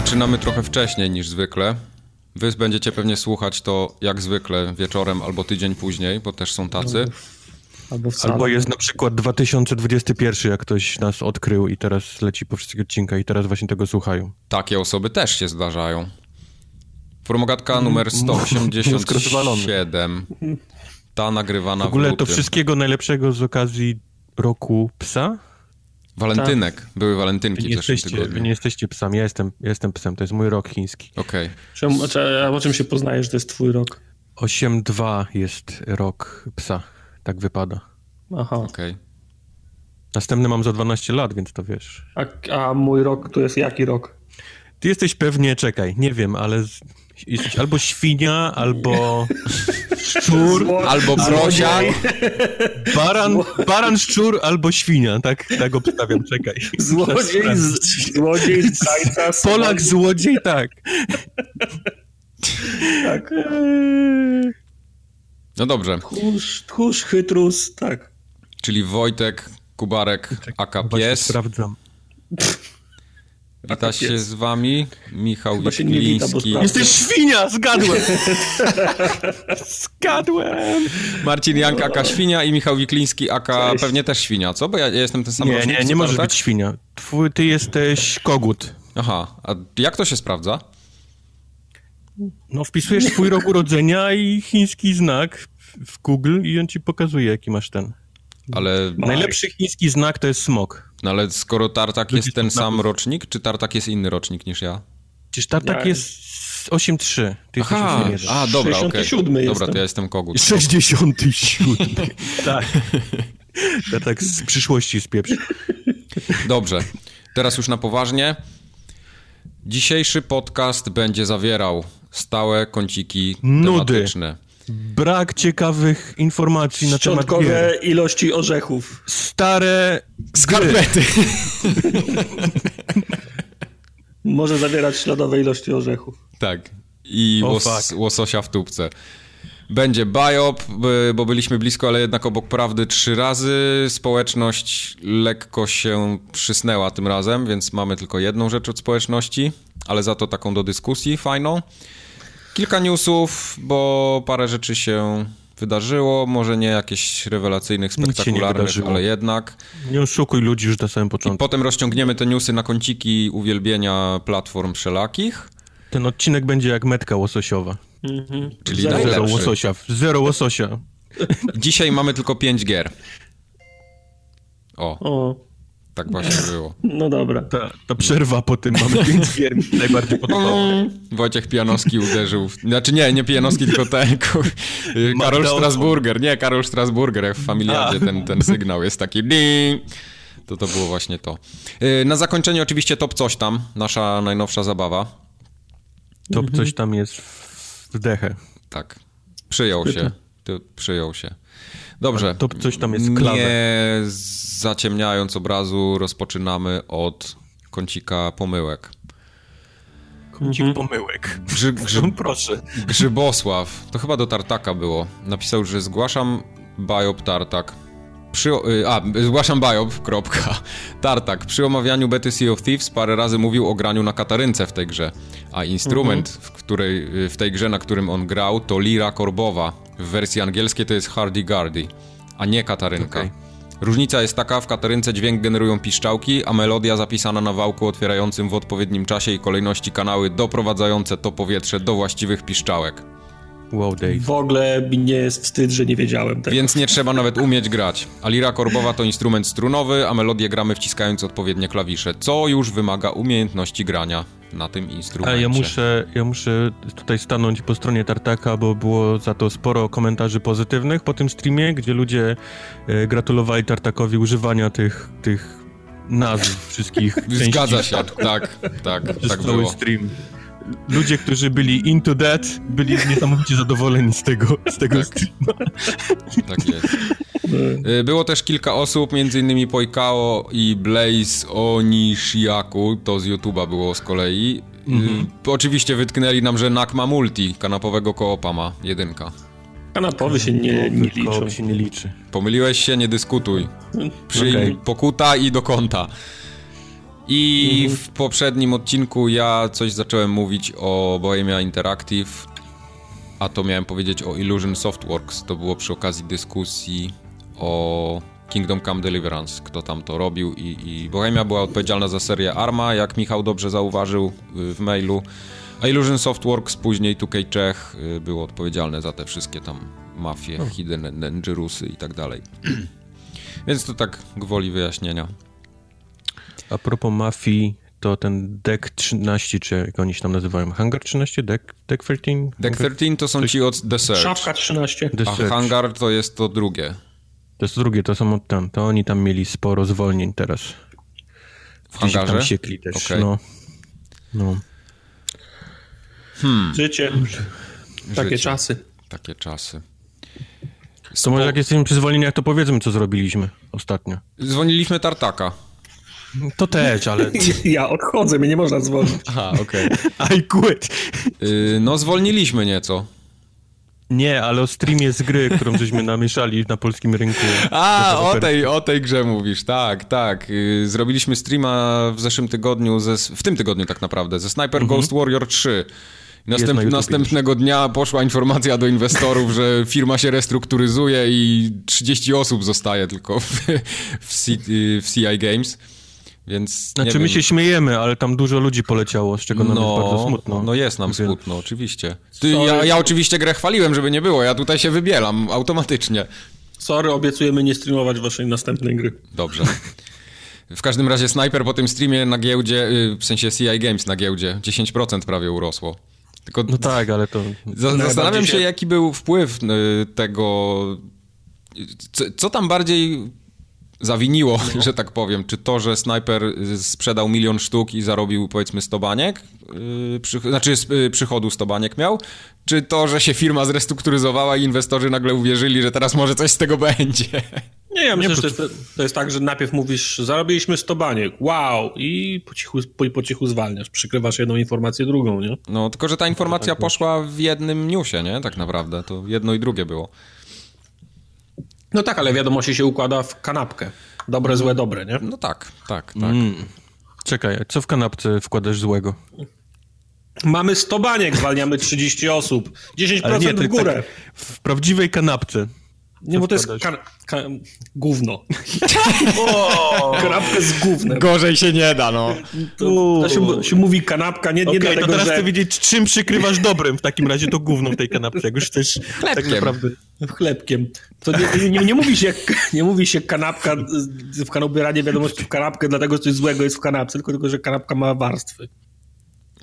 zaczynamy trochę wcześniej niż zwykle. Wy będziecie pewnie słuchać to jak zwykle wieczorem albo tydzień później, bo też są tacy. Albo. Albo jest na przykład 2021, jak ktoś nas odkrył i teraz leci po wszystkich odcinkach i teraz właśnie tego słuchają. Takie osoby też się zdarzają. Formogatka numer 187. Ta nagrywana W ogóle w to wszystkiego najlepszego z okazji roku psa. Walentynek. Były walentynki Wy w nie, zeszłym jesteście, wy tygodniu. nie jesteście psami, ja jestem, ja jestem psem, to jest mój rok chiński. Okej. Czemu, a, o czym się poznajesz, że to jest twój rok? 8-2 jest rok psa, tak wypada. Aha. okej. Następny mam za 12 lat, więc to wiesz. A, a mój rok to jest jaki rok? Ty jesteś pewnie, czekaj, nie wiem, ale z, jesteś albo świnia, albo szczur, Albo prosiak. baran, baran, szczur, albo świnia, tak, tak obstawiam, czekaj. Złodziej z, złodziej z tańca. Polak, złodziej, tak. Tak. No dobrze. Tchórz, tchórz, chytrus, tak. Czyli Wojtek, Kubarek, aka Właśnie Pies. sprawdzam. Wita się z wami. Michał Chyba się wita, sprawdza. Jesteś świnia, zgadłem. Zgadłem. Marcin Jank, aka Świnia i Michał Wikliński, aka Cześć. pewnie też Świnia, co? Bo ja, ja jestem ten sam Nie, rocznik, nie, nie możesz Tartak? być świnia. Twój, ty jesteś kogut. Aha, a jak to się sprawdza? No, wpisujesz swój rok urodzenia i chiński znak w Google i on ci pokazuje, jaki masz ten. Ale, Najlepszy chiński znak to jest smok. No ale skoro Tartak Ludzie jest ten sam na- rocznik, czy Tartak jest inny rocznik niż ja? Przecież Tartak Ja- jest 8-3. Ty jesteś Aha, 8-1. a dobra, okej. 67 Dobra, jestem. to ja jestem kogut. 67. tak. Tartak z przyszłości spieprzy. Dobrze, teraz już na poważnie. Dzisiejszy podcast będzie zawierał stałe kąciki Nudy. tematyczne. Brak ciekawych informacji na temat gier. Ilości orzechów. Stare Skarpety! Może zawierać śladowe ilości orzechów. Tak. I łos, łososia w tubce. Będzie biop, bo byliśmy blisko, ale jednak obok prawdy trzy razy. Społeczność lekko się przysnęła tym razem, więc mamy tylko jedną rzecz od społeczności, ale za to taką do dyskusji fajną. Kilka newsów, bo parę rzeczy się wydarzyło, może nie jakichś rewelacyjnych, spektakularnych, ale jednak. Nie oszukuj ludzi już na samym I początku. potem rozciągniemy te newsy na kąciki uwielbienia platform wszelakich. Ten odcinek będzie jak metka łososiowa. Czyli Zero Zero najlepszy. łososia. Zero łososia. Dzisiaj mamy tylko 5 gier. O, O, tak właśnie było. no dobra. Ta, ta przerwa po tym mamy pięć gier najbardziej podobała. Wojciech Pijanowski uderzył. W... Znaczy nie, nie Pijanowski, tylko ten. Karol Strasburger. Nie, Karol Strasburger, jak w Familiadzie ten, ten sygnał jest taki ding. To to było właśnie to. Yy, Na zakończenie oczywiście top coś tam, nasza najnowsza zabawa. To Mhm. coś tam jest w dechę. Tak. Przyjął się. To przyjął się. Dobrze. To coś tam jest w klawę. Nie zaciemniając obrazu, rozpoczynamy od kącika pomyłek. Kącik pomyłek. Grzy, grzy, Proszę. Grzybosław, to chyba do Tartaka było, napisał, że zgłaszam biop Tartak. Przy, y, a, zgłaszam biop, kropka. Tartak. Przy omawianiu bety Sea of Thieves parę razy mówił o graniu na katarynce w tej grze, a instrument, w, której, y, w tej grze, na którym on grał, to lira korbowa. W wersji angielskiej to jest hardy-gardy, a nie katarynka. Okej. Różnica jest taka, w katarynce dźwięk generują piszczałki, a melodia zapisana na wałku otwierającym w odpowiednim czasie i kolejności kanały doprowadzające to powietrze do właściwych piszczałek. Wow, Dave. W ogóle mi nie jest wstyd, że nie wiedziałem tego. Więc nie trzeba nawet umieć grać. A lira korbowa to instrument strunowy, a melodię gramy wciskając odpowiednie klawisze, co już wymaga umiejętności grania na tym instrumencie. A ja muszę, ja muszę tutaj stanąć po stronie Tartaka, bo było za to sporo komentarzy pozytywnych po tym streamie, gdzie ludzie e, gratulowali Tartakowi używania tych, tych nazw wszystkich Zgadza się, tak, tak, przez tak cały było. stream. Ludzie, którzy byli into that, byli niesamowicie zadowoleni z tego, z tego Tak. streama. Tak jest. Y, Było też kilka osób, m.in. Poikao i Blaze Onishiaku, to z YouTube'a było z kolei. Y, Oczywiście wytknęli nam, że NAK ma multi, kanapowego koopa ma, jedynka. Kanapowy się nie, nie liczą. Koło się nie liczy. Pomyliłeś się, nie dyskutuj. Przyjm Okej. pokuta i do kąta. I Mhm. w poprzednim odcinku ja coś zacząłem mówić o Bohemia Interactive, a to miałem powiedzieć o Illusion Softworks. To było przy okazji dyskusji o Kingdom Come Deliverance, kto tam to robił i, i Bohemia była odpowiedzialna za serię Arma, jak Michał dobrze zauważył y, w mailu, a Illusion Softworks, później 2K Czech y, było odpowiedzialne za te wszystkie tam mafie, Hidden Dangerusy i tak dalej. Więc to tak gwoli wyjaśnienia. A propos mafii, to ten Deck 13, czy jak oni się tam nazywają? Hangar 13? Deck, deck 13? Deck 13 to są ci od The Search, Szafka 13. The a Search. Hangar to jest to drugie. To jest drugie, to są od tam. To oni tam mieli sporo zwolnień teraz. W Gdzieś hangarze? tam siekli też, Okej. no. No. Życie. Takie Życie. czasy. Takie czasy. To może jak jesteśmy przy zwolnieniach, to powiedzmy, co zrobiliśmy ostatnio. Dzwoniliśmy Tartaka. To też, ale... Ja odchodzę, mnie nie można zwolnić. Aha, okej. I quit! Yy, no, zwolniliśmy nieco. Nie, ale o streamie z gry, którą żeśmy namieszali na polskim rynku. A, o tej, o tej grze mówisz, tak, tak. Yy, zrobiliśmy streama w zeszłym tygodniu, ze, w tym tygodniu tak naprawdę, ze Sniper Ghost Warrior 3. Następ, Mhm. na następnego dnia poszła informacja do inwestorów, że firma się restrukturyzuje i 30 osób zostaje tylko w, w, C, w CI Games. Więc Znaczy, my się śmiejemy, ale tam dużo ludzi poleciało, z czego nam jest bardzo smutno. No jest nam Więc- smutno, oczywiście. Ty, ja, ja oczywiście grę chwaliłem, żeby nie było, ja tutaj się wybielam automatycznie. Sorry, obiecujemy nie streamować waszej następnej gry. Dobrze. W każdym razie Sniper po tym streamie na giełdzie, y, w sensie CI Games na giełdzie, 10% prawie urosło. Tylko No tak, ale to... za, zastanawiam się, jaki był wpływ y, tego... Co, co tam bardziej zawiniło, że tak powiem? Czy to, że Sniper y, sprzedał milion sztuk i zarobił powiedzmy 100 baniek? Yy, przy, znaczy z- y, przychodu 100 baniek miał? Czy to, że się firma zrestrukturyzowała i inwestorzy nagle uwierzyli, że teraz może coś z tego będzie? Nie, ja myślę, że to jest, to jest tak, że najpierw mówisz, zarobiliśmy 100 baniek, wow, i po cichu, po, po cichu zwalniasz, przykrywasz jedną informację drugą, nie? No, tylko że ta informacja poszła w jednym newsie, nie? Tak naprawdę. To jedno i drugie było. No tak, ale wiadomości się układa w kanapkę. Dobre, złe, dobre, nie? No tak, tak, tak. Mm. Czekaj, co w kanapce wkładasz złego? Mamy 100 baniek, zwalniamy 30 osób, 10% Ale nie, w górę. tak, w prawdziwej kanapce. Nie, bo to jest kan, kan, gówno. Kanapkę z gównem. Gorzej się nie da, no. To, to się, się mówi kanapka, nie, nie Okej, dlatego, to teraz że... chcę wiedzieć, czym przykrywasz dobrem w takim razie to gówno w tej kanapce, jak już chcesz tak Chlebkiem. naprawdę... Chlebkiem. To nie, nie, nie, mówi się, nie mówi się kanapka, w kanobieranie wiadomości w kanapkę, dlatego że coś złego jest w kanapce, tylko, tylko że kanapka ma warstwy.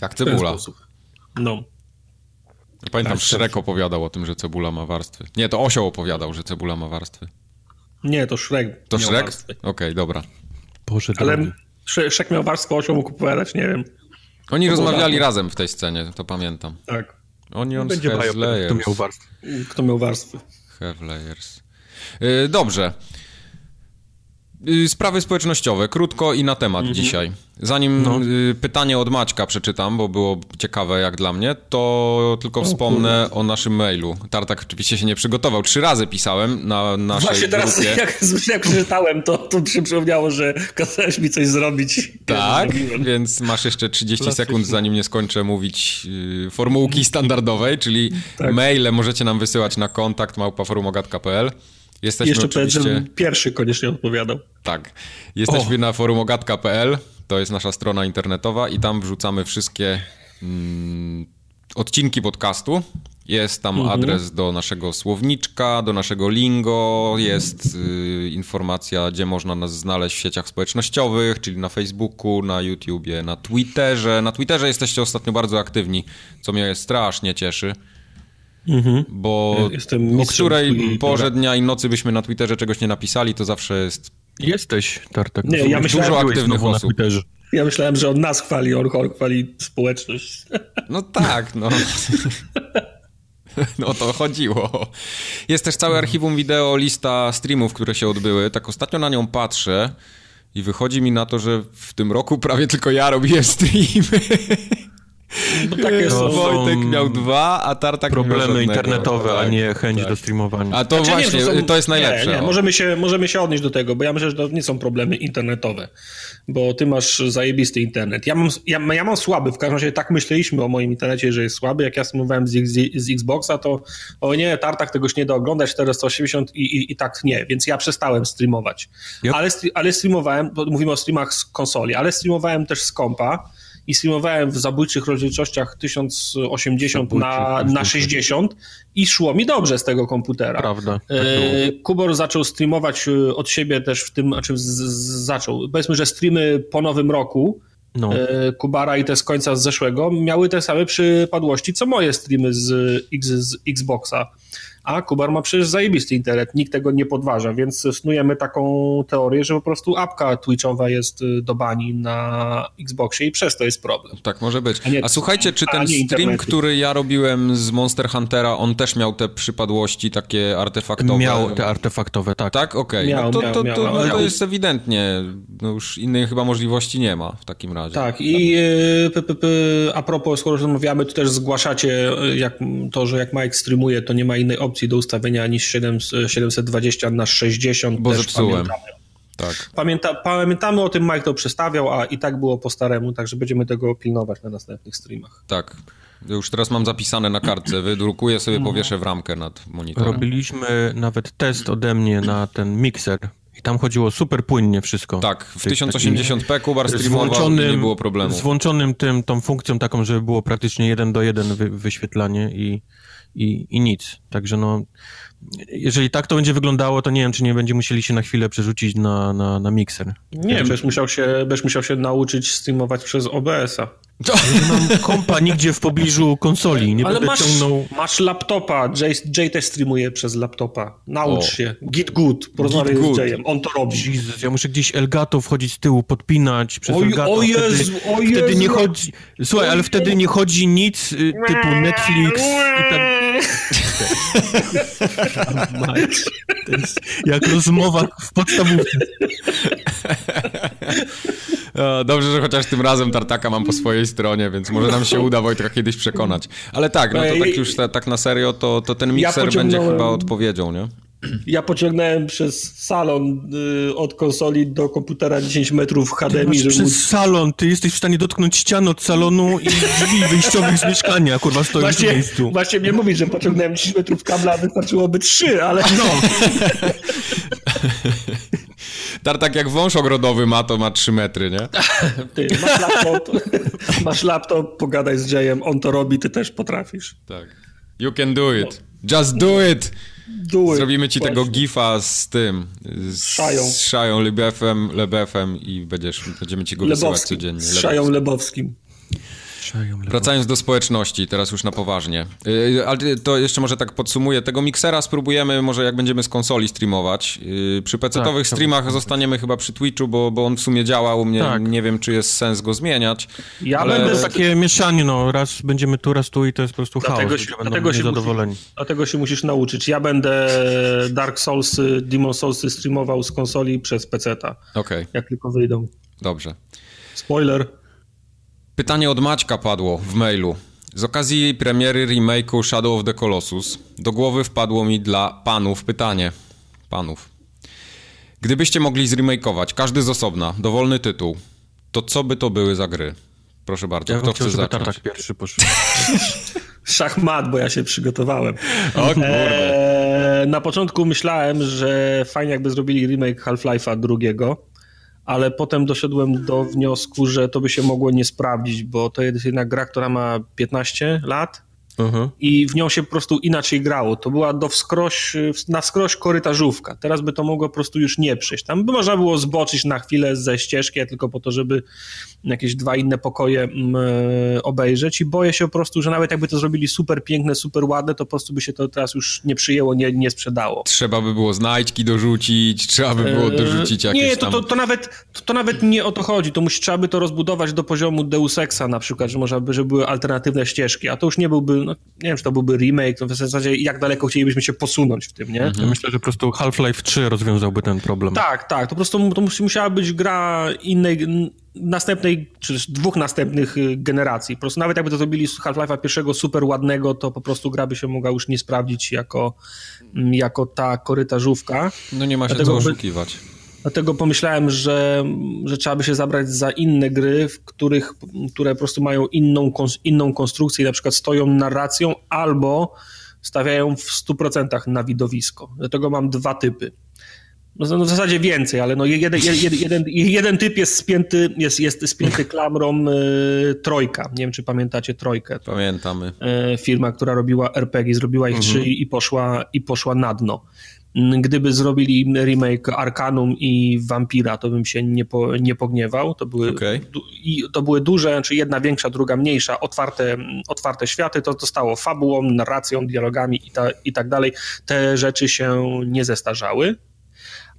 Jak W ten cebula. sposób. No. Pamiętam, Tak, Szrek opowiadał o tym, że cebula ma warstwy. Nie, to Osioł opowiadał, że cebula ma warstwy. Nie, to Shrek To warstwy. Okej, dobra. Boże Ale drogi. Szrek miał warstwę, osioł mógł opowiadać, nie wiem. Oni To rozmawiali razem w tej scenie, to pamiętam. Tak. Onions Będzie has kto miał warstwę. Kto miał warstwy? Have layers. Yy, dobrze. Yy, Sprawy społecznościowe, krótko i na temat Mhm. dzisiaj. Zanim No. yy, pytanie od Maćka przeczytam, bo było ciekawe jak dla mnie, to tylko wspomnę o naszym mailu. Tartak oczywiście się nie przygotował. Trzy razy pisałem na naszej Właśnie teraz, grupie. jak, jak przeczytałem, to, to mi się przypomniało, że kazałeś mi coś zrobić. Tak, Ja więc masz jeszcze 30 Klasycznie. sekund, zanim nie skończę mówić yy, formułki standardowej, czyli Tak. maile możecie nam wysyłać na kontakt małpaforumogatka.pl. Jesteśmy Jeszcze oczywiście... powiedz, żebym pierwszy koniecznie odpowiadał. Tak. Jesteśmy na forumogatka.pl, to jest nasza strona internetowa i tam wrzucamy wszystkie mm, odcinki podcastu. Jest tam Mhm. adres do naszego słowniczka, do naszego lingo, jest y, informacja, gdzie można nas znaleźć w sieciach społecznościowych, czyli na Facebooku, na YouTubie, na Twitterze. Na Twitterze jesteście ostatnio bardzo aktywni, co mnie strasznie cieszy. Bo Jestem o której porze dnia i nocy byśmy na Twitterze czegoś nie napisali, to zawsze jest Jesteś, Tartak. Nie, ja myślałem, dużo aktywnych osób. Twitterze. Ja myślałem, że on nas chwali, on chwali społeczność. No tak, no. No o to chodziło. Jest też całe archiwum wideo, lista streamów, które się odbyły. Tak ostatnio na nią patrzę i wychodzi mi na to, że w tym roku prawie tylko ja robiłem streamy. Bo takie są. Wojtek miał dwa, a Tartak miał Problemy internetowe, a Tak, nie chęć tak. do streamowania. A to Znaczy, nie, właśnie, są- to jest najlepsze. Nie, nie, możemy, się, możemy się odnieść do tego, bo ja myślę, że to nie są problemy internetowe, bo ty masz zajebisty internet. Ja mam, ja, ja mam słaby, w każdym razie tak myśleliśmy o moim internecie, że jest słaby. Jak ja streamowałem z, X- z Xboxa, to o nie, Tartak tegoś nie da oglądać, 480 i, i, i tak nie, więc ja przestałem streamować. Yep. Ale, ale streamowałem, bo mówimy o streamach z konsoli, ale streamowałem też z kompa i streamowałem w zabójczych rozdzielczościach 1080 na, na 60 i szło mi dobrze z tego komputera. Prawda. Tak E, Kubor zaczął streamować e, od siebie też w tym, znaczy z, z, zaczął. Powiedzmy, że streamy po nowym roku No. e, Kubara i te z końca z zeszłego miały te same przypadłości, co moje streamy z, X, z Xboxa. A Kubar ma przecież zajebisty internet, nikt tego nie podważa, więc snujemy taką teorię, że po prostu apka Twitchowa jest y, do bani na Xboxie i przez to jest problem. Tak może być. A nie- A słuchajcie, czy ten stream, internetu. który ja robiłem z Monster Huntera, on też miał te przypadłości takie artefaktowe? Miał te artefaktowe, tak. Tak? Okej. Miał, no to, miał, to, to, no ale- to jest ewidentnie. No już innej chyba możliwości nie ma w takim razie. Tak, i y, p, p, p, a propos, skoro rozmawiamy, to też zgłaszacie y, jak, to, że jak Mike streamuje, to nie ma innej opcji do ustawienia niż 7, 720 na 60. Bo też zepsułem. Pamiętamy. Tak. Pamięta, pamiętamy o tym, Mike to przestawiał, a i tak było po staremu, także będziemy tego pilnować na następnych streamach. Tak. Już teraz mam zapisane na kartce. Wydrukuję sobie, Mhm. powieszę w ramkę nad monitorem. Robiliśmy nawet test ode mnie na ten mikser i tam chodziło super płynnie wszystko. Tak, w Tych 1080p Kubar streamował nie było problemu. z włączonym tym, tą funkcją taką, żeby było praktycznie jeden do jeden wy, wyświetlanie i, i, i nic. Także no, jeżeli tak to będzie wyglądało, to nie wiem, czy nie będziemy musieli się na chwilę przerzucić na, na, na mikser. Nie, będziesz musiał, się, będziesz musiał się nauczyć streamować przez OBS-a. Nie mam kompa nigdzie w pobliżu konsoli, nie Ale będę masz, ciągnął... masz laptopa, Jay, Jay też streamuje przez laptopa. Naucz O. się. Git good, porozmawiaj Git z. Jayem, on to robi. Jezus, ja muszę gdzieś Elgato wchodzić z tyłu, podpinać przez Oj, Elgato. o wtedy, Jezu, o wtedy Jezu. nie chodzi... Słuchaj, ale wtedy nie chodzi nic y, typu Netflix i tak... To jest jak rozmowa w podstawówce. Dobrze, że chociaż tym razem Tartaka mam po swojej stronie, więc może nam się uda Wojtka kiedyś przekonać. Ale tak, no to tak już ta, tak na serio, to, to ten mikser będzie pociągnąłem- chyba odpowiedzią, nie? Ja pociągnąłem przez salon y, od konsoli do komputera 10 metrów HDMI, Masz żeby przez móc... salon, ty jesteś w stanie dotknąć ścian od salonu i drzwi wyjściowych z mieszkania, kurwa, stoją w Właśnie, miejscu. właśnie mnie mówić, że pociągnąłem 10 metrów kabla, a wystarczyłoby 3, ale no. Tartak jak wąż ogrodowy ma, to ma 3 metry, nie? Ty, masz laptop, masz laptop, pogadaj z Jayem, on to robi, ty też potrafisz. Tak. You can do it. Just do it! Do it. Zrobimy ci tego Właśnie. gifa z tym. Z Szają. Z Szają, Lebefem, Lebefem i będziesz, będziemy ci go wysyłać Lebowskim, codziennie. z Szają Lebowskim. Wracając do społeczności, teraz już na poważnie. Yy, Ale to jeszcze może tak podsumuję. Tego miksera spróbujemy może jak będziemy z konsoli streamować. Yy, Przy PC-towych Tak, streamach zostaniemy chyba przy Twitchu, bo, bo on w sumie działa u mnie. Tak. Nie wiem, czy jest sens go zmieniać. Ja Ale- będę... Takie mieszanie, no, raz będziemy tu, raz tu i to jest po prostu chaos. Dlatego Ludzie się, dlatego, się musisz, dlatego się musisz nauczyć. Ja będę Dark Soulsy, Demon Soulsy streamował z konsoli przez PC-ta, Okej, jak tylko wyjdą. dobrze. Spoiler. Pytanie od Maćka padło w mailu. Z okazji premiery remake'u Shadow of the Colossus do głowy wpadło mi dla panów pytanie. Panów. Gdybyście mogli zremakeować, każdy z osobna, dowolny tytuł, to co by to były za gry? Proszę bardzo, Ja kto chce zacząć? Tartak pierwszy poszedł. Szachmat, bo ja się przygotowałem. O kurde. Eee, na początku myślałem, że fajnie jakby zrobili remake Half-Life'a drugiego, ale potem doszedłem do wniosku, że to by się mogło nie sprawdzić, bo to jest jednak gra, która ma 15 lat Mhm. i w nią się po prostu inaczej grało. To była do wskroś, na wskroś korytarzówka. Teraz by to mogło po prostu już nie przejść. Tam by można było zboczyć na chwilę ze ścieżki, tylko po to, żeby jakieś dwa inne pokoje mm, e, obejrzeć i boję się po prostu, że nawet jakby to zrobili super piękne, super ładne, to po prostu by się to teraz już nie przyjęło, nie, nie sprzedało. Trzeba by było znajdźki dorzucić, trzeba by było dorzucić jakieś Nie, to, tam... to, to, nawet, to, to nawet nie o to chodzi. To musi, trzeba by to rozbudować do poziomu Deus Exa na przykład, że można by, żeby były alternatywne ścieżki, a to już nie byłby no, nie wiem, czy to byłby remake, no w zasadzie jak daleko chcielibyśmy się posunąć w tym, nie? Ja myślę, że po prostu Half-Life 3 rozwiązałby ten problem. Tak, tak, to po prostu to musiała być gra innej, następnej, czy dwóch następnych y, generacji. Po prostu nawet jakby to zrobili z Half-Life'a pierwszego super ładnego, to po prostu gra by się mogła już nie sprawdzić jako, mm, jako ta korytarzówka. No nie ma się Dlatego co oszukiwać. Dlatego pomyślałem, że, że trzeba by się zabrać za inne gry, w których, które po prostu mają inną, inną konstrukcję, na przykład stoją narracją albo stawiają w 100% na widowisko. Dlatego mam dwa typy. No, no w zasadzie więcej, ale no jeden, jeden, jeden, jeden typ jest spięty, jest, jest spięty klamrą y, Trojka. Nie wiem, czy pamiętacie Trojkę. Pamiętamy. Y, firma, która robiła RPG, zrobiła ich mhm. trzy i poszła, i poszła na dno. Gdyby zrobili remake Arkanum i Vampira, to bym się nie, po, nie pogniewał. To były, okay. du, i to były duże, znaczy jedna większa, druga mniejsza, otwarte, otwarte światy. To zostało fabułą, narracją, dialogami i, ta, i tak dalej. Te rzeczy się nie zestarzały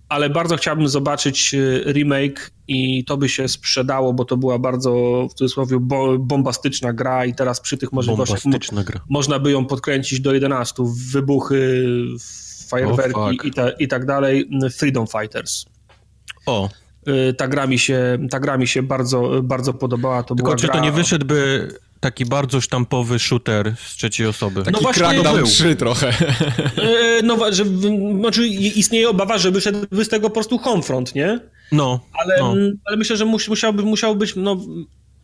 ale bardzo chciałbym zobaczyć e, remake i to by się sprzedało, bo to była bardzo w cudzysłowie bombastyczna gra i teraz przy tych możliwościach mo można by ją podkręcić do 11. Wybuchy, fajerwerki oh, i, ta, i tak dalej. Freedom Fighters. O. E, ta gra mi się, ta gra mi się bardzo, bardzo podobała. To Tylko czy gra... to nie wyszedłby taki bardzo sztampowy shooter z trzeciej osoby. Taki no właśnie, Crackdown 3 trochę. E, no, że, znaczy istnieje obawa, że wyszedłby z tego po prostu Homefront, nie? No. Ale, no. ale myślę, że musiałby, musiał być, no,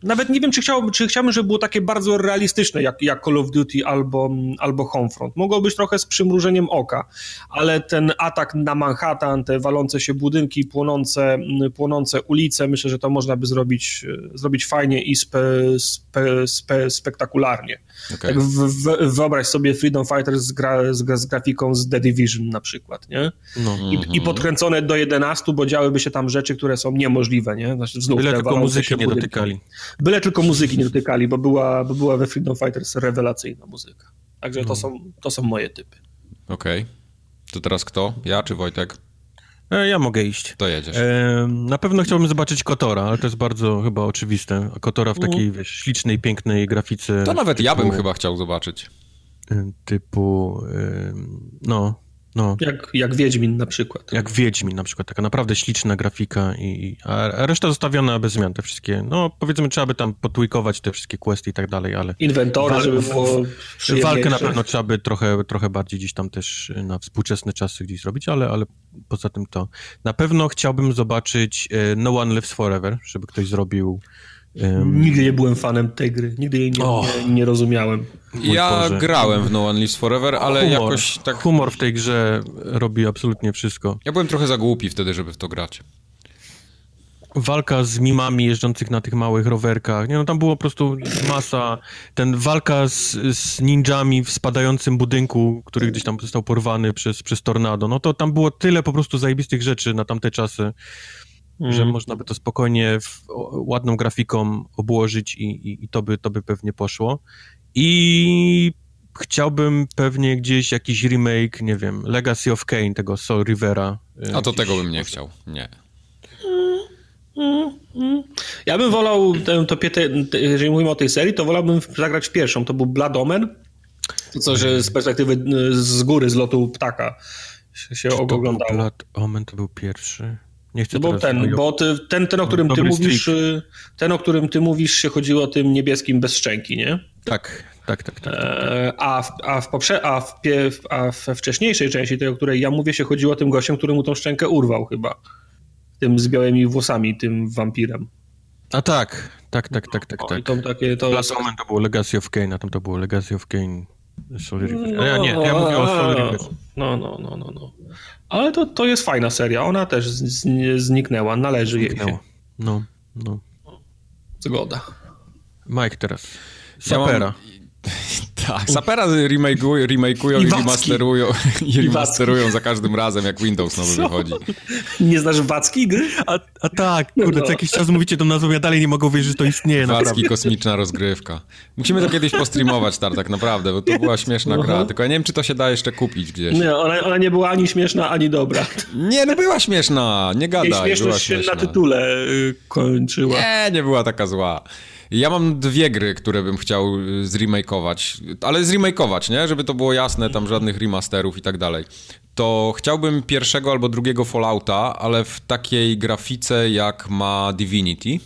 nawet nie wiem, czy, chciał, czy chciałbym, żeby było takie bardzo realistyczne, jak, jak Call of Duty albo, albo Homefront. Mogło być trochę z przymrużeniem oka, ale ten atak na Manhattan, te walące się budynki, płonące, płonące ulice, myślę, że to można by zrobić, zrobić fajnie i spe, spe, spe, spektakularnie. Okay. Tak w, w, wyobraź sobie Freedom Fighters z, gra, z, z, grafiką z The Division na przykład, nie? No. I, I, podkręcone do 11, bo działyby się tam rzeczy, które są niemożliwe, nie? Znaczy, znów Byle tylko muzyki nie dotykali. Byle tylko muzyki nie dotykali, bo była, bo była we Freedom Fighters rewelacyjna muzyka. Także to, są, to są moje typy. Okej. Okay. To teraz kto? Ja czy Wojtek? E, ja mogę iść. To jedziesz. E, na pewno chciałbym zobaczyć Kotora, ale to jest bardzo chyba oczywiste. Kotora w takiej, wiesz, ślicznej, pięknej grafice. To nawet typu, ja bym chyba chciał zobaczyć. E, typu, no, no. Jak, jak Wiedźmin na przykład. Jak Wiedźmin na przykład, taka naprawdę śliczna grafika, i, a reszta zostawiona bez zmian, te wszystkie, no powiedzmy trzeba by tam potwikować te wszystkie questy i tak dalej, ale... Inwentory, żeby było Walkę na pewno trzeba by trochę, trochę bardziej gdzieś tam też na współczesne czasy gdzieś zrobić, ale, ale poza tym to... Na pewno chciałbym zobaczyć e, No One Lives Forever, żeby ktoś zrobił Um, Nigdy nie byłem fanem tej gry, nigdy jej nie, oh. nie, nie rozumiałem. Ja Boże. grałem w No One Lives Forever, ale humor. jakoś tak... Humor w tej grze robi absolutnie wszystko. Ja byłem trochę za głupi wtedy, żeby w to grać. Walka z mimami jeżdżących na tych małych rowerkach. Nie no, tam było po prostu masa. Ten walka z, z ninjami w spadającym budynku, który gdzieś tam został porwany przez, przez tornado. No to tam było tyle po prostu zajebistych rzeczy na tamte czasy mm. że można by to spokojnie w, ładną grafiką obłożyć i, i, i, to, by, to by pewnie poszło. I chciałbym pewnie gdzieś jakiś remake, nie wiem, Legacy of Kane, tego Soul Rivera. A to tego bym nie chciał, nie. Ja bym wolał, tę, to, jeżeli mówimy o tej serii, to wolałbym zagrać w pierwszą. To był Blood Omen. To co, że z perspektywy z góry, z lotu ptaka się, się oglądało. Blood Omen to był pierwszy. Nie chcę no bo ten, bo ty, ten, ten, o którym ty mówisz, y, ten, o którym ty mówisz, się chodziło o tym niebieskim bez szczęki, nie? Tak, tak, tak. tak, tak, tak. A, w, a, w poprze- a, w pie- a we wcześniejszej części, tej, o której ja mówię, się chodziło o tym gościem, który mu tą szczękę urwał chyba. Tym z białymi włosami, tym wampirem. A tak, tak, tak, tak, tak. tak. to, takie, to... Last Moment to było Legacy of Kane, a tam to było Legacy of Kane Soul River. No, ja nie, ja mówię o Soul River. No, no, no, no, no. Ale to, to jest fajna seria. Ona też zniknęła. Należy zniknęła. jej się. No, no. Zgoda. Mike teraz. Sapera. Ja tak, Sapera remakują, remakują i, i remasterują, i remasterują za każdym razem, jak Windows nowy Co? wychodzi. Nie znasz Wacki gry? A, a tak, kurde, no. co jakiś czas mówicie tą nazwą, ja dalej nie mogę wierzyć, że to istnieje Wacki, naprawdę. kosmiczna rozgrywka. Musimy to kiedyś postreamować, Tartak, naprawdę, bo to była śmieszna gra, tylko ja nie wiem, czy to się da jeszcze kupić gdzieś. Nie, ona, ona nie była ani śmieszna, ani dobra. Nie, no była śmieszna, nie gadaj. Jej śmieszność była śmieszna. się na tytule y, kończyła. Nie, nie była taka zła. Ja mam dwie gry, które bym chciał y, zremakeować, ale zremakeować, nie? Żeby to było jasne, tam żadnych remasterów i tak dalej. To chciałbym pierwszego albo drugiego Fallouta, ale w takiej grafice jak ma Divinity.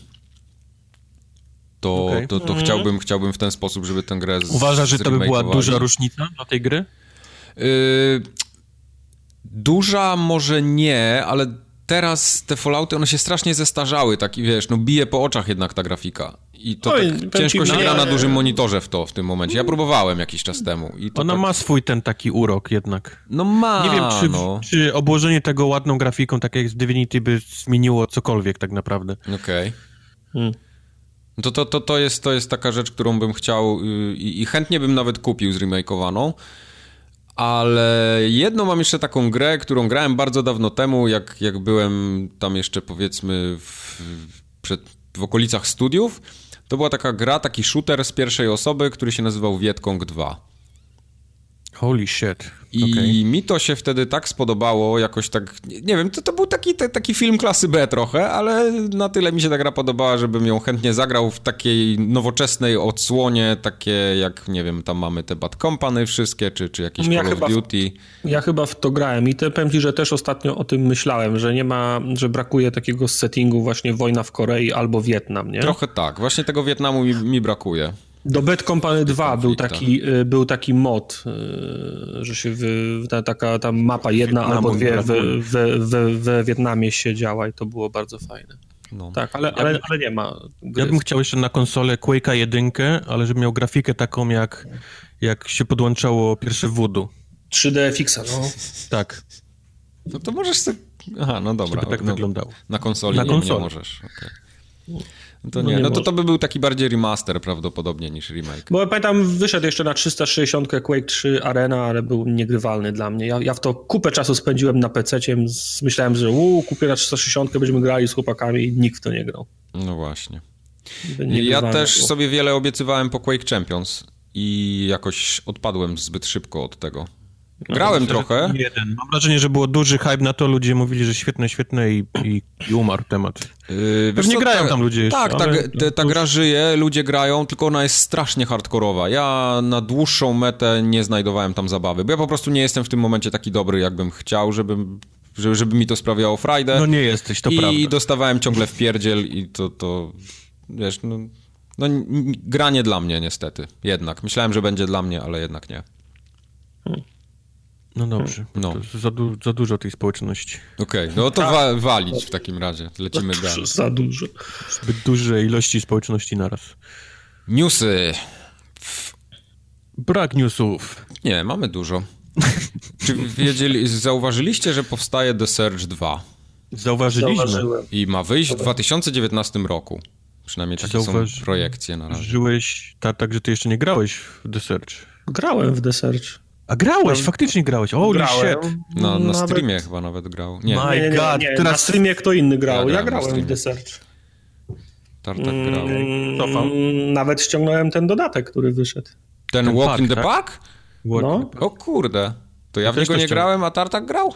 To, okay. to, to mm. chciałbym, chciałbym w ten sposób, żeby tę grę Uważasz, że to by była duża różnica dla tej gry? Yy, duża może nie, ale teraz te Fallouty, one się strasznie zestarzały, taki wiesz, no bije po oczach jednak ta grafika. I to Oj, tak ciężko się gra na dużym monitorze w to w tym momencie. Ja próbowałem jakiś czas temu. Ona tak... ma swój ten taki urok jednak. No ma, Nie wiem, czy, no. czy obłożenie tego ładną grafiką, tak jak z Divinity, by zmieniło cokolwiek tak naprawdę. Okej. Okay. Hmm. To, to, to, to, jest, to jest taka rzecz, którą bym chciał yy, i chętnie bym nawet kupił zremakeowaną. Ale jedną mam jeszcze taką grę, którą grałem bardzo dawno temu, jak, jak byłem tam jeszcze powiedzmy w, przed, w okolicach studiów. To była taka gra, taki shooter z pierwszej osoby, który się nazywał Vietkong 2. Holy shit. I okay. mi to się wtedy tak spodobało, jakoś tak, nie wiem, to, to był taki, te, taki film klasy B trochę, ale na tyle mi się ta gra podobała, żebym ją chętnie zagrał w takiej nowoczesnej odsłonie, takie jak, nie wiem, tam mamy te Bad Company wszystkie, czy, czy jakieś ja Call of Duty. W, ja chyba w to grałem i te, powiem ci, że też ostatnio o tym myślałem, że nie ma, że brakuje takiego settingu właśnie wojna w Korei albo Wietnam, nie? Trochę tak, właśnie tego Wietnamu mi, mi brakuje. Do Bad Company 2 był taki, y, był taki mod, y, że się wy, ta, taka ta mapa jedna Wietnamu albo dwie we, Wietnamie się działa i to było bardzo fajne. No. Tak, ale, ale, ale nie ma. Gry. Ja bym chciał jeszcze na konsolę Quake'a 1, ale żeby miał grafikę taką jak, jak się podłączało pierwsze Voodoo. 3D Fixa, no. Tak. No to możesz sobie... Aha, no dobra. Żeby tak no, wyglądało. Na konsoli, na konsoli. Nie, nie możesz. Okay. No to no nie, no, nie no to, to by był taki bardziej remaster prawdopodobnie niż remake. Bo pamiętam, wyszedł jeszcze na 360 Quake 3 Arena, ale był niegrywalny dla mnie. Ja, ja w to kupę czasu spędziłem na PC, myślałem, że uu, kupię na 360, będziemy grali z chłopakami i nikt w to nie grał. No właśnie. Ja też było. sobie wiele obiecywałem po Quake Champions i jakoś odpadłem zbyt szybko od tego. Grałem trochę. Jeden. Mam wrażenie, że było duży hype na to, ludzie mówili, że świetne, świetne i, i, i umarł temat. Yy, Pewnie co, grają ta, tam ludzie Tak, jeszcze, tak ta, ta gra żyje, ludzie grają, tylko ona jest strasznie hardkorowa. Ja na dłuższą metę nie znajdowałem tam zabawy, bo ja po prostu nie jestem w tym momencie taki dobry, jakbym chciał, żebym żeby, żeby mi to sprawiało frajdę. No nie jesteś, to I prawda. I dostawałem ciągle w pierdziel i to, to wiesz, no, no gra nie dla mnie niestety, jednak. Myślałem, że będzie dla mnie, ale jednak nie. Hmm. No dobrze, no. Za, du za, dużo tej społeczności. Okej, okay, no to tak. wa walić w takim razie, lecimy za dalej. Za dużo. Zbyt duże ilości społeczności naraz. Newsy. Brak newsów. Nie, mamy dużo. Czy wiedzieli, zauważyliście, że powstaje The Surge 2? Zauważyliśmy. I ma wyjść w 2019 roku. Przynajmniej takie Zauważ... są projekcje na razie. Żyłeś, tak, tak, że ty jeszcze nie grałeś w The Surge. Grałem w The Surge. A grałeś, faktycznie grałeś. Holy grałem. shit. Na, na nawet... streamie chyba nawet grał. Nie. My nie, nie, God. Nie, Teraz... Na streamie kto inny grał. Ja, ja grałem w The Search. Tartak mm, grał. Cofam. Nawet ściągnąłem ten dodatek, który wyszedł. Ten, ten Walk in the tak? Park? No. O kurde. To ja w niego nie grałem, a Tartak grał?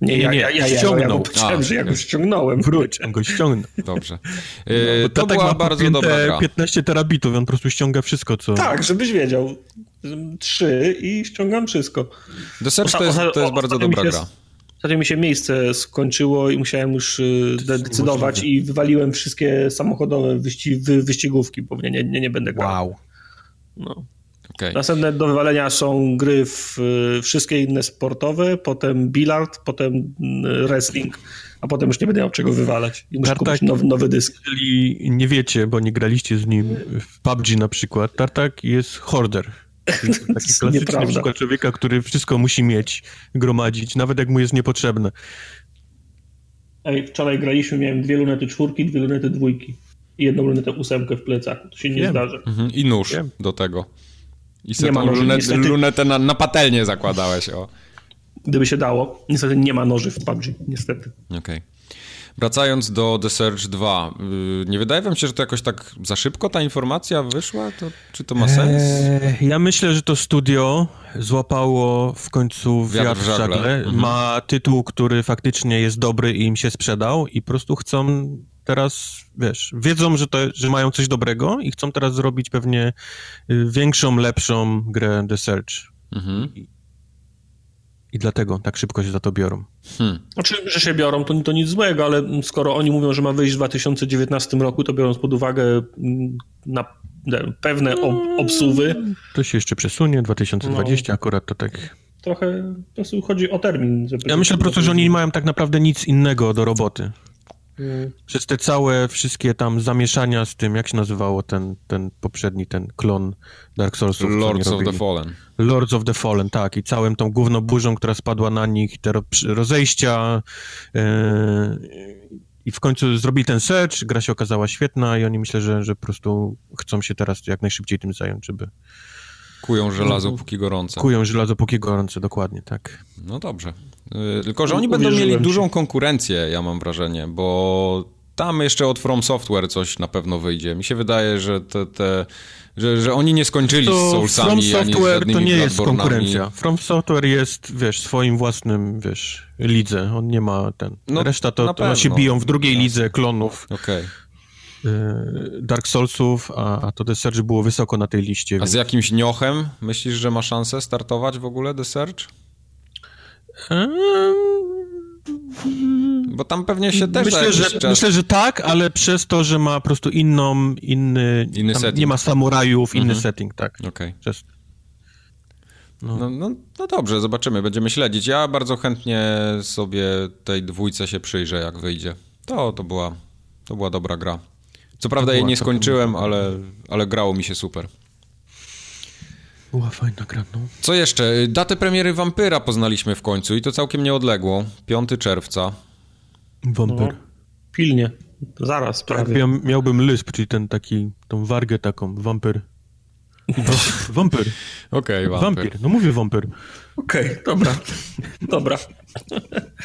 Nie, nie, nie, ja, ja, ja, ściągnął. Ja, ja, że ja go ściągnąłem. Wróć, on go ściągnął. Dobrze. Yy, to była bardzo dobra gra. 15 terabitów, on po prostu ściąga wszystko, co... Tak, żebyś wiedział. Trzy i ściągam wszystko. The Search to jest, to jest bardzo dobra gra. Ostatnio mi się miejsce skończyło i musiałem już y, decydować i wywaliłem wszystkie samochodowe wyści wy wyścigówki, bo nie, nie, nie będę grał. Wow. No. Okay. Następne do wywalenia są gry w, wszystkie inne sportowe, potem bilard, potem y, wrestling, a potem już nie będę miał czego wywalać i muszę Tartak, kupić nowy, nowy dysk. Jeżeli nie wiecie, bo nie graliście z nim w PUBG na przykład, Tartak jest hoarder. Taki klasyczny przykład człowieka, który wszystko musi mieć, gromadzić, nawet jak mu jest niepotrzebne. Ej, wczoraj graliśmy, miałem dwie lunety czwórki, dwie lunety dwójki i jedną lunetę ósemkę w plecach. To się nie Wiem. zdarzy. Mhm. I nóż Wiem. do tego. I sobie tą lunetę, niestety... lunetę na, na patelnię zakładałeś, o. Gdyby się dało. Niestety nie ma noży w PUBG, niestety. Okej. Okay. Wracając do The Surge 2, y, nie wydaje wam się, że to jakoś tak za szybko ta informacja wyszła? To, czy to ma sens? Eee, ja myślę, że to studio złapało w końcu wiatr, wiatr w żagle. Mhm. Ma tytuł, który faktycznie jest dobry i im się sprzedał i po prostu chcą teraz, wiesz, wiedzą, że, to, że mają coś dobrego i chcą teraz zrobić pewnie y, większą, lepszą grę The Search. Mhm. I, dlatego tak szybko się za to biorą. Hmm. Znaczy, że się biorą, to, to nic złego, ale skoro oni mówią, że ma wyjść w 2019 roku, to biorąc pod uwagę mm, na pewne ob obsuwy. To się jeszcze przesunie, 2020 no. akurat to tak trochę po prostu chodzi o termin. ja myślę po prostu, że oni nie mają tak naprawdę nic innego do roboty. Przez te całe wszystkie tam zamieszania z tym, jak się nazywało ten, ten poprzedni, ten klon Dark Soulsów. Lords of the Fallen. Lords of the Fallen, tak. I całym tą główną burzą, która spadła na nich, te rozejścia yy, i w końcu zrobili ten search, gra się okazała świetna i oni myślę, że, że po prostu chcą się teraz jak najszybciej tym zająć, żeby Kują żelazo póki gorące. Kują żelazo póki gorące, dokładnie, tak. No dobrze. Y, tylko, że oni będą mieli dużą konkurencję, ja mam wrażenie, bo tam jeszcze od From Software coś na pewno wyjdzie. Mi się wydaje, że te, te że, że oni nie skończyli to z Soulsami, From Software to nie jest konkurencja. From Software jest, wiesz, swoim własnym, wiesz, lidze. On nie ma ten... No, Reszta to, to się biją w drugiej lidze klonów. Okej. Okay. Dark Soulsów, a, a to The Surge było wysoko na tej liście. A więc... z jakimś niochem myślisz, że ma szansę startować w ogóle The Surge? Bo tam pewnie się też myślę, że, czas... myślę, że tak, ale przez to, że ma po prostu inną, inny, inny setting. nie ma samurajów, inny mhm. setting, tak. Okay. Przez... No. No, no, no, dobrze, zobaczymy, będziemy śledzić. Ja bardzo chętnie sobie tej dwójce się przyjrzę, jak wyjdzie. To, to, była, to była dobra gra. Co prawda jej nie skończyłem, ale, ale grało mi się super. Była fajna gra, no. Co jeszcze? Datę premiery Vampyra poznaliśmy w końcu i to całkiem nieodległo. 5 czerwca. Vampyr. No, pilnie. Zaraz prawie. Ja miałbym lysp, czyli ten taki, tą wargę taką, wampyr. Wampyr. Okej, okay, wampyr. No mówię wampyr. Okej, okay, dobra. dobra.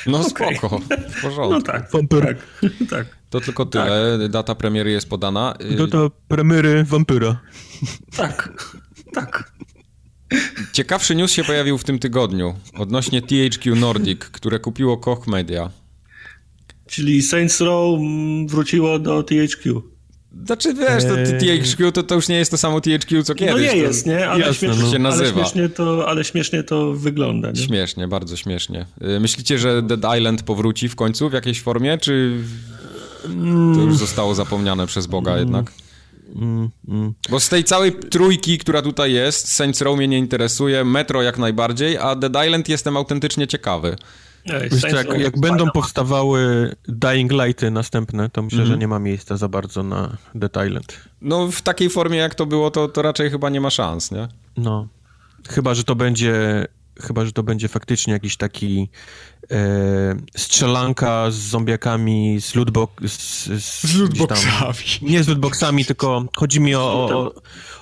No okay. spoko, w porządku. No tak, wampyr. Tak, tak. To tylko tyle. Tak. Data premiery jest podana. Data premiery wampyra. Tak, tak. Ciekawszy news się pojawił w tym tygodniu odnośnie THQ Nordic, które kupiło Koch Media. Czyli Saints Row mm, wróciło do THQ. Znaczy, wiesz, to eee. THQ to, to już nie jest to samo THQ, co kiedyś. No nie jest, nie? Ale, Jasne, śmiesznie, no. się nazywa. Ale śmiesznie to, ale śmiesznie to wygląda, nie? Śmiesznie, bardzo śmiesznie. Y, myślicie, że Dead Island powróci w końcu w jakiejś formie, czy to już zostało zapomniane przez Boga mm. jednak? Mm, mm. Bo z tej całej trójki, która tutaj jest, Saints Row mnie nie interesuje, Metro jak najbardziej, a Dead Island jestem autentycznie ciekawy. Wiesz, jak, jak będą powstawały Dying Lighty następne, to myślę, mm. że mhm. nie ma miejsca za bardzo na Dead Island. No w takiej formie jak to było, to, to raczej chyba nie ma szans, nie? No. Chyba, że to będzie chyba, że to będzie faktycznie jakiś taki e, strzelanka z zombiakami, z lootbox... Z, z, z lootboxami. Tam, nie z lootboxami, tylko chodzi mi o, o,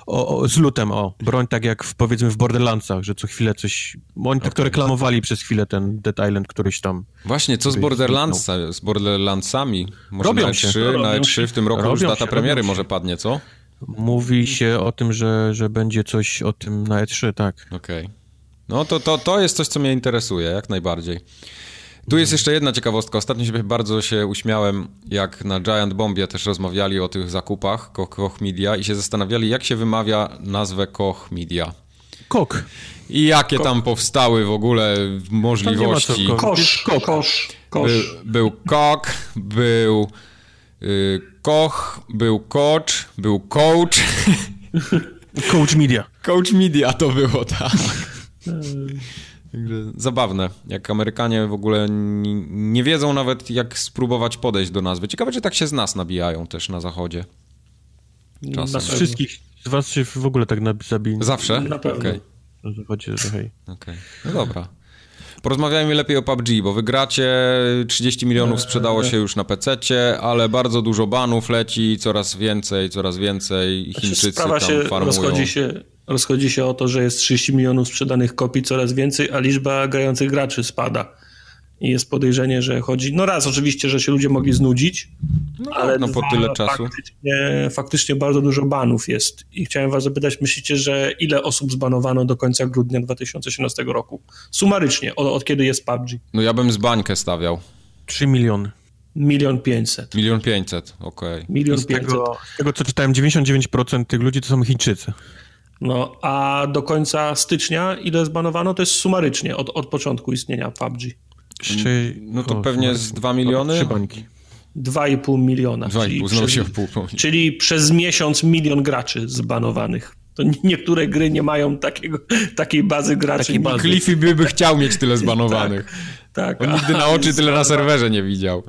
o, o, z lutem, o. Broń tak jak w, powiedzmy w Borderlandsach, że co chwilę coś... Oni tak to reklamowali przez chwilę ten Dead Island któryś tam... Właśnie, co z, Borderlands, z Borderlandsami? Może robią na E3, się. na E3 w tym roku robią już data się, premiery może padnie, co? Mówi się o tym, że, że będzie coś o tym na E3, tak. Okej. Okay. No to, to, to jest coś, co mnie interesuje, jak najbardziej. Tu jest jeszcze jedna ciekawostka. Ostatnio się bardzo się uśmiałem, jak na Giant Bombie też rozmawiali o tych zakupach Koch Media i się zastanawiali, jak się wymawia nazwę Koch Media. Kok. I jakie tam powstały w ogóle możliwości. Kosz, kosz, kosz. Był, był Kok, był y, Koch, był Coach, był Coach. Coach Media. Coach Media to było, tak. Także zabawne, jak Amerykanie w ogóle nie wiedzą nawet, jak spróbować podejść do nazwy. Ciekawe, czy tak się z nas nabijają też na zachodzie. Czasem. Z wszystkich z was się w ogóle tak zabili. Zawsze? Na pewno. Okay. Na zachodzie, hej. Okay. No dobra. Porozmawiajmy lepiej o PUBG, bo wygracie, 30 milionów sprzedało się już na PC, ale bardzo dużo banów leci, coraz więcej, coraz więcej. Znaczy, Chińczycy Sprawa tam się farmują. Rozchodzi się Rozchodzi się o to, że jest 30 milionów sprzedanych kopii coraz więcej, a liczba grających graczy spada. I jest podejrzenie, że chodzi. No raz, oczywiście, że się ludzie mogli znudzić, no, tak, ale no, po tyle czasu. Faktycznie, faktycznie bardzo dużo banów jest. I chciałem Was zapytać, myślicie, że ile osób zbanowano do końca grudnia 2018 roku? Sumarycznie, od, od kiedy jest PUBG? No ja bym z bańkę stawiał. 3 miliony. Milion pięćset. Milion pięćset, okej. Okay. Milion z pięćset. Tego, z tego, co czytałem, 99% tych ludzi to są Chińczycy. No, a do końca stycznia ile zbanowano, to jest sumarycznie od, od początku istnienia PUBG. no to o, pewnie z 2 miliony? Trzy bańki. 2,5 miliona. 2,5, znowu się pół. Czyli przez miesiąc milion graczy zbanowanych. To niektóre gry nie mają takiego, takiej bazy graczy. Takiej bazy. Cliffy by, by chciał mieć tyle zbanowanych. tak, tak. On nigdy na oczy tyle na serwerze nie widział.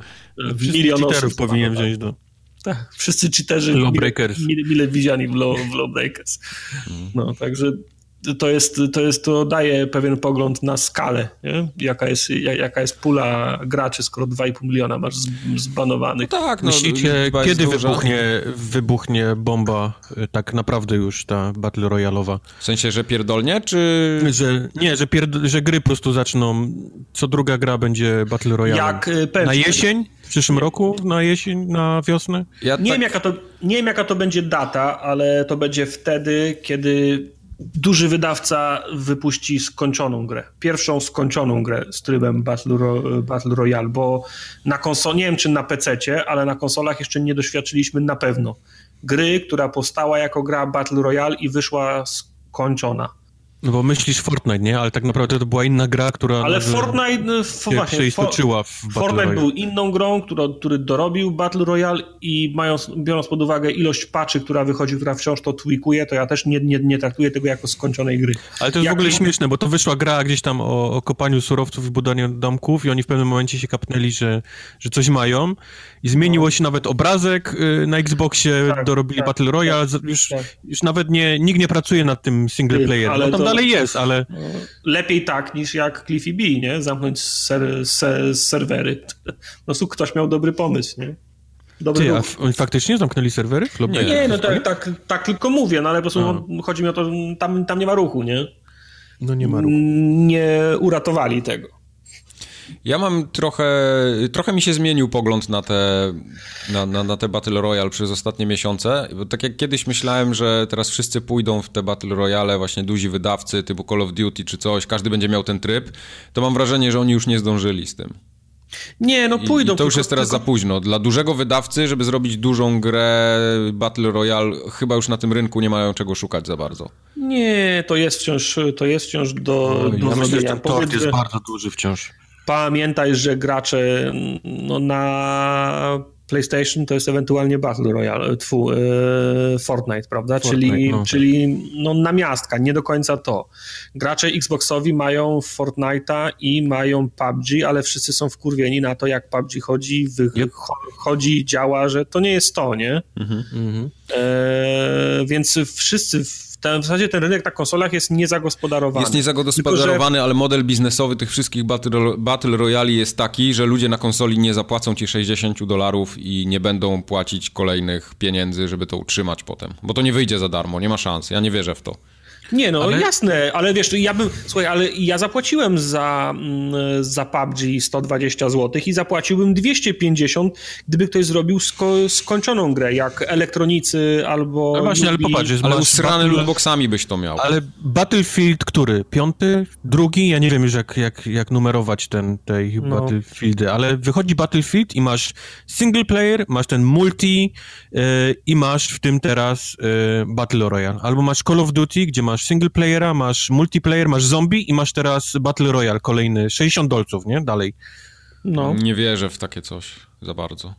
Milion osób powinien wziąć do... Tak, wszyscy cheaterzy Lawbreakers. mile, mile widziani w, law, w Lawbreakers. Mm. No, także to jest, to jest, to daje pewien pogląd na skalę, nie? Jaka, jest, jaka jest pula graczy, skoro 2,5 miliona masz zbanowanych. No tak, no, Myślicie, kiedy wybuchnie, wybuchnie bomba y, tak naprawdę już ta Battle Royalowa? W sensie, że pierdolnie, czy... Że, nie, że, pierd... że gry po prostu zaczną, co druga gra będzie Battle Royale. Jak y, pewnie. Na jesień? W przyszłym roku? Na jesień? Na wiosnę? Ja nie, tak... wiem, jaka to, nie wiem, jaka to będzie data, ale to będzie wtedy, kiedy duży wydawca wypuści skończoną grę. Pierwszą skończoną grę z trybem Battle, Ro Battle Royale, bo na konsoli, nie wiem czy na PC, ale na konsolach jeszcze nie doświadczyliśmy na pewno gry, która powstała jako gra Battle Royale i wyszła skończona. No bo myślisz Fortnite, nie? Ale tak naprawdę to była inna gra, która... Ale Fortnite, no, się właśnie, przeistoczyła w Battle Fortnite Royale. był inną grą, która, który dorobił Battle Royale i mając, biorąc pod uwagę ilość patchy, która wychodzi, która wciąż to tweakuje, to ja też nie, nie, nie traktuję tego jako skończonej gry. Ale to jest Jak... w ogóle śmieszne, bo to wyszła gra gdzieś tam o, o kopaniu surowców i budowaniu domków i oni w pewnym momencie się kapnęli, że, że coś mają i zmieniło się nawet obrazek y, na Xboxie, tak, dorobili tak, Battle Royale, tak, już, tak. już nawet nie, nikt nie pracuje nad tym single player. Ale no tam to, dalej jest, ale... No, lepiej tak niż jak Cliffy B, nie? Zamknąć ser, ser, serwery. No su, ktoś miał dobry pomysł, nie? Dobry Ty, a oni faktycznie zamknęli serwery? Nie, nie no tak, tak, tak tylko mówię, no ale po prostu chodzi mi o to, że tam, tam nie ma ruchu, nie? No nie ma ruchu. Nie uratowali tego. Ja mam trochę, trochę mi się zmienił pogląd na te, na, na, na te Battle Royale przez ostatnie miesiące, bo tak jak kiedyś myślałem, że teraz wszyscy pójdą w te Battle Royale, właśnie duzi wydawcy typu Call of Duty czy coś, każdy będzie miał ten tryb, to mam wrażenie, że oni już nie zdążyli z tym. Nie, no pójdą. I to już tylko, jest teraz tylko... za późno. Dla dużego wydawcy, żeby zrobić dużą grę Battle Royale, chyba już na tym rynku nie mają czego szukać za bardzo. Nie, to jest wciąż, to jest wciąż do, no, do ja myślę, że ten tort jest bardzo duży wciąż. Pamiętaj, że gracze no, na PlayStation to jest ewentualnie Battle Royale, tfu, e, Fortnite, prawda? Fortnite, czyli no. czyli no, namiastka, nie do końca to. Gracze Xboxowi mają Fortnite'a i mają PUBG, ale wszyscy są wkurwieni na to, jak PUBG chodzi, wy, yep. chodzi, działa, że to nie jest to, nie? Mm -hmm. e, więc wszyscy ten, w zasadzie ten rynek na konsolach jest niezagospodarowany. Jest niezagospodarowany, że... ale model biznesowy tych wszystkich Battle, battle Royale jest taki, że ludzie na konsoli nie zapłacą ci 60 dolarów i nie będą płacić kolejnych pieniędzy, żeby to utrzymać potem. Bo to nie wyjdzie za darmo, nie ma szans. Ja nie wierzę w to. Nie, no ale... jasne, ale wiesz, ja bym, słuchaj, ale ja zapłaciłem za, mm, za PUBG 120 zł i zapłaciłbym 250, gdyby ktoś zrobił sko skończoną grę, jak elektronicy albo... No właśnie, ale popatrz, jest ale usrany battle... lootboxami byś to miał. Ale Battlefield który? Piąty? Drugi? Ja nie wiem już jak, jak, jak numerować ten, tej no. Battlefieldy, ale wychodzi Battlefield i masz single player, masz ten multi yy, i masz w tym teraz yy, Battle Royale. Albo masz Call of Duty, gdzie masz masz single playera, masz multiplayer, masz zombie i masz teraz Battle Royale kolejny, 60 dolców, nie? Dalej. No. Nie wierzę w takie coś za bardzo.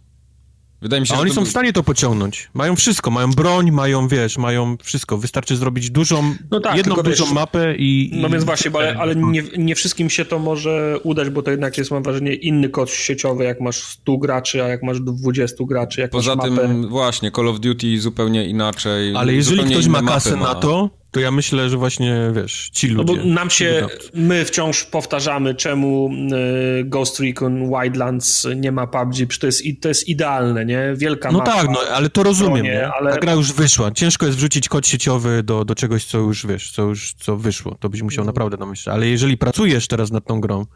Wydaje mi się, A oni są w stanie to pociągnąć. Mają wszystko, mają broń, mają, wiesz, mają wszystko. Wystarczy zrobić dużą, no tak, jedną dużą wiesz, mapę i... No więc właśnie, ale, ale nie, nie, wszystkim się to może udać, bo to jednak jest, mam wrażenie, inny kod sieciowy, jak masz 100 graczy, a jak masz 20 graczy, jak Poza masz tym, właśnie, Call of Duty zupełnie inaczej. Ale jeżeli ktoś ma kasę ma. na to, to ja myślę, że właśnie, wiesz, ci ludzie... No bo nam się, my wciąż powtarzamy, czemu y, Ghost Recon Wildlands nie ma PUBG, przecież to jest, to jest idealne, nie? Wielka No tak, no, ale to rozumiem, stronie, ale... Ta gra już wyszła. Ciężko jest wrzucić kod sieciowy do, do czegoś, co już, wiesz, co już, co wyszło. To byś musiał mhm. naprawdę namyśleć. Ale jeżeli pracujesz teraz nad tą grą,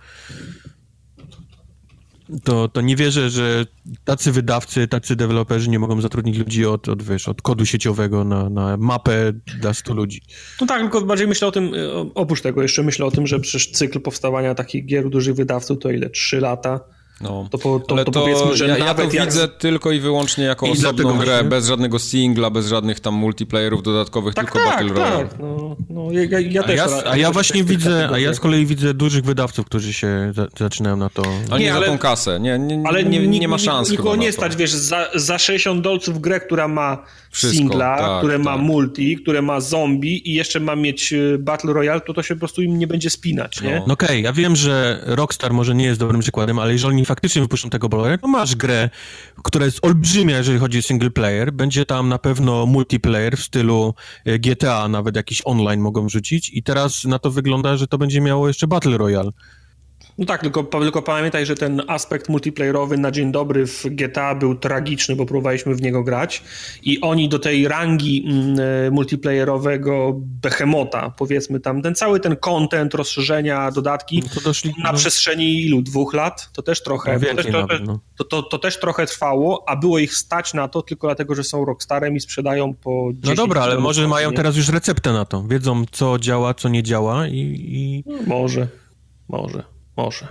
to, to nie wierzę, że tacy wydawcy, tacy deweloperzy nie mogą zatrudnić ludzi od, od, wiesz, od kodu sieciowego na, na mapę dla 100 ludzi. No tak, tylko bardziej myślę o tym, oprócz tego jeszcze myślę o tym, że przecież cykl powstawania takich gier dużych wydawców to ile? 3 lata? No. To, po, to, Ale to, to, powiedzmy, że ja, ja to jak... widzę tylko i wyłącznie jako I osobną grę, właśnie- bez żadnego singla, bez żadnych tam multiplayerów dodatkowych, Tak, tylko tak, Battle Royale. tak. No, no, ja, ja, ja A też ja, a ja też właśnie widzę, a ja z kolei widzę dużych wydawców, którzy się za, zaczynają na to... Ale nie, Nie, za ale- tą kasę, nie, nie, Ale nie, nie, nik- ma szans Nikogo chyba nie stać, wiesz, za, za 60 dolców grę, która ma Wszystko, singla, tak, które ma tak. multi, które ma zombie i jeszcze ma mieć y, Battle Royale, to to się po prostu im nie będzie spinać, nie? No. No okej, ja wiem, że Rockstar może nie jest dobrym przykładem, ale jeżeli oni faktycznie wypuszczą tego Royale, to masz grę, która jest olbrzymia, jeżeli chodzi o single player. Będzie tam na pewno multiplayer w stylu e, GTA, nawet jakiś online mogą wrzucić i teraz na to wygląda, że to będzie miało jeszcze Battle Royale. No tak, tylko, tylko pamiętaj, że ten aspekt multiplayerowy na dzień dobry w GTA był tragiczny, bo próbowaliśmy w niego grać i oni do tej rangi mm, e, multiplayerowego behemota, powiedzmy tam, ten cały ten content, rozszerzenia, dodatki, To doszli... na no, przestrzeni ilu? Dwóch lat? To też trochę, No to, też, to, nawet, no. to, to, to też trochę trwało, a było ich stać na to tylko dlatego, że są Rockstarem i sprzedają po 10 No dobra, ale może mają nie? teraz już receptę na to. Wiedzą, co działa, co nie działa i... i... No, Może, może, może.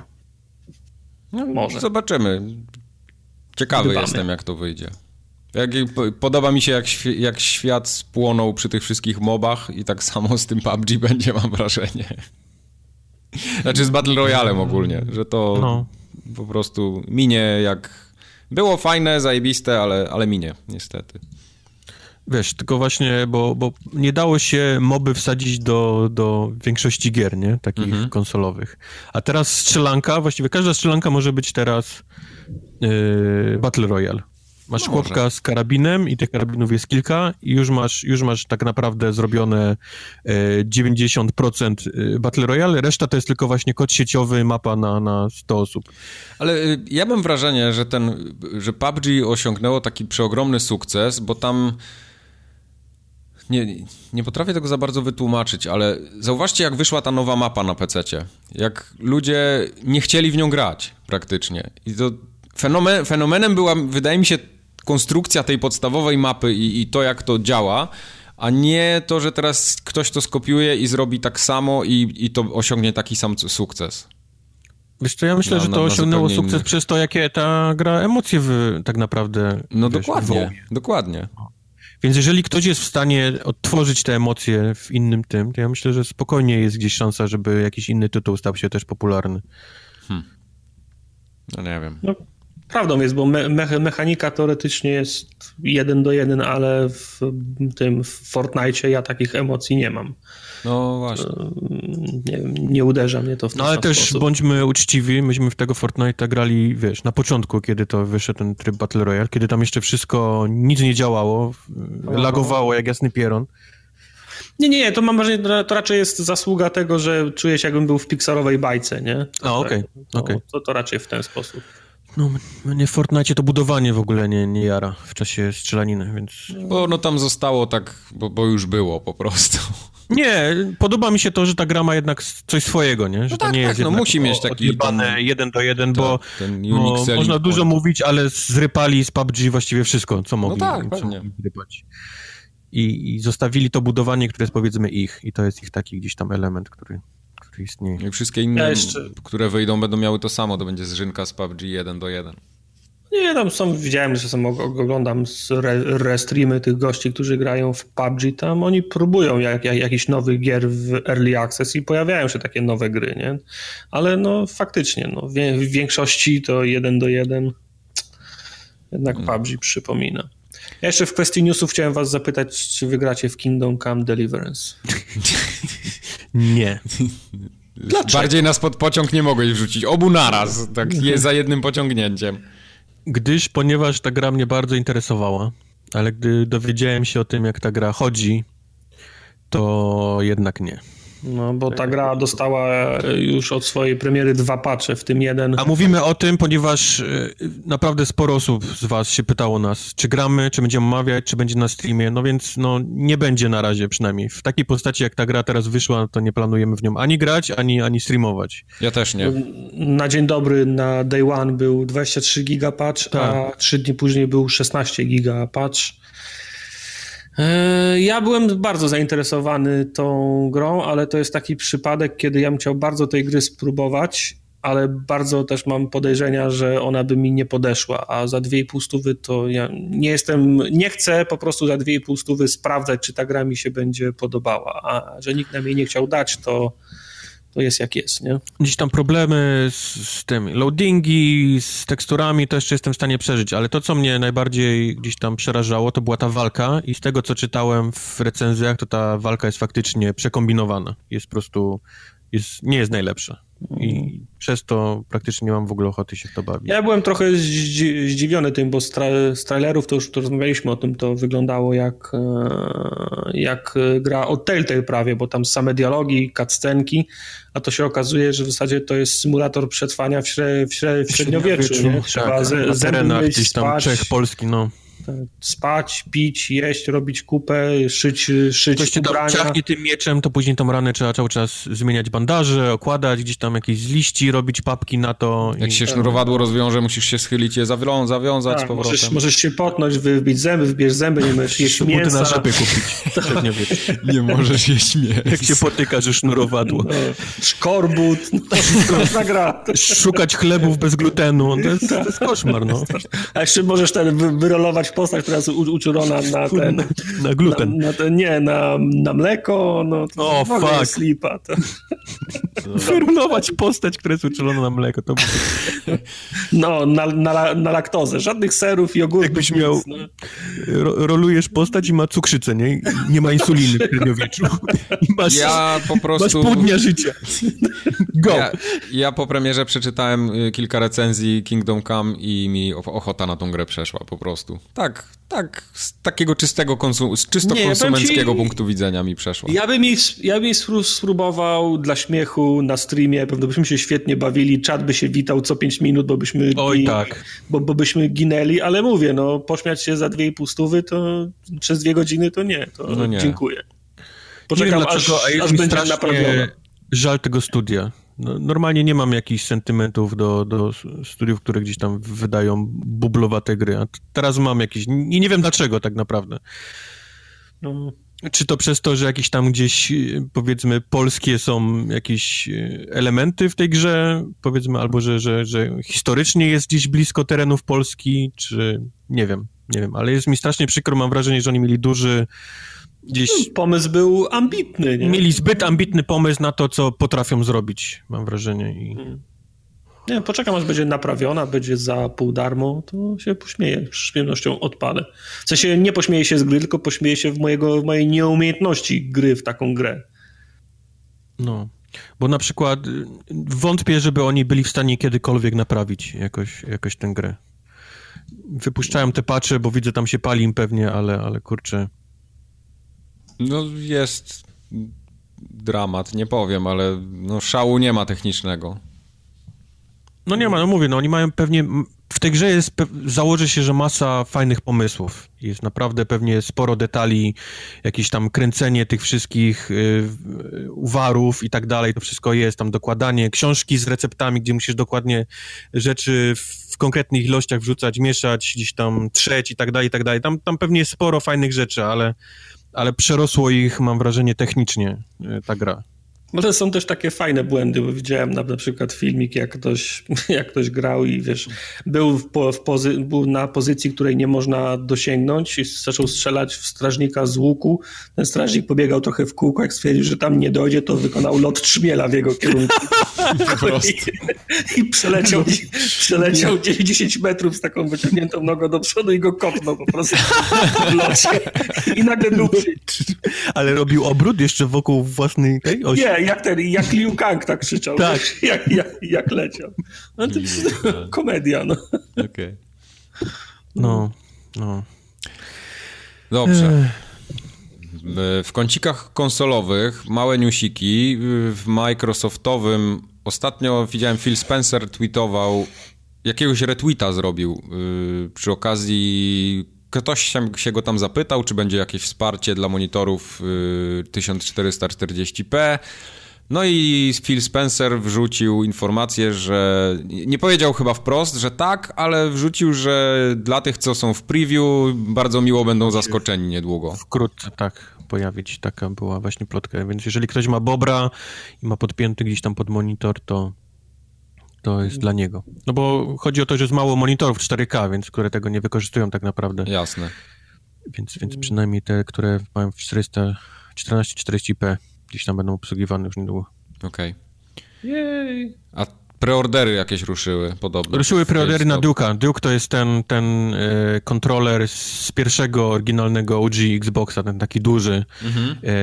No, Może. Zobaczymy. Ciekawy Dbamy. jestem, jak to wyjdzie. Jak, po- podoba mi się, jak, jak świat spłonął przy tych wszystkich mobach i tak samo z tym PUBG będzie, mam wrażenie. Znaczy z Battle Royalem ogólnie, że to No. po prostu minie jak... Było fajne, zajebiste, ale, ale minie, niestety. Wiesz, tylko właśnie, bo, bo nie dało się moby wsadzić do, do większości gier, nie? Takich Mhm. konsolowych. A teraz strzelanka, właściwie każda strzelanka może być teraz yy, Battle Royale. Masz No chłopka może. z karabinem i tych karabinów jest kilka i już masz, już masz tak naprawdę zrobione yy, 90% yy, Battle Royale, reszta to jest tylko właśnie kod sieciowy, mapa na, na 100 osób. Ale y, ja mam wrażenie, że ten, że PUBG osiągnęło taki przeogromny sukces, bo tam nie, nie potrafię tego za bardzo wytłumaczyć, ale zauważcie, jak wyszła ta nowa mapa na PC-cie. Jak ludzie nie chcieli w nią grać praktycznie. I to fenomen, fenomenem była, wydaje mi się, konstrukcja tej podstawowej mapy i, i to, jak to działa, a nie to, że teraz ktoś to skopiuje i zrobi tak samo i, i to osiągnie taki sam sukces. Wiesz co, ja myślę, Na- że to na osiągnęło sukces innych. przez to, jakie ta gra emocje wy, tak naprawdę No wiesz, dokładnie, wywołuje. dokładnie. Więc jeżeli ktoś jest w stanie odtworzyć te emocje w innym tym, to ja myślę, że spokojnie jest gdzieś szansa, żeby jakiś inny tytuł stał się też popularny. No nie wiem. No, prawdą jest, bo me, me, mechanika teoretycznie jest jeden do jeden, ale w tym w Fortnite ja takich emocji nie mam. No właśnie. Nie, wiem, nie uderza mnie to w ten No ale też sposób. bądźmy uczciwi, myśmy w tego Fortnite'a grali, wiesz, na początku, kiedy to wyszedł ten tryb Battle Royale, kiedy tam jeszcze wszystko, nic nie działało, lagowało jak jasny pieron. Nie, nie, nie, to mam wrażenie, to raczej jest zasługa tego, że czuję się jakbym był w pikselowej bajce, nie? A, okej, To- okej. To, to raczej w ten sposób. No, mnie w Fortnite to budowanie w ogóle nie, nie jara w czasie strzelaniny, więc... Bo no tam zostało tak, bo, bo już było po prostu. Nie, podoba mi się to, że ta gra ma jednak coś swojego, nie? Że to tak, nie tak, jest no jednak musi mieć taki ten- jeden do jeden, bo, Tak, bo można dużo point. mówić, ale zrypali z PUBG właściwie wszystko, co mogli, tak, co mogli zrypać. I, I zostawili to budowanie, które jest powiedzmy ich i to jest ich taki gdzieś tam element, który, który istnieje. I wszystkie inne, Ja jeszcze- które wyjdą, będą miały to samo. To będzie zrzynka z PUBG 1 do 1. Nie, tam są, widziałem, że czasem og- oglądam re, restreamy tych gości, którzy grają w PUBG, tam oni próbują jak, jak, jakichś nowych gier w Early Access i pojawiają się takie nowe gry, nie? Ale no faktycznie, no, w większości to jeden do jeden jednak PUBG przypomina. Ja jeszcze w kwestii newsów chciałem was zapytać, czy wygracie w Kingdom Come Deliverance? Nie. Bardziej nas pod pociąg nie mogłeś wrzucić. Obu naraz, tak je za jednym pociągnięciem. Gdyż, ponieważ ta gra mnie bardzo interesowała, ale gdy dowiedziałem się o tym, jak ta gra chodzi, to jednak nie. No, bo ta gra dostała już od swojej premiery dwa patche, w tym jeden. A mówimy o tym, ponieważ e, naprawdę sporo osób z was się pytało nas, czy gramy, czy będziemy omawiać, czy będzie na streamie, no więc no nie będzie na razie przynajmniej. W takiej postaci, jak ta gra teraz wyszła, to nie planujemy w nią ani grać, ani, ani streamować. Ja też nie. Na dzień dobry na day one był 23 giga patch, Tak. a 3 dni później był 16 giga patch. E, Ja byłem bardzo zainteresowany tą grą, ale to jest taki przypadek, kiedy ja bym chciał bardzo tej gry spróbować ale bardzo też mam podejrzenia, że ona by mi nie podeszła, a za 2,5 stówy to ja nie jestem, nie chcę po prostu za 2,5 stówy sprawdzać, czy ta gra mi się będzie podobała, a że nikt nam jej nie chciał dać, to to jest jak jest, nie? Gdzieś tam problemy z, z tym loadingi, z teksturami, to jeszcze jestem w stanie przeżyć, ale to, co mnie najbardziej gdzieś tam przerażało, to była ta walka i z tego, co czytałem w recenzjach, to ta walka jest faktycznie przekombinowana. Jest po prostu, jest, nie jest najlepsza. I przez to praktycznie nie mam w ogóle ochoty się w to bawić. Ja byłem trochę zdziwiony tym, bo z, tra z trailerów to już to rozmawialiśmy o tym, to wyglądało jak, e, jak gra od Telltale prawie, bo tam same dialogi, cutscenki, a to się okazuje, że w zasadzie to jest symulator przetrwania w, śre w, śre w średniowieczu. średniowieczu Trzeba tak, z, na terenach gdzieś tam Czech, Polski, no spać, pić, jeść, robić kupę, szyć, szyć Ktoś cię ciachnie tym mieczem, to później tą ranę trzeba cały czas zmieniać bandaże, okładać, gdzieś tam jakieś z liści robić papki na to. Jak i... się sznurowadło rozwiąże, musisz się schylić je zawią zawiązać tak, z powrotem. Możesz, możesz się potnąć, wybić zęby, wybierz zęby, nie możesz jeść mięsa. na kupić. nie możesz jeść mięsa. Jak się potyka, że sznurowadło. No, szkorbut, no, gra. Szukać chlebów bez glutenu, to jest, to jest koszmar, no. A jeszcze możesz ten wyrolować postać, która jest uczulona na ten... Na, gluten. Na, na ten, nie, na, na mleko, no to oh, fuck. slipa. To. Postać, która jest uczulona na mleko, to No, na, na, na laktozę. Żadnych serów i ogórków. Jakbyś miał... Nic, no. Ro, rolujesz postać i ma cukrzycę, nie? Nie ma insuliny w średniowieczu. I masz, ja po prostu... Masz pół dnia życia. Go! Ja, ja po premierze przeczytałem y, kilka recenzji Kingdom Come i mi ochota na tą grę przeszła po prostu. Tak, tak, z takiego czystego konsum z czysto nie, konsumenckiego ci, punktu widzenia mi przeszło. Ja bym, jej, ja bym spróbował dla śmiechu na streamie, pewno byśmy się świetnie bawili, czat by się witał co 5 minut, bo byśmy, Oj, tak. bo, bo byśmy ginęli, ale mówię, no pośmiać się za 2,5 stówy, to przez dwie godziny to nie, to no nie. dziękuję. Poczekam, nie wiem, dlaczego, aż, aż będzie naprawione. Żal tego studia. No, normalnie nie mam jakichś sentymentów do, do studiów, które gdzieś tam wydają bublowate gry, a teraz mam jakieś... I nie wiem dlaczego tak naprawdę. No. Czy to przez to, że jakieś tam gdzieś, powiedzmy, polskie są jakieś elementy w tej grze, powiedzmy, albo że, że, że historycznie jest gdzieś blisko terenów Polski, czy nie wiem, nie wiem, ale jest mi strasznie przykro, mam wrażenie, że oni mieli duży gdzieś... No, pomysł był ambitny, nie? Mieli zbyt ambitny pomysł na to, co potrafią zrobić, mam wrażenie. I... Hmm. Nie, poczekam, aż będzie naprawiona, będzie za pół darmo, to się pośmieję, z przyjemnością odpalę. W sensie nie pośmieję się z gry, tylko pośmieję się w, mojego, w mojej nieumiejętności gry w taką grę. No, bo na przykład y, wątpię, żeby oni byli w stanie kiedykolwiek naprawić jakoś, jakoś tę grę. Wypuszczają te patche, bo widzę, tam się pali im pewnie, ale, ale kurczę no jest dramat, nie powiem, ale no szału nie ma technicznego. No nie ma, no mówię, no oni mają pewnie, w tej grze jest, założy się, że masa fajnych pomysłów. Jest naprawdę pewnie sporo detali, jakieś tam kręcenie tych wszystkich y, uwarów i tak dalej, to wszystko jest, tam dokładanie, książki z receptami, gdzie musisz dokładnie rzeczy w konkretnych ilościach wrzucać, mieszać, gdzieś tam trzeć i tak dalej, i tak dalej. Tam, tam pewnie jest sporo fajnych rzeczy, ale ale przerosło ich, mam wrażenie, technicznie e, ta gra. Może są też takie fajne błędy, bo widziałem na, na przykład filmik, jak ktoś, jak ktoś grał i wiesz, był, w, w pozy, był na pozycji, której nie można dosięgnąć i zaczął strzelać w strażnika z łuku. Ten strażnik pobiegał trochę w kółko, jak stwierdził, że tam nie dojdzie, to wykonał lot trzmiela w jego kierunku. I, I, przeleciał, przeleciał 10 metrów z taką wyciągniętą nogą do przodu i go kopnął po prostu w locie. I nagle był... Ale robił obrót jeszcze wokół własnej tej osi? Nie, jak ten, jak Liu Kang tak krzyczał, tak. jak, jak, jak leciał. No to jest komedia, no. Okej. Okay. No, no. Dobrze. W kącikach konsolowych małe newsiki. W Microsoftowym ostatnio widziałem Phil Spencer tweetował, jakiegoś retweeta zrobił yy, przy okazji ktoś się, się, go tam zapytał, czy będzie jakieś wsparcie dla monitorów yy, 1440p. No i Phil Spencer wrzucił informację, że nie powiedział chyba wprost, że tak, ale wrzucił, że dla tych, co są w preview, bardzo miło będą zaskoczeni niedługo. Wkrótce tak pojawić, taka była właśnie plotka, więc jeżeli ktoś ma Bobra i ma podpięty gdzieś tam pod monitor, to to jest dla niego. No bo chodzi o to, że jest mało monitorów 4K, więc które tego nie wykorzystują tak naprawdę. Jasne. Więc, więc przynajmniej te, które mają w 400, 1440p gdzieś tam będą obsługiwane już niedługo. Okej. Jej. A preordery jakieś ruszyły podobno. Ruszyły preordery na GameStop. Duke'a. Duke to jest ten, ten e, kontroler z pierwszego oryginalnego OG Xboxa, ten taki duży. Mhm. E,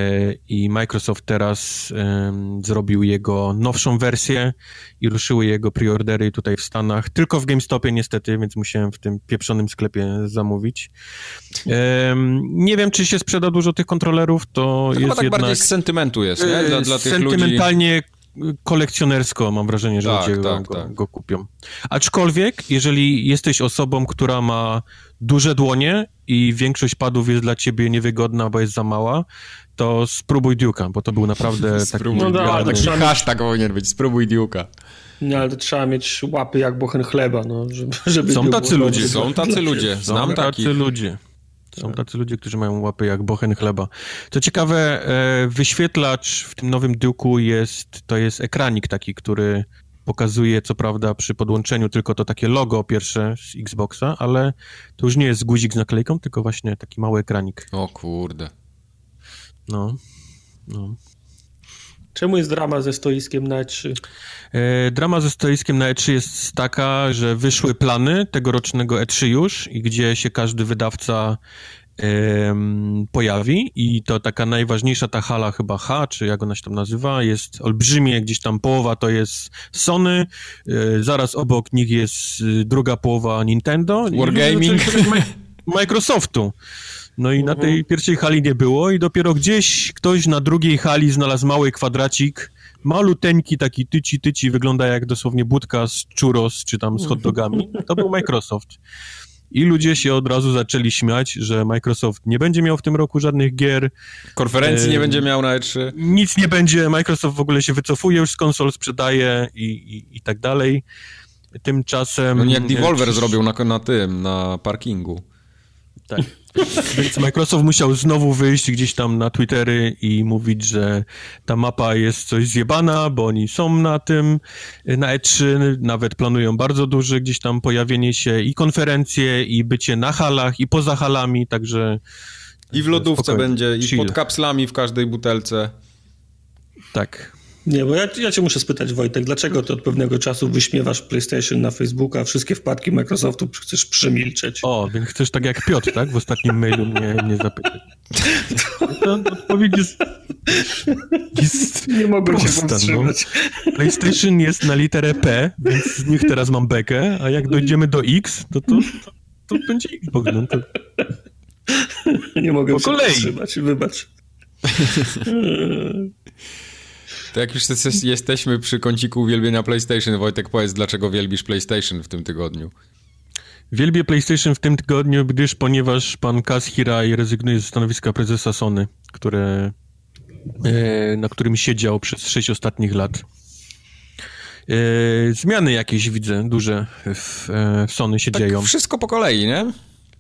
I Microsoft teraz em, zrobił jego nowszą wersję i ruszyły jego preordery tutaj w Stanach. Tylko w GameStopie niestety, więc musiałem w tym pieprzonym sklepie zamówić. Nie wiem, czy się sprzeda dużo tych kontrolerów, to, To chyba jest tak jednak... bardziej z sentymentu jest, nie? Dla, E, dla tych ludzi. sentymentalnie kolekcjonersko mam wrażenie, że Tak, ludzie tak, go, tak. go kupią. Aczkolwiek, jeżeli jesteś osobą, która ma duże dłonie i większość padów jest dla ciebie niewygodna, bo jest za mała, to spróbuj Duke'a, bo to był naprawdę taki Spróbuj. No tak, idealny- tak trzeba mieć- Hashtag powinien być, spróbuj Duke'a. No ale to trzeba mieć łapy jak bochen chleba, no, żeby, żeby Są tacy ludzie, Są tacy ludzie, znam Są takich. tacy ludzie. Są tacy ludzie, którzy mają łapy jak bochen chleba. Co ciekawe, e, wyświetlacz w tym nowym Duke'u jest, to jest ekranik taki, który pokazuje, co prawda, przy podłączeniu tylko to takie logo pierwsze z Xboxa, ale to już nie jest guzik z naklejką, tylko właśnie taki mały ekranik. O kurde. No. no. Czemu jest drama ze stoiskiem na E E3? E, drama ze stoiskiem na E3 jest taka, że wyszły plany tegorocznego E3 już i gdzie się każdy wydawca pojawi i to taka najważniejsza ta hala chyba H, czy jak ona się tam nazywa, jest olbrzymie, gdzieś tam połowa to jest Sony, e, zaraz obok nich jest e, druga połowa Nintendo. i Wargaming. Mi- Microsoftu. No i na tej pierwszej hali nie było i dopiero gdzieś ktoś na drugiej hali znalazł mały kwadracik, maluteńki, taki tyci tyci, wygląda jak dosłownie budka z churros, czy tam z hot dogami. To był Microsoft. I ludzie się od razu zaczęli śmiać, że Microsoft nie będzie miał w tym roku żadnych gier, Konferencji nie Em, będzie miał na E3. nic nie będzie, Microsoft w ogóle się wycofuje już z konsol, sprzedaje i, i, i tak dalej. Tymczasem... No nie jak e, Devolver przysz- zrobił na, na tym, na parkingu. Tak. Więc Microsoft musiał znowu wyjść gdzieś tam na Twittery i mówić, że ta mapa jest coś zjebana, bo oni są na tym, na E3, nawet planują bardzo duże gdzieś tam pojawienie się i konferencje, i bycie na halach, i poza halami, także I w lodówce Spokojnie. będzie, i Chill. pod kapslami w każdej butelce. tak. Nie, bo ja, ja cię muszę spytać, Wojtek, dlaczego ty od pewnego czasu wyśmiewasz PlayStation na Facebooka, a wszystkie wpadki Microsoftu chcesz przemilczeć? O, więc chcesz tak jak Piotr, tak? W ostatnim mailu mnie, mnie zapytać. To odpowiedź jest, jest Nie się prosta, no. powstrzymać. PlayStation jest na literę P, więc z nich teraz mam bekę, a jak dojdziemy do X, to to, to, to będzie Xbox. No to... Nie mogłem Po się kolei. powstrzymać, wybacz. To jak już jeste- jesteśmy przy kąciku uwielbienia PlayStation, Wojtek, powiedz, dlaczego wielbisz PlayStation w tym tygodniu. Wielbię PlayStation w tym tygodniu, gdyż ponieważ pan Kaz Hirai rezygnuje ze stanowiska prezesa Sony, które, e, na którym siedział przez sześć ostatnich lat. E, zmiany jakieś widzę, duże w, e, w Sony się Tak dzieją. wszystko po kolei, nie?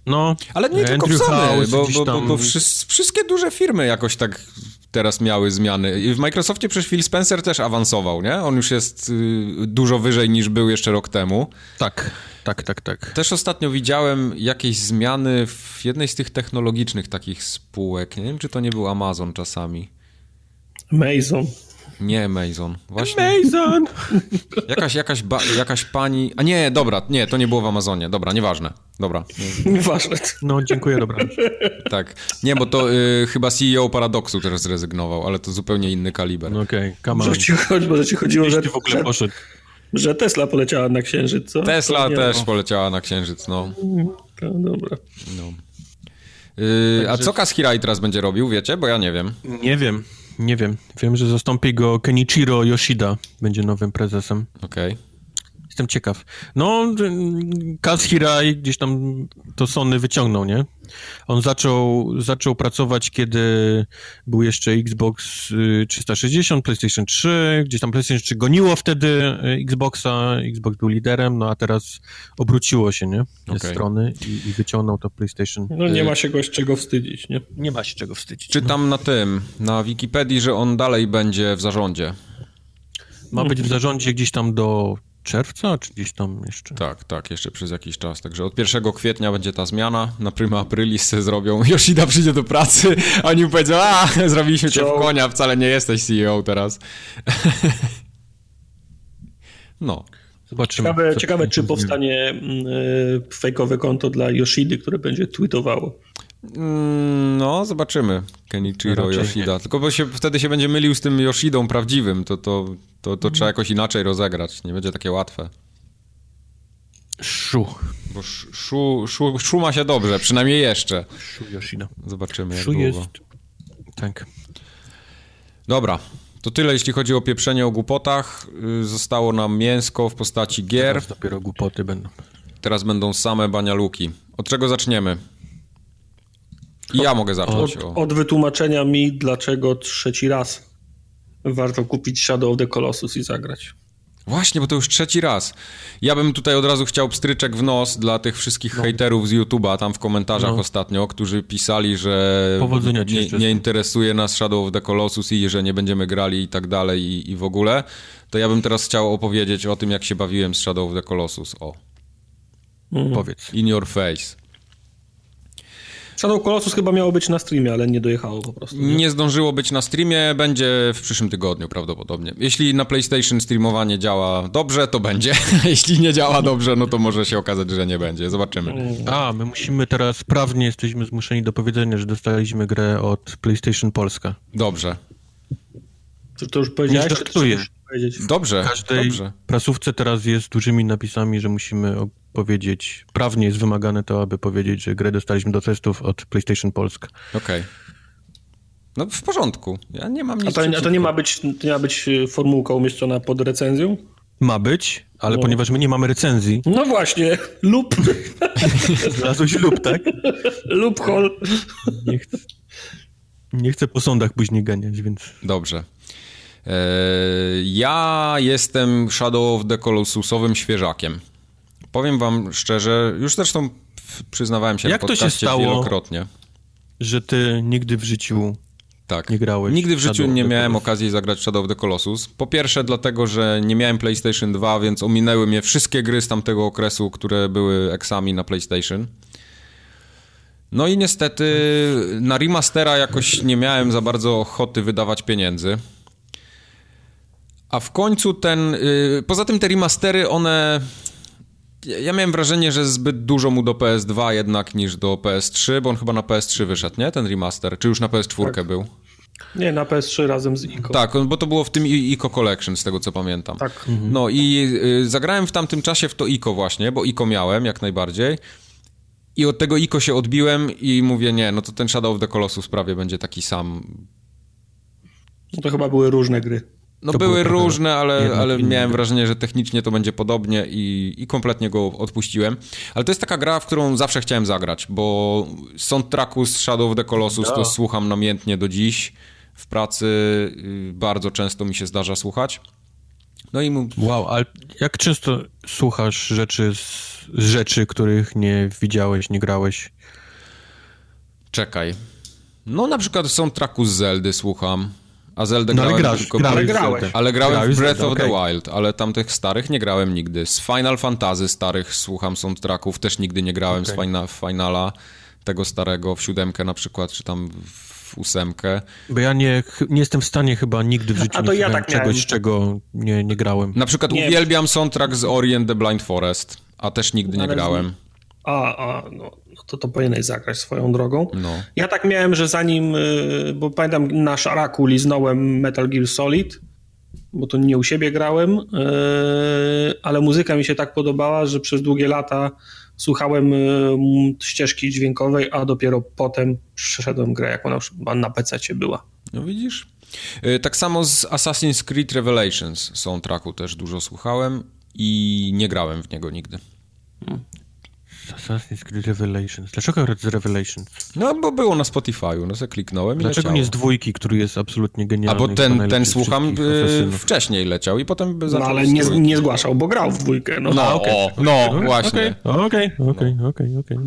No, Ale nie tylko w Andrew Sony, House bo, bo, bo, bo wszys- wszystkie duże firmy jakoś tak teraz miały zmiany. I w Microsoftie przecież Phil Spencer też awansował, nie? On już jest y, dużo wyżej niż był jeszcze rok temu. Tak, tak, tak, tak. Też ostatnio widziałem jakieś zmiany w jednej z tych technologicznych takich spółek. Nie wiem, czy to nie był Amazon czasami. Amazon. Nie Amazon. Właśnie. Amazon! Jakaś, jakaś, ba- jakaś pani... A nie, dobra, nie, to nie było w Amazonie. Dobra, nieważne. Dobra, Nieważne. No, dziękuję, dobra. tak. Nie, bo to y, chyba CEO Paradoxu też zrezygnował, ale to zupełnie inny kaliber. No Okej, come on. Może ci, chodzi, może ci chodziło, że, w ogóle że, poszedł. że Tesla poleciała na Księżyc, co? Tesla też poleciała na Księżyc, no. To, dobra. no. Yy, a co Kaz Hirai teraz będzie robił, wiecie? Bo ja nie wiem. Nie wiem, nie wiem. Wiem, że zastąpi go Kenichiro Yoshida, będzie nowym prezesem. Okej. Jestem ciekaw. No, y, Kaz Hirai gdzieś tam to Sony wyciągnął, nie? On zaczął, zaczął pracować, kiedy był jeszcze Xbox y, 360, PlayStation 3, gdzieś tam PlayStation 3 goniło wtedy y, Xboxa, Xbox był liderem, no a teraz obróciło się, nie? Ze Okej. strony i, i wyciągnął to PlayStation. No nie ma się goś czego wstydzić, nie? Nie ma się czego wstydzić. Czytam na tym, na Wikipedii, że on dalej będzie w zarządzie. Ma być w zarządzie gdzieś tam do czerwca, czy gdzieś tam jeszcze? Tak, tak, jeszcze przez jakiś czas. Także od 1 kwietnia będzie ta zmiana. Na prima aprilis se zrobią. Yoshida przyjdzie do pracy, a oni powiedzą, a, zrobiliśmy cię w konia, wcale nie jesteś CEO teraz. no. Zobaczymy. Ciekawe, ciekawe czy powstanie y, fejkowe konto dla Yoshidy, które będzie tweetowało. Mm, no, zobaczymy. Kenichiro Yoshida. Nie. Tylko bo się, wtedy się będzie mylił z tym Yoshidą prawdziwym. To, to, to, to trzeba jakoś inaczej rozegrać. Nie będzie takie łatwe. Szu. Bo szu, szu, szu ma się dobrze, przynajmniej jeszcze. Szu Yoshida. Zobaczymy, jak Szu długo. jest... Tak. Dobra. To tyle, jeśli chodzi o pieprzenie o głupotach. Y, zostało nam mięsko w postaci gier. Teraz dopiero głupoty będą. Teraz będą same banialuki. Od czego zaczniemy? Ja mogę zacząć. Od, od, wytłumaczenia mi, dlaczego trzeci raz warto kupić Shadow of the Colossus i zagrać. Właśnie, bo to już trzeci raz. Ja bym tutaj od razu chciał pstryczek w nos dla tych wszystkich no. hejterów z YouTube'a, tam w komentarzach no. ostatnio, którzy pisali, że nie, nie, interesuje nas Shadow of the Colossus i że nie będziemy grali i tak dalej i, i w ogóle. To ja bym teraz chciał opowiedzieć o tym, jak się bawiłem z Shadow of the Colossus. O. Mhm. Powiedz. In your face. Shadow Colossus chyba miało być na streamie, ale nie dojechało po prostu. Nie? nie zdążyło być na streamie, będzie w przyszłym tygodniu prawdopodobnie. Jeśli na PlayStation streamowanie działa dobrze, to będzie. Jeśli nie działa dobrze, no to może się okazać, że nie będzie. Zobaczymy. Mm. A, my musimy teraz, prawnie jesteśmy zmuszeni do powiedzenia, że dostaliśmy grę od PlayStation Polska. Dobrze. To, to już powiedziałeś? Nie żartuję. Dobrze, w każdej dobrze. prasówce teraz jest dużymi napisami, że musimy powiedzieć, prawnie jest wymagane to, aby powiedzieć, że grę dostaliśmy do testów od PlayStation Polska. Okej. Okay. No w porządku. Ja nie mam nic A to, a to nie ma być, nie ma być formułka umieszczona pod recenzją? Ma być, ale no. ponieważ my nie mamy recenzji. No właśnie, lub. Znalazłeś lub, tak? lub hol. Nie chcę, nie chcę po sądach później ganiać, więc. Dobrze. E, ja jestem Shadow of the Colossusowym świeżakiem. Powiem wam szczerze, już zresztą przyznawałem się Jak to się stało, wielokrotnie. Że ty nigdy w życiu tak. nie grałeś? Nigdy w życiu nie miałem okazji zagrać Shadow of the Colossus. Po pierwsze dlatego, że nie miałem PlayStation 2, więc ominęły mnie wszystkie gry z tamtego okresu, które były eksami na PlayStation. No i niestety na remastera jakoś nie miałem za bardzo ochoty wydawać pieniędzy. A w końcu ten. Yy, poza tym te remastery, one ja miałem wrażenie, że zbyt dużo mu do PS2 jednak niż do PS3, bo on chyba na PS3 wyszedł, nie? Ten remaster. Czy już na PS4 tak. był? Nie, na PS3 razem z ICO. Tak, bo to było w tym ICO Collection, z tego co pamiętam. Tak. Mhm. No i y, zagrałem w tamtym czasie w to ICO właśnie, bo ICO miałem jak najbardziej. I od tego ICO się odbiłem i mówię, nie, no to ten Shadow of the Colossus prawie będzie taki sam. No to chyba były różne gry. No to były różne, ale, ale miałem wrażenie, że technicznie to będzie podobnie i, i kompletnie go odpuściłem. Ale to jest taka gra, w którą zawsze chciałem zagrać, bo soundtracku z Shadow of the Colossus no. to słucham namiętnie do dziś. W pracy y, bardzo często mi się zdarza słuchać. No i mu... Wow, ale jak często słuchasz rzeczy z rzeczy, których nie widziałeś, nie grałeś? Czekaj. No na przykład soundtracku z Zeldy słucham. A Zelda no, grałem ale tylko... ale grałeś. Ale grałem grałeś w Breath Zelda, of the okay. Wild, ale tamtych starych nie grałem nigdy. Z Final Fantasy starych słucham soundtracków, też nigdy nie grałem okay. z fina, Finala, tego starego, w siódemkę na przykład, czy tam w ósemkę. Bo ja nie, nie jestem w stanie chyba nigdy w życiu A to nie ja tak czegoś, miałem. czego nie, nie grałem. Na przykład nie. uwielbiam soundtrack z Ori and the Blind Forest, a też nigdy nie grałem. A, a no, no, to to powinieneś zagrać swoją drogą. No. Ja tak miałem, że zanim, y, bo pamiętam na szaraku liznąłem Metal Gear Solid, bo to nie u siebie grałem, y, ale muzyka mi się tak podobała, że przez długie lata słuchałem y, ścieżki dźwiękowej, a dopiero potem przeszedłem grę, jak ona już na PC była. No widzisz? Tak samo z Assassin's Creed Revelations soundtracku też dużo słuchałem i nie grałem w niego nigdy. Assassin's Creed Revelations. Dlaczego z Revelations? No, bo było na Spotify'u, no sobie kliknąłem Dlaczego nie z dwójki, który jest absolutnie genialny? A bo ten, ten słucham y, wcześniej leciał i potem by No ale nie, nie zgłaszał, bo grał w dwójkę. No, no, okay. o, no, no właśnie. Okej, okej, okej, okej.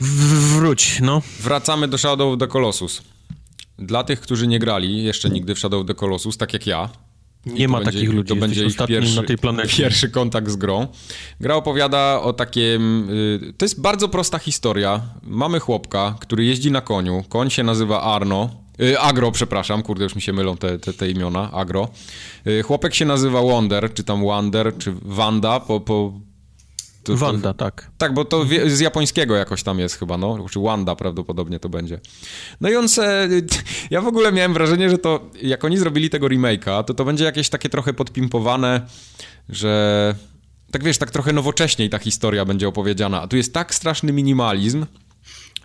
Wróć, no. Wracamy do Shadow of the Colossus. Dla tych, którzy nie grali jeszcze nigdy w Shadow of the Colossus, tak jak ja, Nie ma będzie, takich ludzi. To będzie ich pierwszy, na tej planecie. pierwszy kontakt z grą. Gra opowiada o takim... Y, to jest bardzo prosta historia. Mamy chłopka, który jeździ na koniu. Koń się nazywa Arno. Y, Agro, przepraszam, kurde, już mi się mylą te, te, te imiona. Agro. Y, chłopek się nazywa Wonder, czy tam Wander, czy Wanda, po, po, to, Wanda, to, tak. Tak, bo to z japońskiego jakoś tam jest chyba, no, czy Wanda prawdopodobnie to będzie. No i on se, ja w ogóle miałem wrażenie, że to, jak oni zrobili tego remake'a, to to będzie jakieś takie trochę podpimpowane, że tak wiesz, tak trochę nowocześniej ta historia będzie opowiedziana, a tu jest tak straszny minimalizm,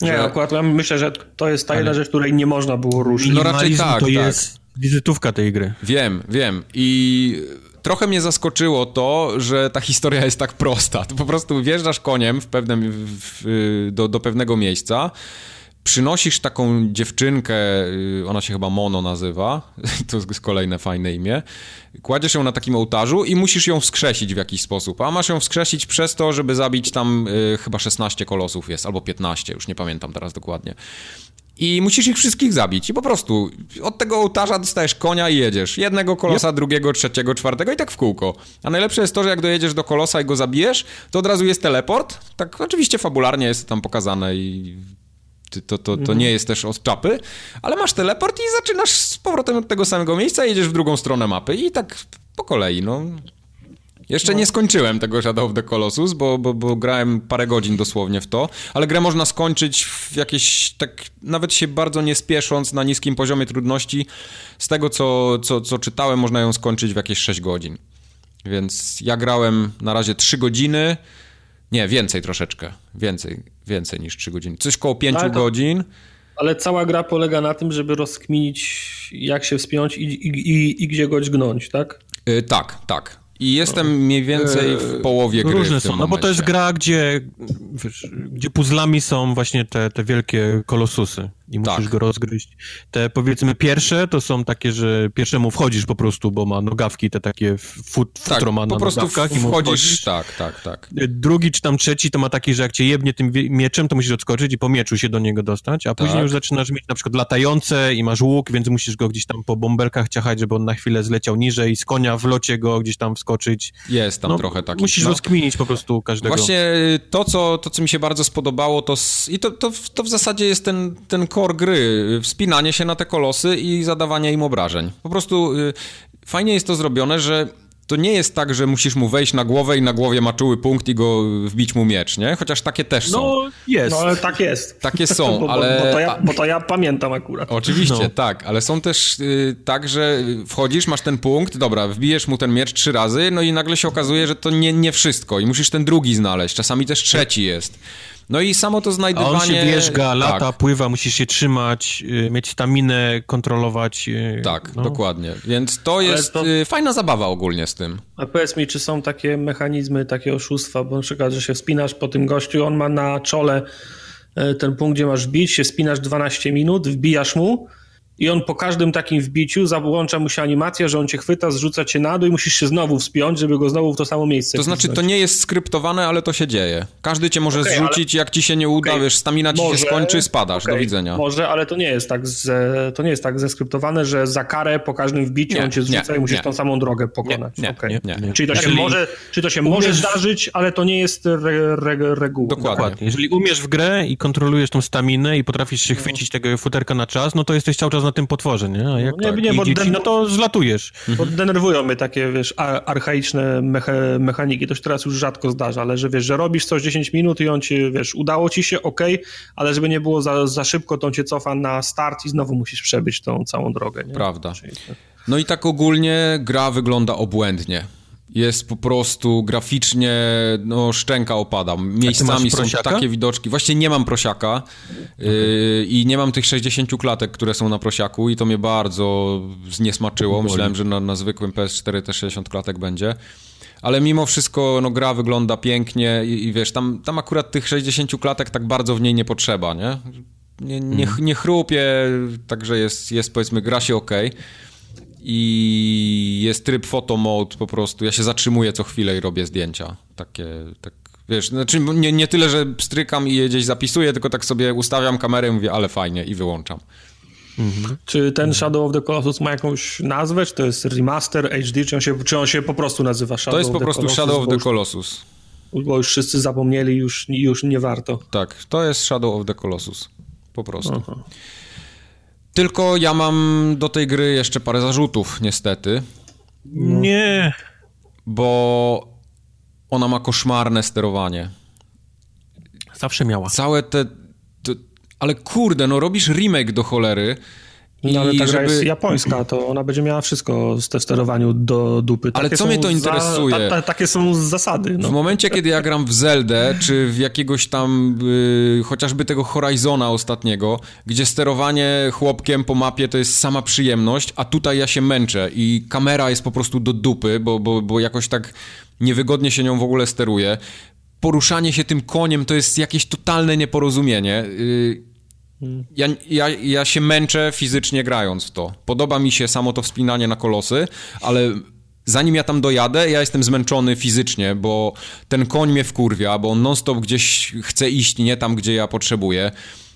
nie, że... akurat ja myślę, że to jest ta jedna rzecz, której nie można było ruszyć. No raczej tak, to tak. jest wizytówka tej gry. Wiem, wiem. I trochę mnie zaskoczyło to, że ta historia jest tak prosta. Ty po prostu wjeżdżasz koniem w pewnym, w, do, do pewnego miejsca, przynosisz taką dziewczynkę, y, ona się chyba Mono nazywa, to jest kolejne fajne imię, kładziesz ją na takim ołtarzu i musisz ją wskrzesić w jakiś sposób, a masz ją wskrzesić przez to, żeby zabić tam y, chyba 16 kolosów jest, albo 15, już nie pamiętam teraz dokładnie. I musisz ich wszystkich zabić. I po prostu od tego ołtarza dostajesz konia i jedziesz. Jednego kolosa, yep. drugiego, trzeciego, czwartego i tak w kółko. A najlepsze jest to, że jak dojedziesz do kolosa i go zabijesz, to od razu jest teleport. Tak oczywiście fabularnie jest tam pokazane i to, to, to mhm. nie jest też od czapy, ale masz teleport i zaczynasz z powrotem od tego samego miejsca, jedziesz w drugą stronę mapy i tak po kolei, no. Jeszcze no. nie skończyłem tego Shadow of the Colossus, bo, bo, bo grałem parę godzin dosłownie w to, ale grę można skończyć w jakieś, tak nawet się bardzo nie spiesząc na niskim poziomie trudności. Z tego, co, co, co czytałem, można ją skończyć w jakieś 6 godzin. Więc ja grałem na razie 3 godziny, nie, więcej troszeczkę, więcej, więcej niż 3 godziny. Coś koło 5 no, godzin. Ale cała gra polega na tym, żeby rozkminić, jak się wspiąć i, i, i, i gdzie go dźgnąć, tak? Yy, tak, tak. I jestem mniej więcej w połowie gry. Różne są, no bo to jest gra, gdzie, wiesz, gdzie puzzlami są właśnie te, te wielkie kolosusy i musisz tak. go rozgryźć. Te powiedzmy pierwsze to są takie, że pierwszemu wchodzisz po prostu, bo ma nogawki te takie fut, tak, futro ma po prostu nogawkach i wchodzisz. Tak, tak, tak. Drugi czy tam trzeci to ma taki, że jak cię jebnie tym mieczem, to musisz odskoczyć i po mieczu się do niego dostać, a później tak. już zaczynasz mieć na przykład latające i masz łuk, więc musisz go gdzieś tam po bąbelkach ciachać, żeby on na chwilę zleciał niżej, z konia w locie go gdzieś tam wskoczyć. Jest tam no, trochę taki. Musisz no. rozkminić po prostu każdego. Właśnie to, co, to, co mi się bardzo spodobało, to i to, to, to w zasadzie jest ten, ten core gry, wspinanie się na te kolosy i zadawanie im obrażeń. Po prostu y, fajnie jest to zrobione, że to nie jest tak, że musisz mu wejść na głowę i na głowie ma czuły punkt i go wbić mu miecz, nie? Chociaż takie też są. No jest. No ale tak jest. Takie są, bo, ale... Bo to, ja, bo to ja pamiętam akurat. Oczywiście, no. tak, ale są też y, tak, że wchodzisz, masz ten punkt, dobra, wbijesz mu ten miecz trzy razy, no i nagle się okazuje, że to nie, nie wszystko i musisz ten drugi znaleźć, czasami też trzeci jest. No i samo to znajdywanie... A on się wierzga, lata, tak. pływa, musisz się trzymać, y, mieć staminę, kontrolować. Y, tak, no. dokładnie. Więc to jest to... Y, fajna zabawa ogólnie z tym. A powiedz mi, czy są takie mechanizmy, takie oszustwa, bo na przykład, że się wspinasz po tym gościu, on ma na czole ten punkt, gdzie masz bić, się wspinasz 12 minut, wbijasz mu, i on po każdym takim wbiciu załącza mu się animacja, że on cię chwyta, zrzuca cię na dół i musisz się znowu wspiąć, żeby go znowu w to samo miejsce To znaczy, to nie jest skryptowane, ale to się dzieje. Każdy cię może okay, zrzucić, ale... jak ci się nie uda, okay. wiesz, stamina ci może... się skończy, spadasz, okay. do widzenia. Może, ale to nie jest tak ze, to nie jest tak zeskryptowane, że za karę po każdym wbiciu nie, on cię zrzuca nie, i musisz nie. tą samą drogę pokonać. Nie, okay. nie, nie, Czyli to się, może, czy to się umiesz... może zdarzyć, ale to nie jest re, re, reguła. Dokładnie. Dokładnie. Jeżeli umiesz w grę i kontrolujesz tą staminę i potrafisz się no. chwycić tego futerka na czas, no to jesteś cały czas na tym potworze, nie? A jak no, nie, tak? nie, bo den... no to zlatujesz. Bo denerwują mnie takie, wiesz, archaiczne meche, mechaniki, to się teraz już rzadko zdarza, ale że wiesz, że robisz coś 10 minut i on ci, wiesz, udało ci się, ok, ale żeby nie było za, za szybko, to on cię cofa na start i znowu musisz przebyć tą całą drogę, nie? Prawda. No i tak ogólnie gra wygląda obłędnie jest po prostu graficznie, no szczęka opada. Miejscami są takie widoczki. Właśnie nie mam prosiaka okay. yy, i nie mam tych 60 klatek, które są na prosiaku i to mnie bardzo zniesmaczyło. Myślałem, że na, na zwykłym PS4 też 60 klatek będzie. Ale mimo wszystko no, gra wygląda pięknie i, i wiesz, tam, tam akurat tych 60 klatek tak bardzo w niej nie potrzeba, nie? Nie, nie, mhm. nie chrupie, także jest, jest powiedzmy, gra się ok i jest tryb photo mode po prostu. Ja się zatrzymuję co chwilę i robię zdjęcia. Takie, tak, wiesz, znaczy nie, nie tyle, że strykam i je gdzieś zapisuję, tylko tak sobie ustawiam kamerę i mówię, ale fajnie i wyłączam. Mhm. Czy ten Shadow of the Colossus ma jakąś nazwę? Czy to jest remaster, HD? Czy on się, czy on się po prostu nazywa Shadow To jest po prostu Colossus, Shadow of the Colossus. Bo już wszyscy zapomnieli, już, już nie warto. Tak, to jest Shadow of the Colossus. Po prostu. Aha. Tylko ja mam do tej gry jeszcze parę zarzutów, niestety. Nie. Bo ona ma koszmarne sterowanie. Zawsze miała. Całe te, te ale kurde, no robisz remake do cholery. No ale ta żeby... jest japońska, to ona będzie miała wszystko z sterowaniu do dupy. Takie ale co mnie to interesuje? Za, ta, ta, takie są zasady. No. W momencie, kiedy ja gram w Zeldę, czy w jakiegoś tam yy, chociażby tego Horizona ostatniego, gdzie sterowanie chłopkiem po mapie to jest sama przyjemność, a tutaj ja się męczę i kamera jest po prostu do dupy, bo, bo, bo jakoś tak niewygodnie się nią w ogóle steruje. Poruszanie się tym koniem to jest jakieś totalne nieporozumienie. Yy, ja, ja, ja się męczę fizycznie grając w to. Podoba mi się samo to wspinanie na kolosy, ale zanim ja tam dojadę, ja jestem zmęczony fizycznie, bo ten koń mnie wkurwia, bo on non-stop gdzieś chce iść nie tam, gdzie ja potrzebuję.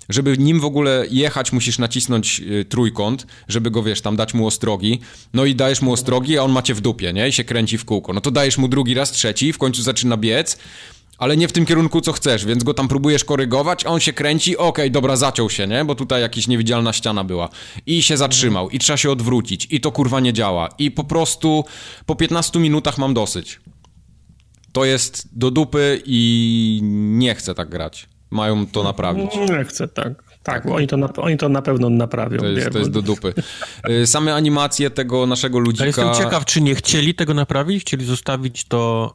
Żeby nim w ogóle jechać, musisz nacisnąć y, trójkąt, żeby go, wiesz, tam dać mu ostrogi. No i dajesz mu ostrogi, a on macie w dupie, nie? I się kręci w kółko. No to dajesz mu drugi raz, trzeci, w końcu zaczyna biec ale nie w tym kierunku, co chcesz, więc go tam próbujesz korygować, a on się kręci, okej, okay, dobra, zaciął się, nie? Bo tutaj jakaś niewidzialna ściana była. I się zatrzymał, i trzeba się odwrócić, i to kurwa nie działa. I po prostu po 15 minutach mam dosyć. To jest do dupy i nie chcę tak grać. Mają to naprawić. Nie chcę tak. Tak, oni to, na, oni to na pewno naprawią. To jest, to jest do dupy. Y, same animacje tego naszego ludzika... Ja jestem ciekaw, czy nie chcieli tego naprawić? Chcieli zostawić to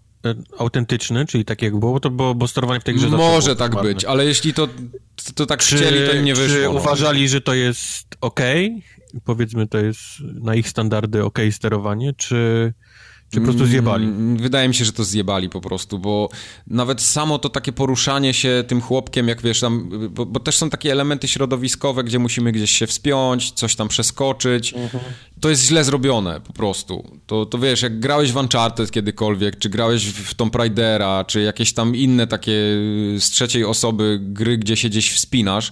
autentyczny, czyli tak jak było, to bo, bo sterowanie w tej grze Może tak być, ale jeśli to, to, to tak czy, chcieli, to im nie wyszło. Czy no. uważali, że to jest ok? Powiedzmy, to jest na ich standardy ok sterowanie, czy czy po prostu zjebali? Mm, wydaje mi się, że to zjebali po prostu, bo nawet samo to takie poruszanie się tym chłopkiem, jak wiesz, tam, bo, bo też są takie elementy środowiskowe, gdzie musimy gdzieś się wspiąć, coś tam przeskoczyć. Mhm. To jest źle zrobione po prostu. To, to wiesz, jak grałeś w Uncharted kiedykolwiek, czy grałeś w, w Tomb Raidera, czy jakieś tam inne takie z trzeciej osoby gry, gdzie się gdzieś wspinasz,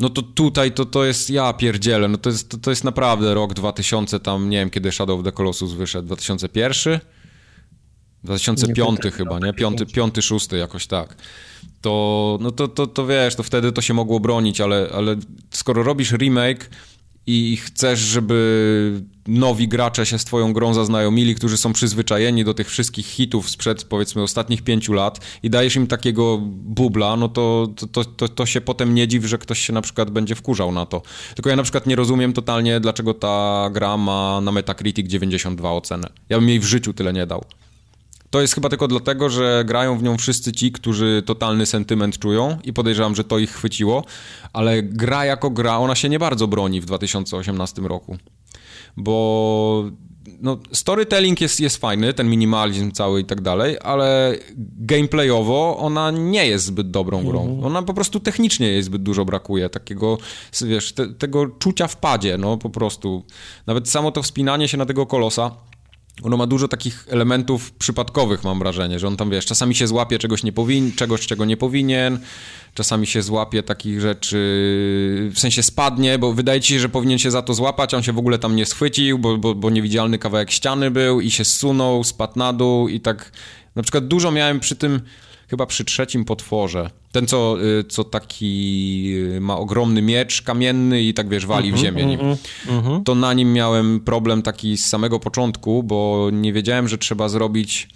no to tutaj to, to jest, ja pierdzielę, no to jest, to, to jest naprawdę rok 2000 tam, nie wiem kiedy Shadow of the Colossus wyszedł, 2001? 2005 nie chyba, nie? Piąty, piąty, szósty, jakoś tak. To, no to, to, to wiesz, to wtedy to się mogło bronić, ale, ale skoro robisz remake, i chcesz, żeby nowi gracze się z twoją grą zaznajomili, którzy są przyzwyczajeni do tych wszystkich hitów sprzed powiedzmy ostatnich pięciu lat i dajesz im takiego bubla, no to, to, to, to się potem nie dziw, że ktoś się na przykład będzie wkurzał na to. Tylko ja na przykład nie rozumiem totalnie, dlaczego ta gra ma na Metacritic 92 ocenę. Ja bym jej w życiu tyle nie dał. To jest chyba tylko dlatego, że grają w nią wszyscy ci, którzy totalny sentyment czują i podejrzewam, że to ich chwyciło, ale gra jako gra, ona się nie bardzo broni w 2018 roku. Bo no, storytelling jest, jest fajny, ten minimalizm cały i tak dalej, ale gameplayowo ona nie jest zbyt dobrą grą. Mhm. Ona po prostu technicznie jej zbyt dużo brakuje, takiego, wiesz, te, tego czucia w padzie, no po prostu. Nawet samo to wspinanie się na tego kolosa, ono ma dużo takich elementów przypadkowych, mam wrażenie, że on tam, wiesz, czasami się złapie czegoś, nie powin- czegoś czego nie powinien, czasami się złapie takich rzeczy, w sensie spadnie, bo wydaje ci się, że powinien się za to złapać, a on się w ogóle tam nie schwycił, bo, bo, bo niewidzialny kawałek ściany był i się zsunął, spadł na dół i tak, na przykład dużo miałem przy tym chyba przy trzecim potworze. Ten, co, y, co taki y, ma ogromny miecz kamienny i tak wiesz, wali w mhm, ziemię nim. Mhm, mhm. To na nim miałem problem taki z samego początku, bo nie wiedziałem, że trzeba zrobić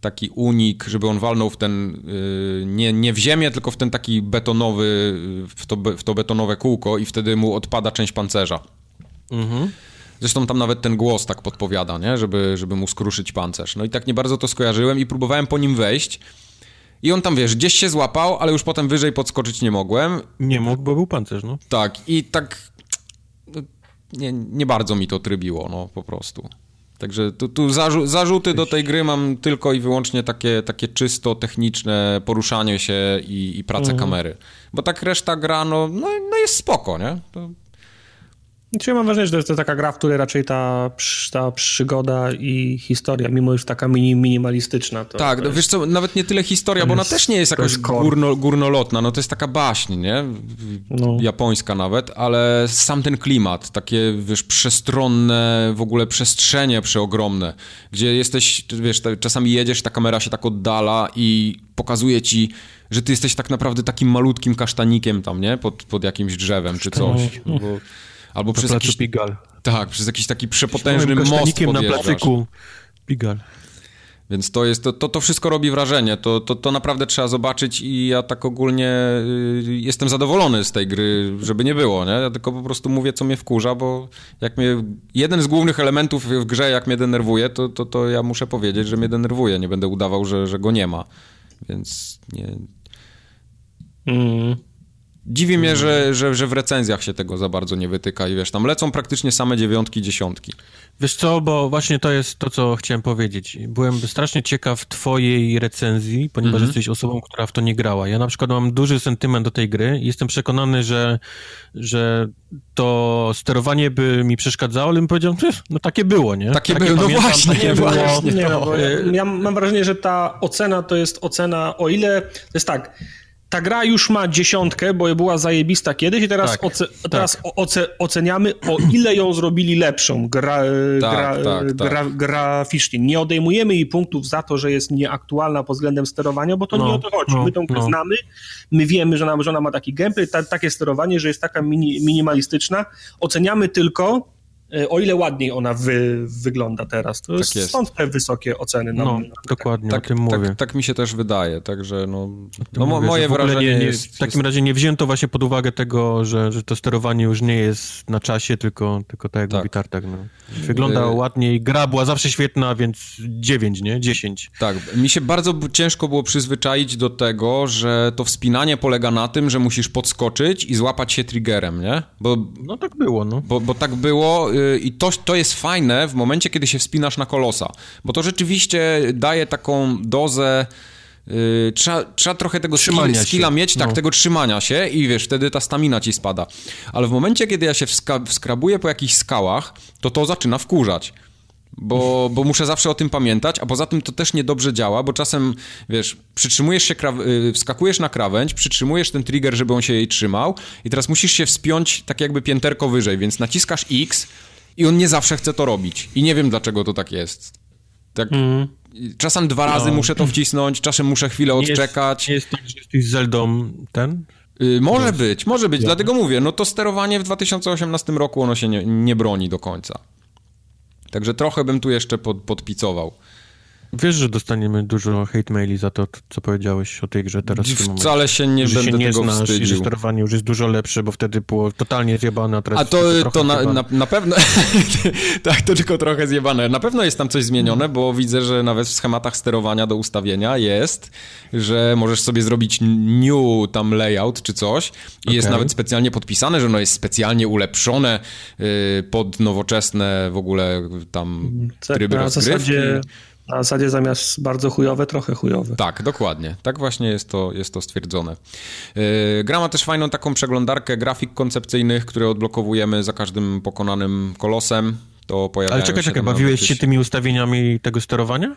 taki unik, żeby on walnął w ten, y, nie, nie w ziemię, tylko w ten taki betonowy, w to, w to betonowe kółko i wtedy mu odpada część pancerza. Mhm. Zresztą tam nawet ten głos tak podpowiada, nie? Żeby, żeby mu skruszyć pancerz. No i tak nie bardzo to skojarzyłem i próbowałem po nim wejść, i on tam, wiesz, gdzieś się złapał, ale już potem wyżej podskoczyć nie mogłem. Nie mógł, bo był pancerz, no. Tak, i tak no, nie, nie bardzo mi to trybiło, no, po prostu. Także tu, tu zarzu zarzuty do tej gry mam tylko i wyłącznie takie, takie czysto techniczne poruszanie się i, i pracę mhm. kamery. Bo tak reszta gra, no, no, no jest spoko, nie? To Ja mam wrażenie, że to jest to taka gra, w której raczej ta, ta przygoda i historia, mimo już taka mini, minimalistyczna. To, tak, to no jest, wiesz co, nawet nie tyle historia, bo ona jest- też nie jest jakoś jest górno, górnolotna, no to jest taka baśń, nie? No. Japońska nawet, ale sam ten klimat, takie, wiesz, przestronne w ogóle przestrzenie przeogromne, gdzie jesteś, wiesz, czasami jedziesz, ta kamera się tak oddala i pokazuje ci, że ty jesteś tak naprawdę takim malutkim kasztanikiem tam, nie? Pod, pod jakimś drzewem czy coś. Bo, albo Na przez placu jakiś, Pigal. tak, przez jakiś taki przepotężny most na placyku Pigal. Więc to jest, to, to, to wszystko robi wrażenie, to, to, to naprawdę trzeba zobaczyć i ja tak ogólnie y, jestem zadowolony z tej gry, żeby nie było, nie? Ja tylko po prostu mówię, co mnie wkurza, bo jak mnie, jeden z głównych elementów w grze, jak mnie denerwuje, to, to, to ja muszę powiedzieć, że mnie denerwuje, nie będę udawał, że, że go nie ma, więc nie... Mm. Dziwi mnie, że, że, że w recenzjach się tego za bardzo nie wytyka i wiesz, tam lecą praktycznie same dziewiątki, dziesiątki. Wiesz co, bo właśnie to jest to, co chciałem powiedzieć. Byłem strasznie ciekaw twojej recenzji, ponieważ Mhm. jesteś osobą, która w to nie grała. Ja na przykład mam duży sentyment do tej gry i jestem przekonany, że, że to sterowanie by mi przeszkadzało, ale bym powiedział, "Pff, no takie było, nie? Takie było, no właśnie, takie właśnie. Nie, no, bo ja, ja mam wrażenie, że ta ocena to jest ocena, o ile, to jest tak, ta gra już ma dziesiątkę, bo była zajebista kiedyś i teraz, Tak, oce, tak. teraz oce, oceniamy, o ile ją zrobili lepszą gra, Tak, gra, tak, tak. gra, graficznie. Nie odejmujemy jej punktów za to, że jest nieaktualna pod względem sterowania, bo to No, nie o to chodzi. no, My tą grę no. znamy, my wiemy, że ona, że ona ma taki gameplay, ta, takie sterowanie, że jest taka mini, minimalistyczna. Oceniamy tylko, e, o ile ładniej ona wy, wygląda teraz. To jest, jest. stąd te wysokie oceny. Na, No, na, dokładnie, Tak, o tym mówię. tak, tak mi się też wydaje, także no, no mówię, moje wrażenie nie, nie, jest... W takim razie nie wzięto właśnie pod uwagę tego, że, że to sterowanie już nie jest na czasie, tylko, tylko tak jak Tak. mówi Tartak. No. Wygląda Y- ładniej, gra była zawsze świetna, więc 9, nie? 10. Tak, mi się bardzo ciężko było przyzwyczaić do tego, że to wspinanie polega na tym, że musisz podskoczyć i złapać się triggerem, nie? Bo, No tak było, no. bo, bo tak było yy, i to, to jest fajne w momencie, kiedy się wspinasz na kolosa, bo to rzeczywiście daje taką dozę Yy, trzeba, trzeba trochę tego skill, skilla mieć, tak, No. tego trzymania się i wiesz, wtedy ta stamina ci spada. Ale w momencie, kiedy ja się wska- wskrabuję po jakichś skałach, to to zaczyna wkurzać. Bo, bo muszę zawsze o tym pamiętać, a poza tym to też niedobrze działa, bo czasem, wiesz, przytrzymujesz się, kraw- y, wskakujesz na krawędź, przytrzymujesz ten trigger, żeby on się jej trzymał i teraz musisz się wspiąć tak jakby pięterko wyżej, więc naciskasz X i on nie zawsze chce to robić. I nie wiem, dlaczego to tak jest. Tak, Czasem dwa razy No. muszę to wcisnąć, czasem muszę chwilę Nie jest, odczekać. nie jest tak, że jesteś Zeldą ten? Y, może być, może być, dlatego mówię, no to sterowanie w 2018 roku ono się nie, nie broni do końca. Także trochę bym tu jeszcze pod, podpicował. Wiesz, że dostaniemy dużo hate maili za to, co powiedziałeś o tej grze teraz w tym momencie. Wcale się nie że będę się nie tego znasz i że wstydził. sterowanie już jest dużo lepsze, bo wtedy było totalnie zjebane, a teraz A to, jest to na, na, na pewno, tak, to tylko trochę zjebane. Na pewno jest tam coś zmienione, bo widzę, że nawet w schematach sterowania do ustawienia jest, że możesz sobie zrobić new tam layout czy coś i jest Okej. nawet specjalnie podpisane, że ono jest specjalnie ulepszone y, pod nowoczesne w ogóle tam Tak, tryby na rozgrywki. zasadzie, na zasadzie zamiast bardzo chujowe, trochę chujowe. Tak, dokładnie. Tak właśnie jest to, jest to stwierdzone. Yy, gra ma też fajną taką przeglądarkę grafik koncepcyjnych, które odblokowujemy za każdym pokonanym kolosem. To pojawiają Ale czekaj, się czekaj, bawiłeś się tymi ustawieniami tego sterowania?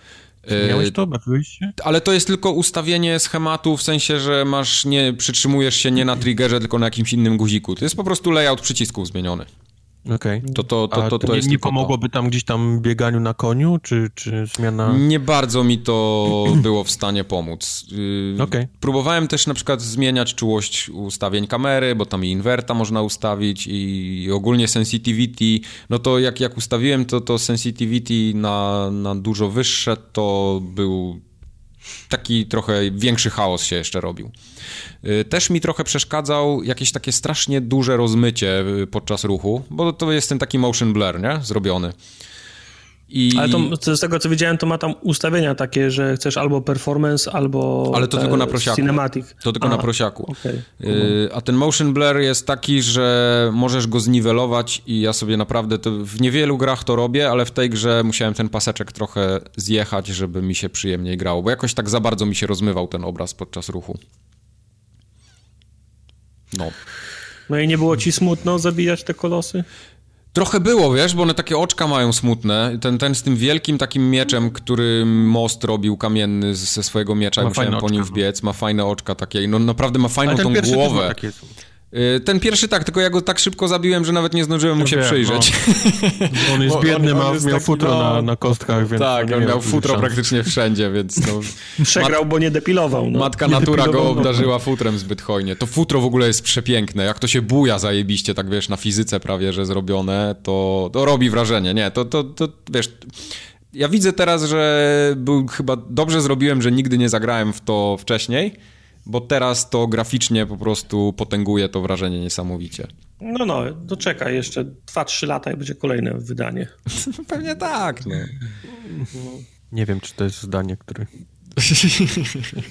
Miałeś to? Bawiłeś się? Ale to jest tylko ustawienie schematu, w sensie, że masz nie, przytrzymujesz się nie na triggerze, tylko na jakimś innym guziku. To jest po prostu layout przycisków zmieniony. Okej. To, to, to, A to, to nie, jest nie to. pomogłoby tam gdzieś tam bieganiu na koniu, czy, czy zmiana... Nie bardzo mi to było w stanie pomóc. Yy, Okej. Próbowałem też na przykład zmieniać czułość ustawień kamery, bo tam i inwerta można ustawić i ogólnie sensitivity. No to jak, jak ustawiłem to, to sensitivity na, na dużo wyższe, to był taki trochę większy chaos się jeszcze robił. Yy, Też mi trochę przeszkadzał jakieś takie strasznie duże rozmycie yy, podczas ruchu, bo to jest ten taki motion blur, nie? Zrobiony. I... Ale to, z tego co widziałem, to ma tam ustawienia takie, że chcesz albo performance, albo Ale to tylko na prosiaku. cinematic. To tylko A, na prosiaku. okej. Yy, a ten motion blur jest taki, że możesz go zniwelować i ja sobie naprawdę to w niewielu grach to robię, ale w tej grze musiałem ten paseczek trochę zjechać, żeby mi się przyjemniej grało, bo jakoś tak za bardzo mi się rozmywał ten obraz podczas ruchu. No. No i nie było ci smutno zabijać te kolosy? Trochę było, wiesz, bo one takie oczka mają smutne. Ten, ten z tym wielkim takim mieczem, który most robił kamienny ze swojego miecza, Ma jak musiałem po nim oczka, no. wbiec, ma fajne oczka takie. No naprawdę ma fajną tą pierwszy też ma głowę. takie... Y, Ten pierwszy tak, tylko ja go tak szybko zabiłem, że nawet nie zdążyłem mu się wiem, przyjrzeć. On jest biedny, on- on ma, jest miał taki, futro no- na, na kostkach, więc... tak, nie on miał futro szans. praktycznie wszędzie, więc no, Przegrał, bo nie depilował. No. matka Nie natura go no. obdarzyła futrem zbyt hojnie. To futro w ogóle jest przepiękne. Jak to się buja zajebiście, tak wiesz, na fizyce prawie, że zrobione, to, to robi wrażenie. Nie, to, to, to wiesz... Ja widzę teraz, że był chyba dobrze zrobiłem, że nigdy nie zagrałem w to wcześniej, bo teraz to graficznie po prostu potęguje to wrażenie niesamowicie. No, no, to czekaj, jeszcze 2-3 lata i będzie kolejne wydanie. Pewnie tak, no. Nie wiem, czy to jest zdanie, które...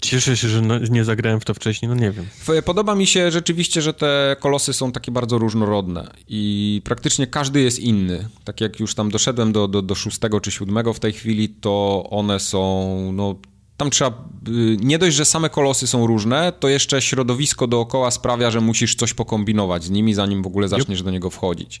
Cieszę się, że no, nie zagrałem w to wcześniej, no nie wiem. Podoba mi się rzeczywiście, że te kolosy są takie bardzo różnorodne i praktycznie każdy jest inny. Tak jak już tam doszedłem do, do, do szóstego czy siódmego w tej chwili, to one są, no tam trzeba, y, nie dość, że same kolosy są różne, to jeszcze środowisko dookoła sprawia, że musisz coś pokombinować z nimi, zanim w ogóle zaczniesz do niego wchodzić.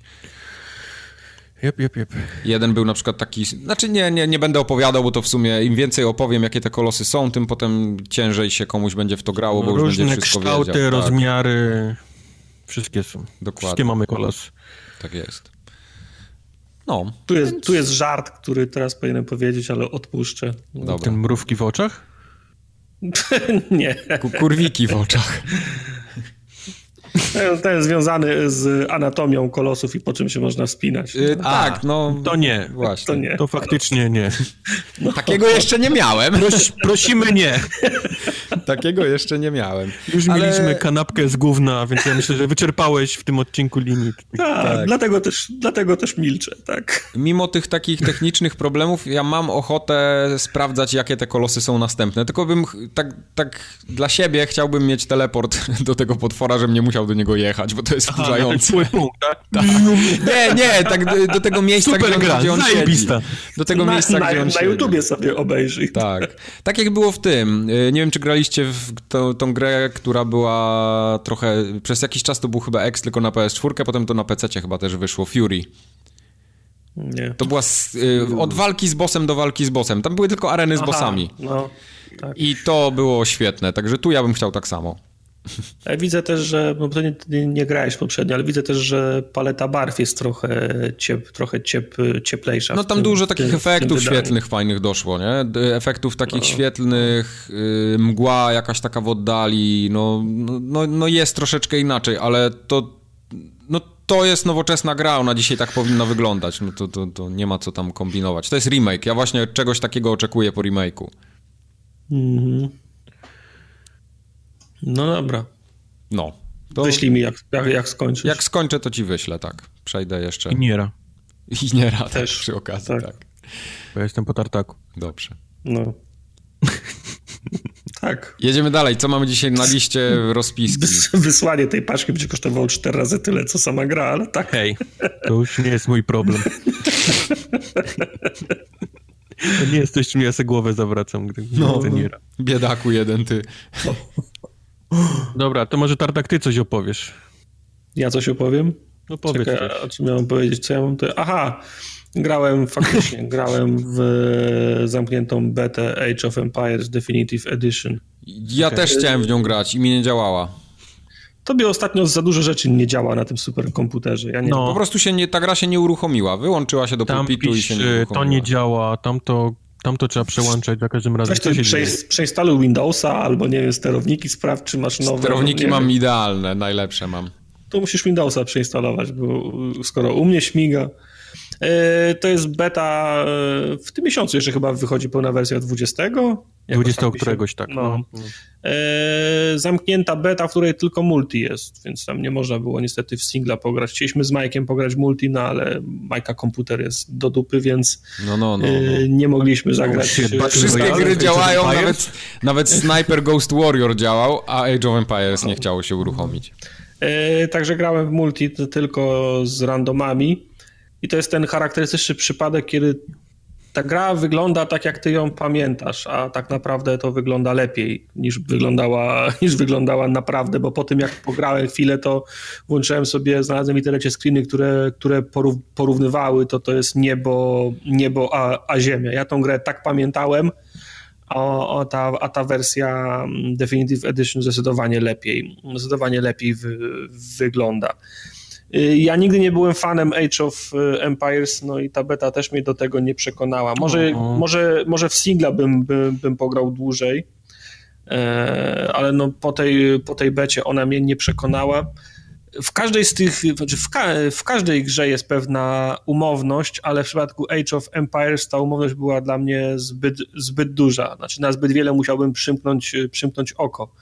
Jep, jep, jep. Jeden był na przykład taki, znaczy nie, nie, nie będę opowiadał, bo to w sumie im więcej opowiem, jakie te kolosy są, tym potem ciężej się komuś będzie w to grało, bo już Różne będzie wszystko kształty, wiedział. Tak. rozmiary, wszystkie są. Dokładnie. Wszystkie mamy kolos. Tak jest. No, Tu jest, tu jest żart, który teraz powinienem powiedzieć, ale odpuszczę. dobra. Ten mrówki w oczach? nie. Ku- Kurwiki w oczach. Ten, ten związany z anatomią kolosów i po czym się można wspinać. Y, tak, no. To nie. Właśnie. To nie. To faktycznie nie. Takiego jeszcze nie miałem. Proś, prosimy nie. Takiego jeszcze nie miałem. Już Ale- mieliśmy kanapkę z gówna, więc ja myślę, że wyczerpałeś w tym odcinku limit. Tak, tak. Dlatego, też, dlatego też milczę, tak. Mimo tych takich technicznych problemów, ja mam ochotę sprawdzać, jakie te kolosy są następne. Tylko bym tak, tak dla siebie chciałbym mieć teleport do tego potwora, żebym nie musiał do niego jechać, bo to jest ten wkurzające. punkt, tak? Nie, nie, tak do, do tego miejsca, Super gdzie on, gra, gdzie on siedzi. Do tego na, miejsca, na, gdzie on na siedzi. YouTubie sobie obejrzyj. Tak. Tak jak było w tym. Y, Nie wiem, czy graliście w tą, tą grę, która była trochę. Przez jakiś czas to był chyba X tylko na PS4, potem to na PC chyba też wyszło. Fury. Nie. To była z, y, od walki z bossem do walki z bossem. Tam były tylko areny z Aha, bossami. No, tak. I to było świetne, także tu ja bym chciał tak samo. Ja widzę też, że, no to nie, nie, nie grałeś poprzednio, ale widzę też, że paleta barw jest trochę, ciep, trochę ciep, cieplejsza. No tam tym- dużo takich tym- efektów świetlnych, fajnych doszło, nie? Efektów takich świetlnych, y, mgła jakaś taka w oddali, no, no, no, no jest troszeczkę inaczej, ale to, no to jest nowoczesna gra, ona dzisiaj tak powinna wyglądać, no to, to, to nie ma co tam kombinować. To jest remake, ja właśnie czegoś takiego oczekuję po remake'u. Mhm. No dobra. No. To Wyślij mi, jak, jak, jak skończysz. jak skończę, to ci wyślę, tak. Przejdę jeszcze. I Niera, I nie rad Też, przy okazji, tak. tak. bo ja jestem po tartaku. Dobrze. No. tak. Jedziemy dalej. Co mamy dzisiaj na liście rozpiski? Wys, wysłanie tej paczki będzie kosztowało cztery razy tyle, co sama gra, ale tak. Hej, to już nie jest mój problem. To nie jest coś, czym ja sobie głowę zawracam, gdy No. Niera. Biedaku jeden, ty. Dobra, to może Tartak, ty coś opowiesz. Ja coś opowiem? No powiedz Czekaj, coś. o czym miałem powiedzieć? Co ja mam tutaj? Aha, grałem faktycznie, grałem w zamkniętą betę Age of Empires Definitive Edition. Ja Okej. też chciałem w nią grać i mi nie działała. Tobie ostatnio za dużo rzeczy nie działa na tym superkomputerze. Ja nie No. Po prostu się nie, ta gra się nie uruchomiła. Wyłączyła się do Tam pulpitu i pisz, się nie y, uruchomiła. to nie działa, tam to, tam to trzeba przełączać za każdym razem. Weź Co to się dzieje? prze, przeinstaluj Windowsa albo nie wiem, sterowniki, sprawdź czy masz nowe. Sterowniki mam wiem. idealne, najlepsze mam. To musisz Windowsa przeinstalować, bo skoro u mnie śmiga. E, To jest beta e, w tym miesiącu jeszcze chyba wychodzi pełna wersja 20. Jakoś 20 tak któregoś, tak. No. No. E, zamknięta beta, w której tylko multi jest, więc tam nie można było niestety w singla pograć. Chcieliśmy z Majkiem pograć multi, no ale Majka komputer jest do dupy, więc No, no, no. e, no. nie mogliśmy zagrać. shit, e, Battle Wszystkie gry działają, nawet, nawet Sniper Ghost Warrior działał, a Age of Empires nie chciało się uruchomić. E, Także grałem w multi tylko z randomami i to jest ten charakterystyczny przypadek, kiedy ta gra wygląda tak, jak ty ją pamiętasz, a tak naprawdę to wygląda lepiej niż wyglądała, niż wyglądała naprawdę, bo po tym jak pograłem chwilę, to włączyłem sobie, znalazłem w internecie screeny, które, które porównywały, to to jest niebo, niebo a, a ziemia. Ja tą grę tak pamiętałem, a, a, ta, a ta wersja Definitive Edition zdecydowanie lepiej, zdecydowanie lepiej wy, wygląda. Y, ja nigdy nie byłem fanem Age of y, Empires, no i ta beta też mnie do tego nie przekonała. Może, może, może w singla bym, bym, bym pograł dłużej, e, ale no po tej, po tej becie ona mnie nie przekonała. W każdej z tych, znaczy w, ka w każdej grze jest pewna umowność, ale w przypadku Age of Empires ta umowność była dla mnie zbyt, zbyt duża. Znaczy na zbyt wiele musiałbym przymknąć, przymknąć oko.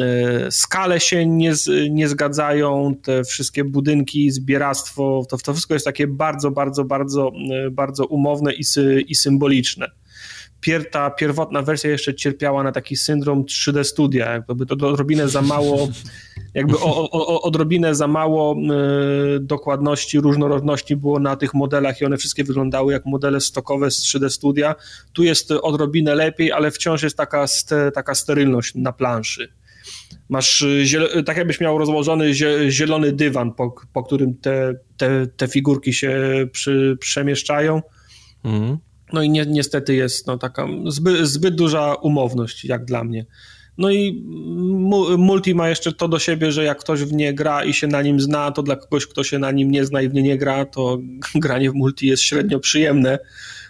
E, skale się nie, nie zgadzają, te wszystkie budynki, zbieractwo, to, to wszystko jest takie bardzo, bardzo, bardzo, e, bardzo umowne i, sy, i symboliczne. Pier, ta pierwotna wersja jeszcze cierpiała na taki syndrom 3D studia, jakby to odrobinę za mało, jakby o, o, odrobinę za mało y, dokładności, różnorodności było na tych modelach i one wszystkie wyglądały jak modele stokowe z 3D studia. Tu jest odrobinę lepiej, ale wciąż jest taka, ste, taka sterylność na planszy. Masz, y, tak jakbyś miał rozłożony zielony dywan, po, po którym te, te, te figurki się przy, przemieszczają. Mhm. No i ni niestety jest no, taka zbyt, zbyt duża umowność, jak dla mnie. No i multi ma jeszcze to do siebie, że jak ktoś w nie gra i się na nim zna, to dla kogoś, kto się na nim nie zna i w nie nie gra, to granie w multi jest średnio przyjemne,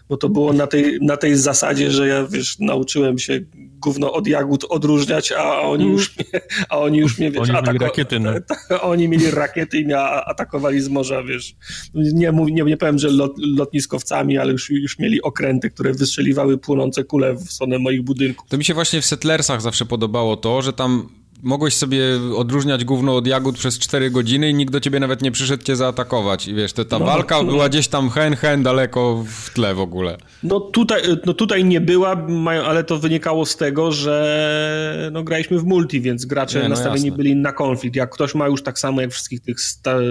bo to było na tej, na tej zasadzie, że ja wiesz, nauczyłem się gówno od jagód odróżniać, a oni mm. już mnie, a oni już mnie, wiesz, oni atako- mieli rakiety, no. oni mieli rakiety i mnie atakowali z morza, wiesz. Nie, nie, nie powiem, że lot, lotniskowcami, ale już, już mieli okręty, które wystrzeliwały płonące kule w stronę moich budynków. To mi się właśnie w Settlersach zawsze podobało to, że tam mogłeś sobie odróżniać gówno od jagód przez 4 godziny i nikt do ciebie nawet nie przyszedł cię zaatakować. I wiesz, to, ta no, walka no. była gdzieś tam hen, hen, daleko w tle w ogóle. No tutaj, no tutaj nie była, ale to wynikało z tego, że no graliśmy w multi, więc gracze nie, no nastawieni jasne. byli na konflikt. Jak ktoś ma już tak samo jak w wszystkich tych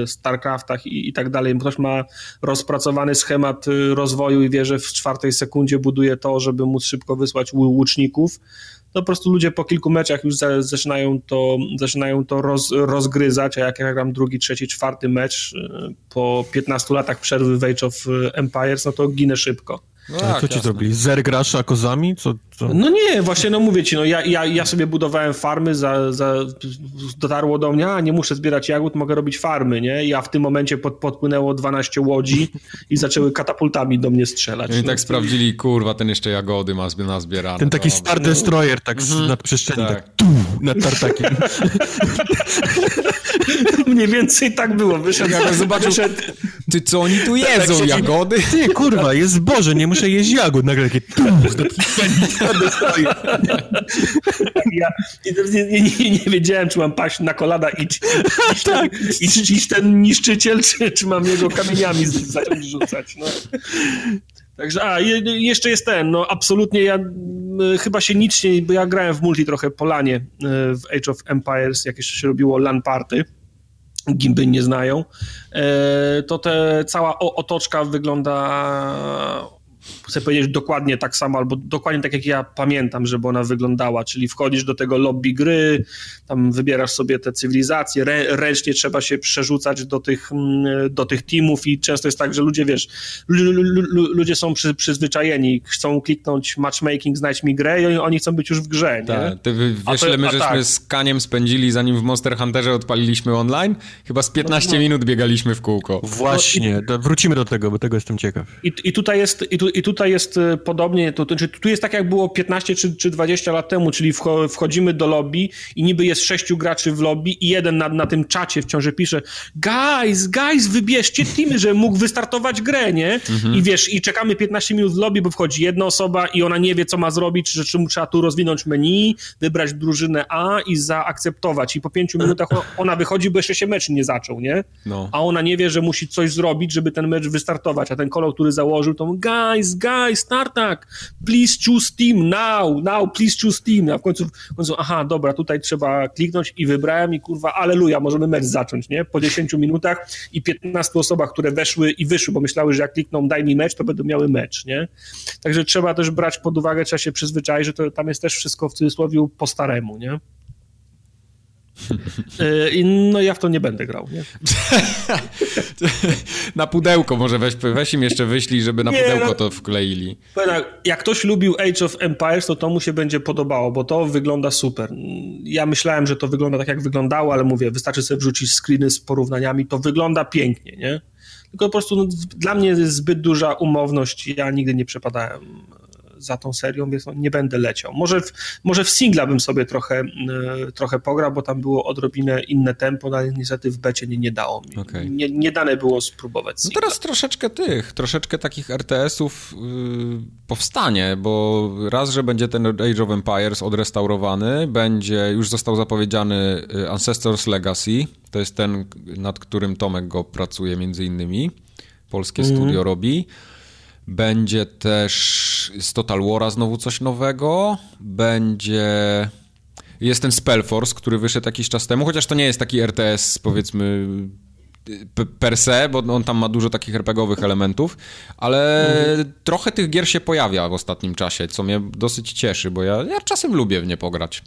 StarCraftach i, i tak dalej, ktoś ma rozpracowany schemat y, rozwoju i wie, że w czwartej sekundzie buduje to, żeby móc szybko wysłać łuczników, to po prostu ludzie po kilku meczach już zaczynają to, zaczynają to roz, rozgryzać, a jak ja gram drugi, trzeci, czwarty mecz y, po 15 latach przerwy w Age of Empires, no to ginę szybko. No tak, co ci zrobili? Zer grasz kozami? Co, co? No nie, właśnie no mówię ci, no ja, ja, ja sobie budowałem farmy, za, za, dotarło do mnie, a nie muszę zbierać jagód, mogę robić farmy, nie? Ja w tym momencie pod, podpłynęło 12 łodzi i zaczęły katapultami do mnie strzelać. I no. tak sprawdzili, kurwa, ten jeszcze jagody ma nazbierane. Ten taki Star Destroyer tak mhm. nad przestrzeni, tak, tak tu, nad tartakiem. Mniej więcej tak było. Wyszedł, ja zobaczył, wyszedł... ty co oni tu jedzą, tak, jagody? Ty, kurwa, jest Boże, nie muszę jeść jagód. Nagle takie... ja nie, nie, nie, nie, wiedziałem, czy mam paść na kolana i iść, tak. iść, iść ten niszczyciel, czy, czy mam jego kamieniami zacząć rzucać. No. Także, a, jeszcze jest ten, no absolutnie ja chyba się nic nie, bo ja grałem w multi trochę polanie e, w Age of Empires, jak jeszcze się robiło LAN party, gimby nie znają, e, to te cała otoczka wygląda chcę powiedzieć dokładnie tak samo, albo dokładnie tak jak ja pamiętam, żeby ona wyglądała, czyli wchodzisz do tego lobby gry, tam wybierasz sobie te cywilizacje, rę, ręcznie trzeba się przerzucać do tych, mm, do tych teamów i często jest tak, że ludzie, wiesz, ludzie są przy, przyzwyczajeni, chcą kliknąć matchmaking, znajdź mi grę i oni chcą być już w grze, nie? Tak, ty wiesz, to, ile my żeśmy tak. z Kaniem spędzili, zanim w Monster Hunterze odpaliliśmy online? Chyba z 15 no, no. minut biegaliśmy w kółko. Właśnie, no, i, wrócimy do tego, bo tego jestem ciekaw. I, i tutaj jest, i tu, i tutaj jest y, podobnie, to, to, tu jest tak jak było 15 czy, czy 20 lat temu, czyli wchodzimy do lobby i niby jest sześciu graczy w lobby i jeden na, na tym czacie wciąż pisze guys, guys, wybierzcie teamy, że mógł wystartować grę, nie? Mhm. I wiesz, i czekamy 15 minut w lobby, bo wchodzi jedna osoba i ona nie wie, co ma zrobić, że czy trzeba tu rozwinąć menu, wybrać drużynę A i zaakceptować. I po pięciu minutach ona wychodzi, bo jeszcze się mecz nie zaczął, nie? No. A ona nie wie, że musi coś zrobić, żeby ten mecz wystartować, a ten kolor, który założył, to guys, guys, Tartak, please choose team now, now, please choose team. A w końcu, w końcu, aha, dobra, tutaj trzeba kliknąć i wybrałem i kurwa, aleluja, możemy mecz zacząć, nie? Po 10 minutach i 15 osobach, które weszły i wyszły, bo myślały, że jak klikną daj mi mecz, to będą miały mecz, nie? Także trzeba też brać pod uwagę, trzeba się przyzwyczaić, że to, tam jest też wszystko w cudzysłowie po staremu, nie? E, no ja w to nie będę grał, nie? na pudełko może weź, weź im jeszcze wyślij, żeby na nie, pudełko no, to wkleili. Jak ktoś lubił Age of Empires, to to mu się będzie podobało, bo to wygląda super. Ja myślałem, że to wygląda tak, jak wyglądało, ale mówię, wystarczy sobie wrzucić screeny z porównaniami, to wygląda pięknie, nie? Tylko po prostu no, dla mnie jest zbyt duża umowność, ja nigdy nie przepadałem za tą serią, więc nie będę leciał. Może w, może w singla bym sobie trochę, e, trochę pograł, bo tam było odrobinę inne tempo, no ale niestety w becie nie, nie dało mi. Okay. Nie, nie dane było spróbować singla. No teraz troszeczkę tych, troszeczkę takich RTS-ów yy, powstanie, bo raz, że będzie ten Age of Empires odrestaurowany, będzie, już został zapowiedziany y, Ancestors Legacy, to jest ten, nad którym Tomek go pracuje między innymi, polskie mm. studio robi. Będzie też z Total War'a znowu coś nowego. Będzie... Jest ten Spellforce, który wyszedł jakiś czas temu, chociaż to nie jest taki RTS, powiedzmy, per se, bo on tam ma dużo takich RPGowych elementów, ale mhm. trochę tych gier się pojawia w ostatnim czasie, co mnie dosyć cieszy, bo ja, ja czasem lubię w nie pograć.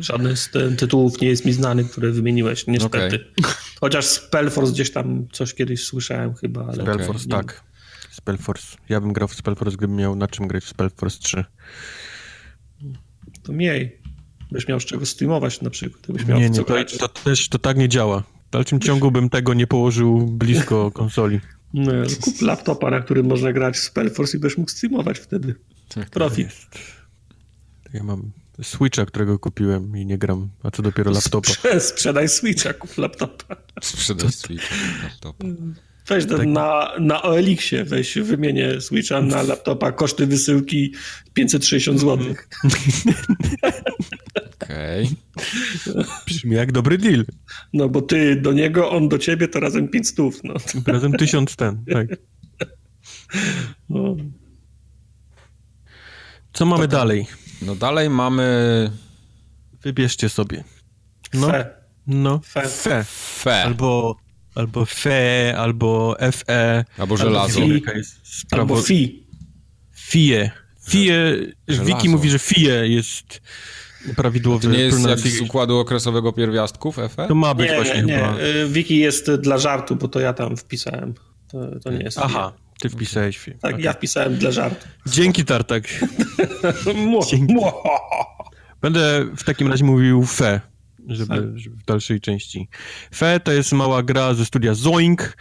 Żadny z tytułów nie jest mi znany, które wymieniłeś, niestety. Okay. Chociaż Spellforce gdzieś tam coś kiedyś słyszałem chyba. Ale Spellforce, tak. Spellforce. Ja bym grał w Spellforce, gdybym miał na czym grać w Spellforce 3. To mniej. Byś miał z czego streamować na przykład. Byś miał nie, nie, to, to, też to tak nie działa. W dalszym ciągu bym tego nie położył blisko konsoli. No, kup laptopa, na którym można grać w Spellforce i byś mógł streamować wtedy. Tak, Profit. Ja mam Switcha, którego kupiłem i nie gram, a co dopiero laptopa. Sprze sprzedaj Switcha, kup laptopa. Sprzedaj Switcha, laptopa. Weź tak. na, na OLX-ie, weź wymienię Switcha na laptopa, koszty wysyłki 560 zł. Okej. Okay. Brzmi jak dobry deal. No bo ty do niego, on do ciebie, to razem 500. No. Razem 1000 ten, tak. No. Co mamy dalej? No dalej mamy... Wybierzcie sobie. No. Fe. No. Fe. Fe. Fe. Albo, albo fe, albo fe. Albo żelazo. Albo, albo fi. Fie. Fie. Wiki mówi, że fie jest prawidłowy. To nie jest jak z układu okresowego pierwiastków FE? To ma być nie, właśnie nie, chyba. Y, Wiki jest dla żartu, bo to ja tam wpisałem. To, to nie jest. Aha. Ty wpisałeś film. Tak, okay. ja wpisałem dla żartu. Dzięki, Tartak. Dzięki. Będę w takim razie mówił fe, żeby, żeby, w dalszej części. Fe to jest mała gra ze studia Zoink,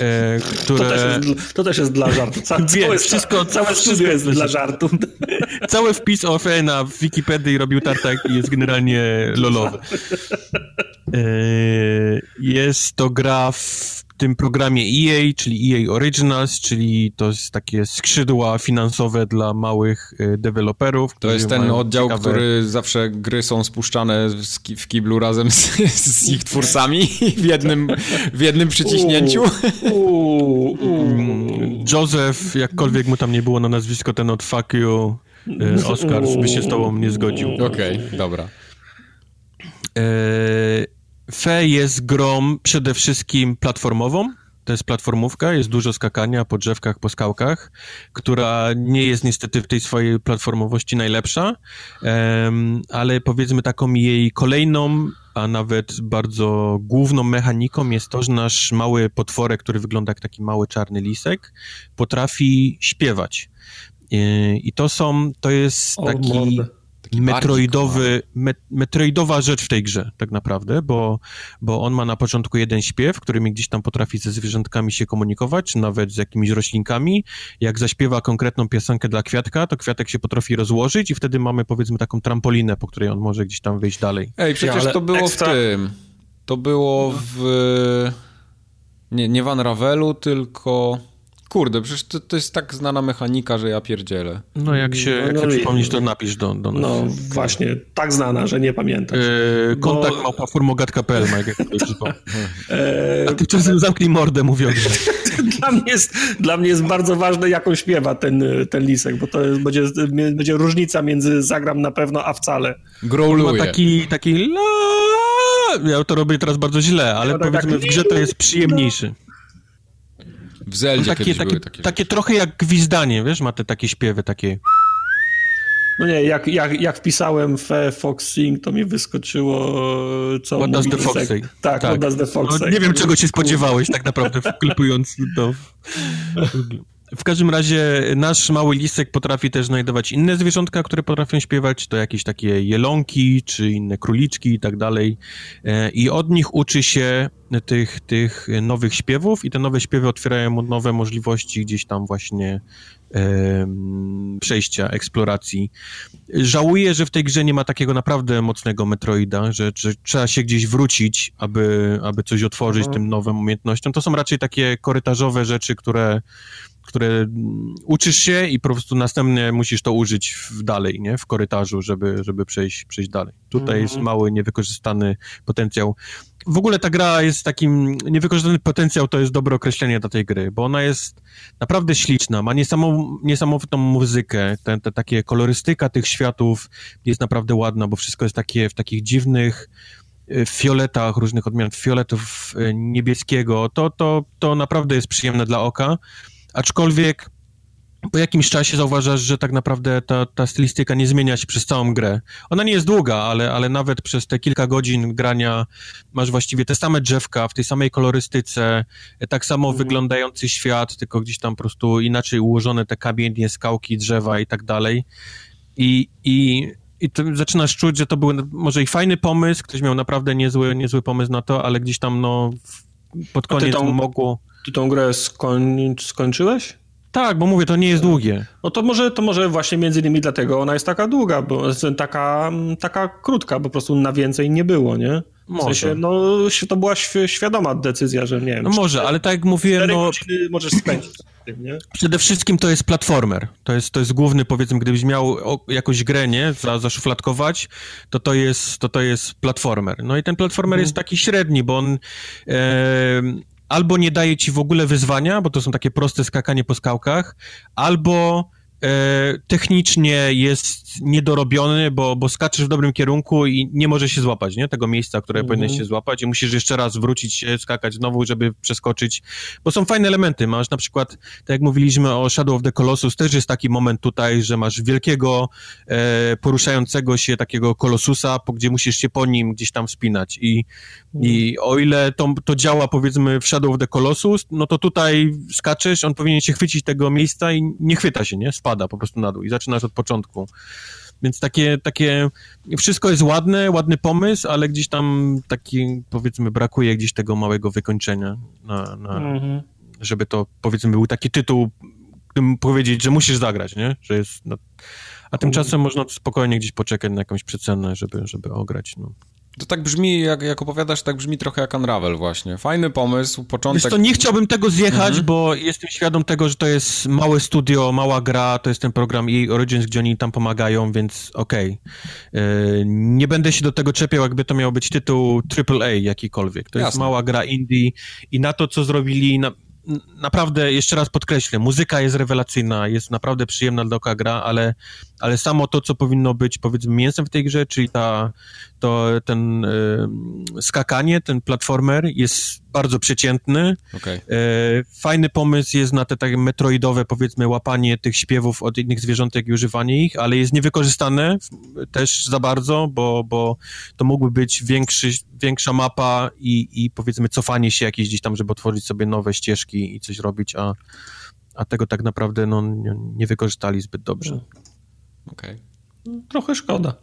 e, które... To też, jest, to też jest dla żartu. Ca całe, wszystko, całe studio jest dla żartu. Cały wpis o Fe na Wikipedii robił Tartak i jest generalnie lolowy. E, jest to gra w tym programie EA, czyli EA Originals, czyli to jest takie skrzydła finansowe dla małych y, deweloperów. To jest ten oddział, ciekawe... który zawsze gry są spuszczane w kiblu razem z, z ich twórcami w jednym, w jednym przyciśnięciu. Joseph, jakkolwiek mu tam nie było na nazwisko, ten od Fuck You, y, Oscar by się z tobą nie zgodził. Okej, okay, dobra. E Fe jest grą przede wszystkim platformową. To jest platformówka, jest dużo skakania po drzewkach, po skałkach, która nie jest niestety w tej swojej platformowości najlepsza, um, ale powiedzmy taką jej kolejną, a nawet bardzo główną mechaniką jest to, że nasz mały potworek, który wygląda jak taki mały czarny lisek, potrafi śpiewać. I, i to są, to jest taki metroidowy, me, metroidowa rzecz w tej grze, tak naprawdę, bo, bo on ma na początku jeden śpiew, którymi gdzieś tam potrafi ze zwierzętkami się komunikować, nawet z jakimiś roślinkami. Jak zaśpiewa konkretną piosenkę dla kwiatka, to kwiatek się potrafi rozłożyć i wtedy mamy powiedzmy taką trampolinę, po której on może gdzieś tam wyjść dalej. Ej, przecież ja, to było ekstra... w tym. To było w. Nie, nie w Unravelu, tylko kurde, przecież to, to jest tak znana mechanika, że ja pierdzielę. No jak się, jak No, no, no przypomnisz, to napisz do, do nas. No właśnie, tak znana, że nie pamiętam. E, kontakt Bo- małpa formogat.pl, jak ktoś przypomni. E, A tymczasem zamknij mordę, mówiąc. dla, mnie jest, dla mnie jest bardzo ważne, jaką śpiewa ten, ten lisek, bo to jest, będzie, będzie różnica między zagram na pewno, a wcale. Ma Growluje. taki, taki la... Ja to robię teraz bardzo źle, ale No tak, powiedzmy tak. w grze to jest przyjemniejszy. W Zeldzie Takie, kiedyś takie, były takie takie trochę jak gwizdanie, wiesz, ma te takie śpiewy, takie... No nie, jak, jak, jak wpisałem w Fox Sing, to mi wyskoczyło co What does mówi the fox lisek. say? Tak, Tak. what does the fox No, nie wiem, czego się spodziewałeś tak naprawdę, wklepując to. w- każdym razie nasz mały lisek potrafi też znajdować inne zwierzątka, które potrafią śpiewać, to jakieś takie jelonki, czy inne króliczki i tak dalej. E, I od nich uczy się tych, tych nowych śpiewów i te nowe śpiewy otwierają mu nowe możliwości gdzieś tam właśnie przejścia, eksploracji. Żałuję, że w tej grze nie ma takiego naprawdę mocnego Metroida, że, że trzeba się gdzieś wrócić, aby, aby coś otworzyć Mhm. tym nowym umiejętnościom. To są raczej takie korytarzowe rzeczy, które, które mm, uczysz się i po prostu następnie musisz to użyć w, dalej, nie? W korytarzu, żeby, żeby przejść, przejść dalej. Tutaj Mhm. jest mały, niewykorzystany potencjał. W ogóle ta gra jest takim, niewykorzystany potencjał to jest dobre określenie dla tej gry, bo ona jest naprawdę śliczna, ma niesamowitą, niesamowitą muzykę, te, te takie kolorystyka tych światów jest naprawdę ładna, bo wszystko jest takie w takich dziwnych e, fioletach, różnych odmian fioletów e, niebieskiego, to, to, to naprawdę jest przyjemne dla oka, aczkolwiek po jakimś czasie zauważasz, że tak naprawdę ta, ta stylistyka nie zmienia się przez całą grę. Ona nie jest długa, ale, ale nawet przez te kilka godzin grania masz właściwie te same drzewka w tej samej kolorystyce, tak samo Mhm. wyglądający świat, tylko gdzieś tam po prostu inaczej ułożone te kamienie, skałki, drzewa i tak dalej. I, i, i zaczynasz czuć, że to był może i fajny pomysł, ktoś miał naprawdę niezły, niezły pomysł na to, ale gdzieś tam no pod koniec tą- mogło... Ty tą grę skoń, skończyłeś? Tak, bo mówię, to nie jest długie. No to może, to może właśnie między innymi dlatego ona jest taka długa, bo taka, taka krótka, bo po prostu na więcej nie było, nie? W Może. sensie, no to była świ- świadoma decyzja, że nie wiem, No może, ale tak jak mówiłem, no możesz spędzić w tym, nie? przede wszystkim to jest platformer. To jest, to jest główny, powiedzmy, gdybyś miał jakąś grę, nie, za, zaszufladkować, to to jest, to to jest platformer. No i ten platformer jest taki średni, bo on e, albo nie daje ci w ogóle wyzwania, bo to są takie proste skakanie po skałkach, albo technicznie jest niedorobiony, bo, bo skaczesz w dobrym kierunku i nie może się złapać, nie? Tego miejsca, które Mhm. powinieneś się złapać i musisz jeszcze raz wrócić się, skakać znowu, żeby przeskoczyć, bo są fajne elementy. Masz na przykład, tak jak mówiliśmy o Shadow of the Colossus, też jest taki moment tutaj, że masz wielkiego, e, poruszającego się takiego kolosusa, po, gdzie musisz się po nim gdzieś tam wspinać i, i o ile to, to działa powiedzmy w Shadow of the Colossus, no to tutaj skaczesz, on powinien się chwycić tego miejsca i nie chwyta się, nie? Spada po prostu na dół i zaczynasz od początku. Więc takie, takie, wszystko jest ładne, ładny pomysł, ale gdzieś tam taki, powiedzmy, brakuje gdzieś tego małego wykończenia, na, na, Mhm. żeby to, powiedzmy, był taki tytuł, którym powiedzieć, że musisz zagrać, nie? Że jest, no. A tymczasem można spokojnie gdzieś poczekać na jakąś przecenę, żeby, żeby ograć, no. To tak brzmi, jak, jak opowiadasz, tak brzmi trochę jak Unravel właśnie. Fajny pomysł, początek... Wiesz to nie chciałbym tego zjechać, Mhm. bo jestem świadom tego, że to jest małe studio, mała gra, to jest ten program EA Origins, gdzie oni tam pomagają, więc okej. Yy, Nie będę się do tego czepiał, jakby to miał być tytuł AAA jakikolwiek. To jest Jasne. mała gra indie i na to, co zrobili, na, naprawdę, jeszcze raz podkreślę, muzyka jest rewelacyjna, jest naprawdę przyjemna dla oka gra, ale, ale samo to, co powinno być, powiedzmy, mięsem w tej grze, czyli ta, to, ten yy, skakanie, ten platformer jest bardzo przeciętny, Okej. E, Fajny pomysł jest na te takie metroidowe, powiedzmy, łapanie tych śpiewów od innych zwierzątek i używanie ich, ale jest niewykorzystane też za bardzo, bo, bo to mógłby być większy, większa mapa i, i powiedzmy cofanie się jakieś gdzieś tam, żeby otworzyć sobie nowe ścieżki i coś robić, a, a tego tak naprawdę no, nie, nie wykorzystali zbyt dobrze. Okej. Trochę szkoda.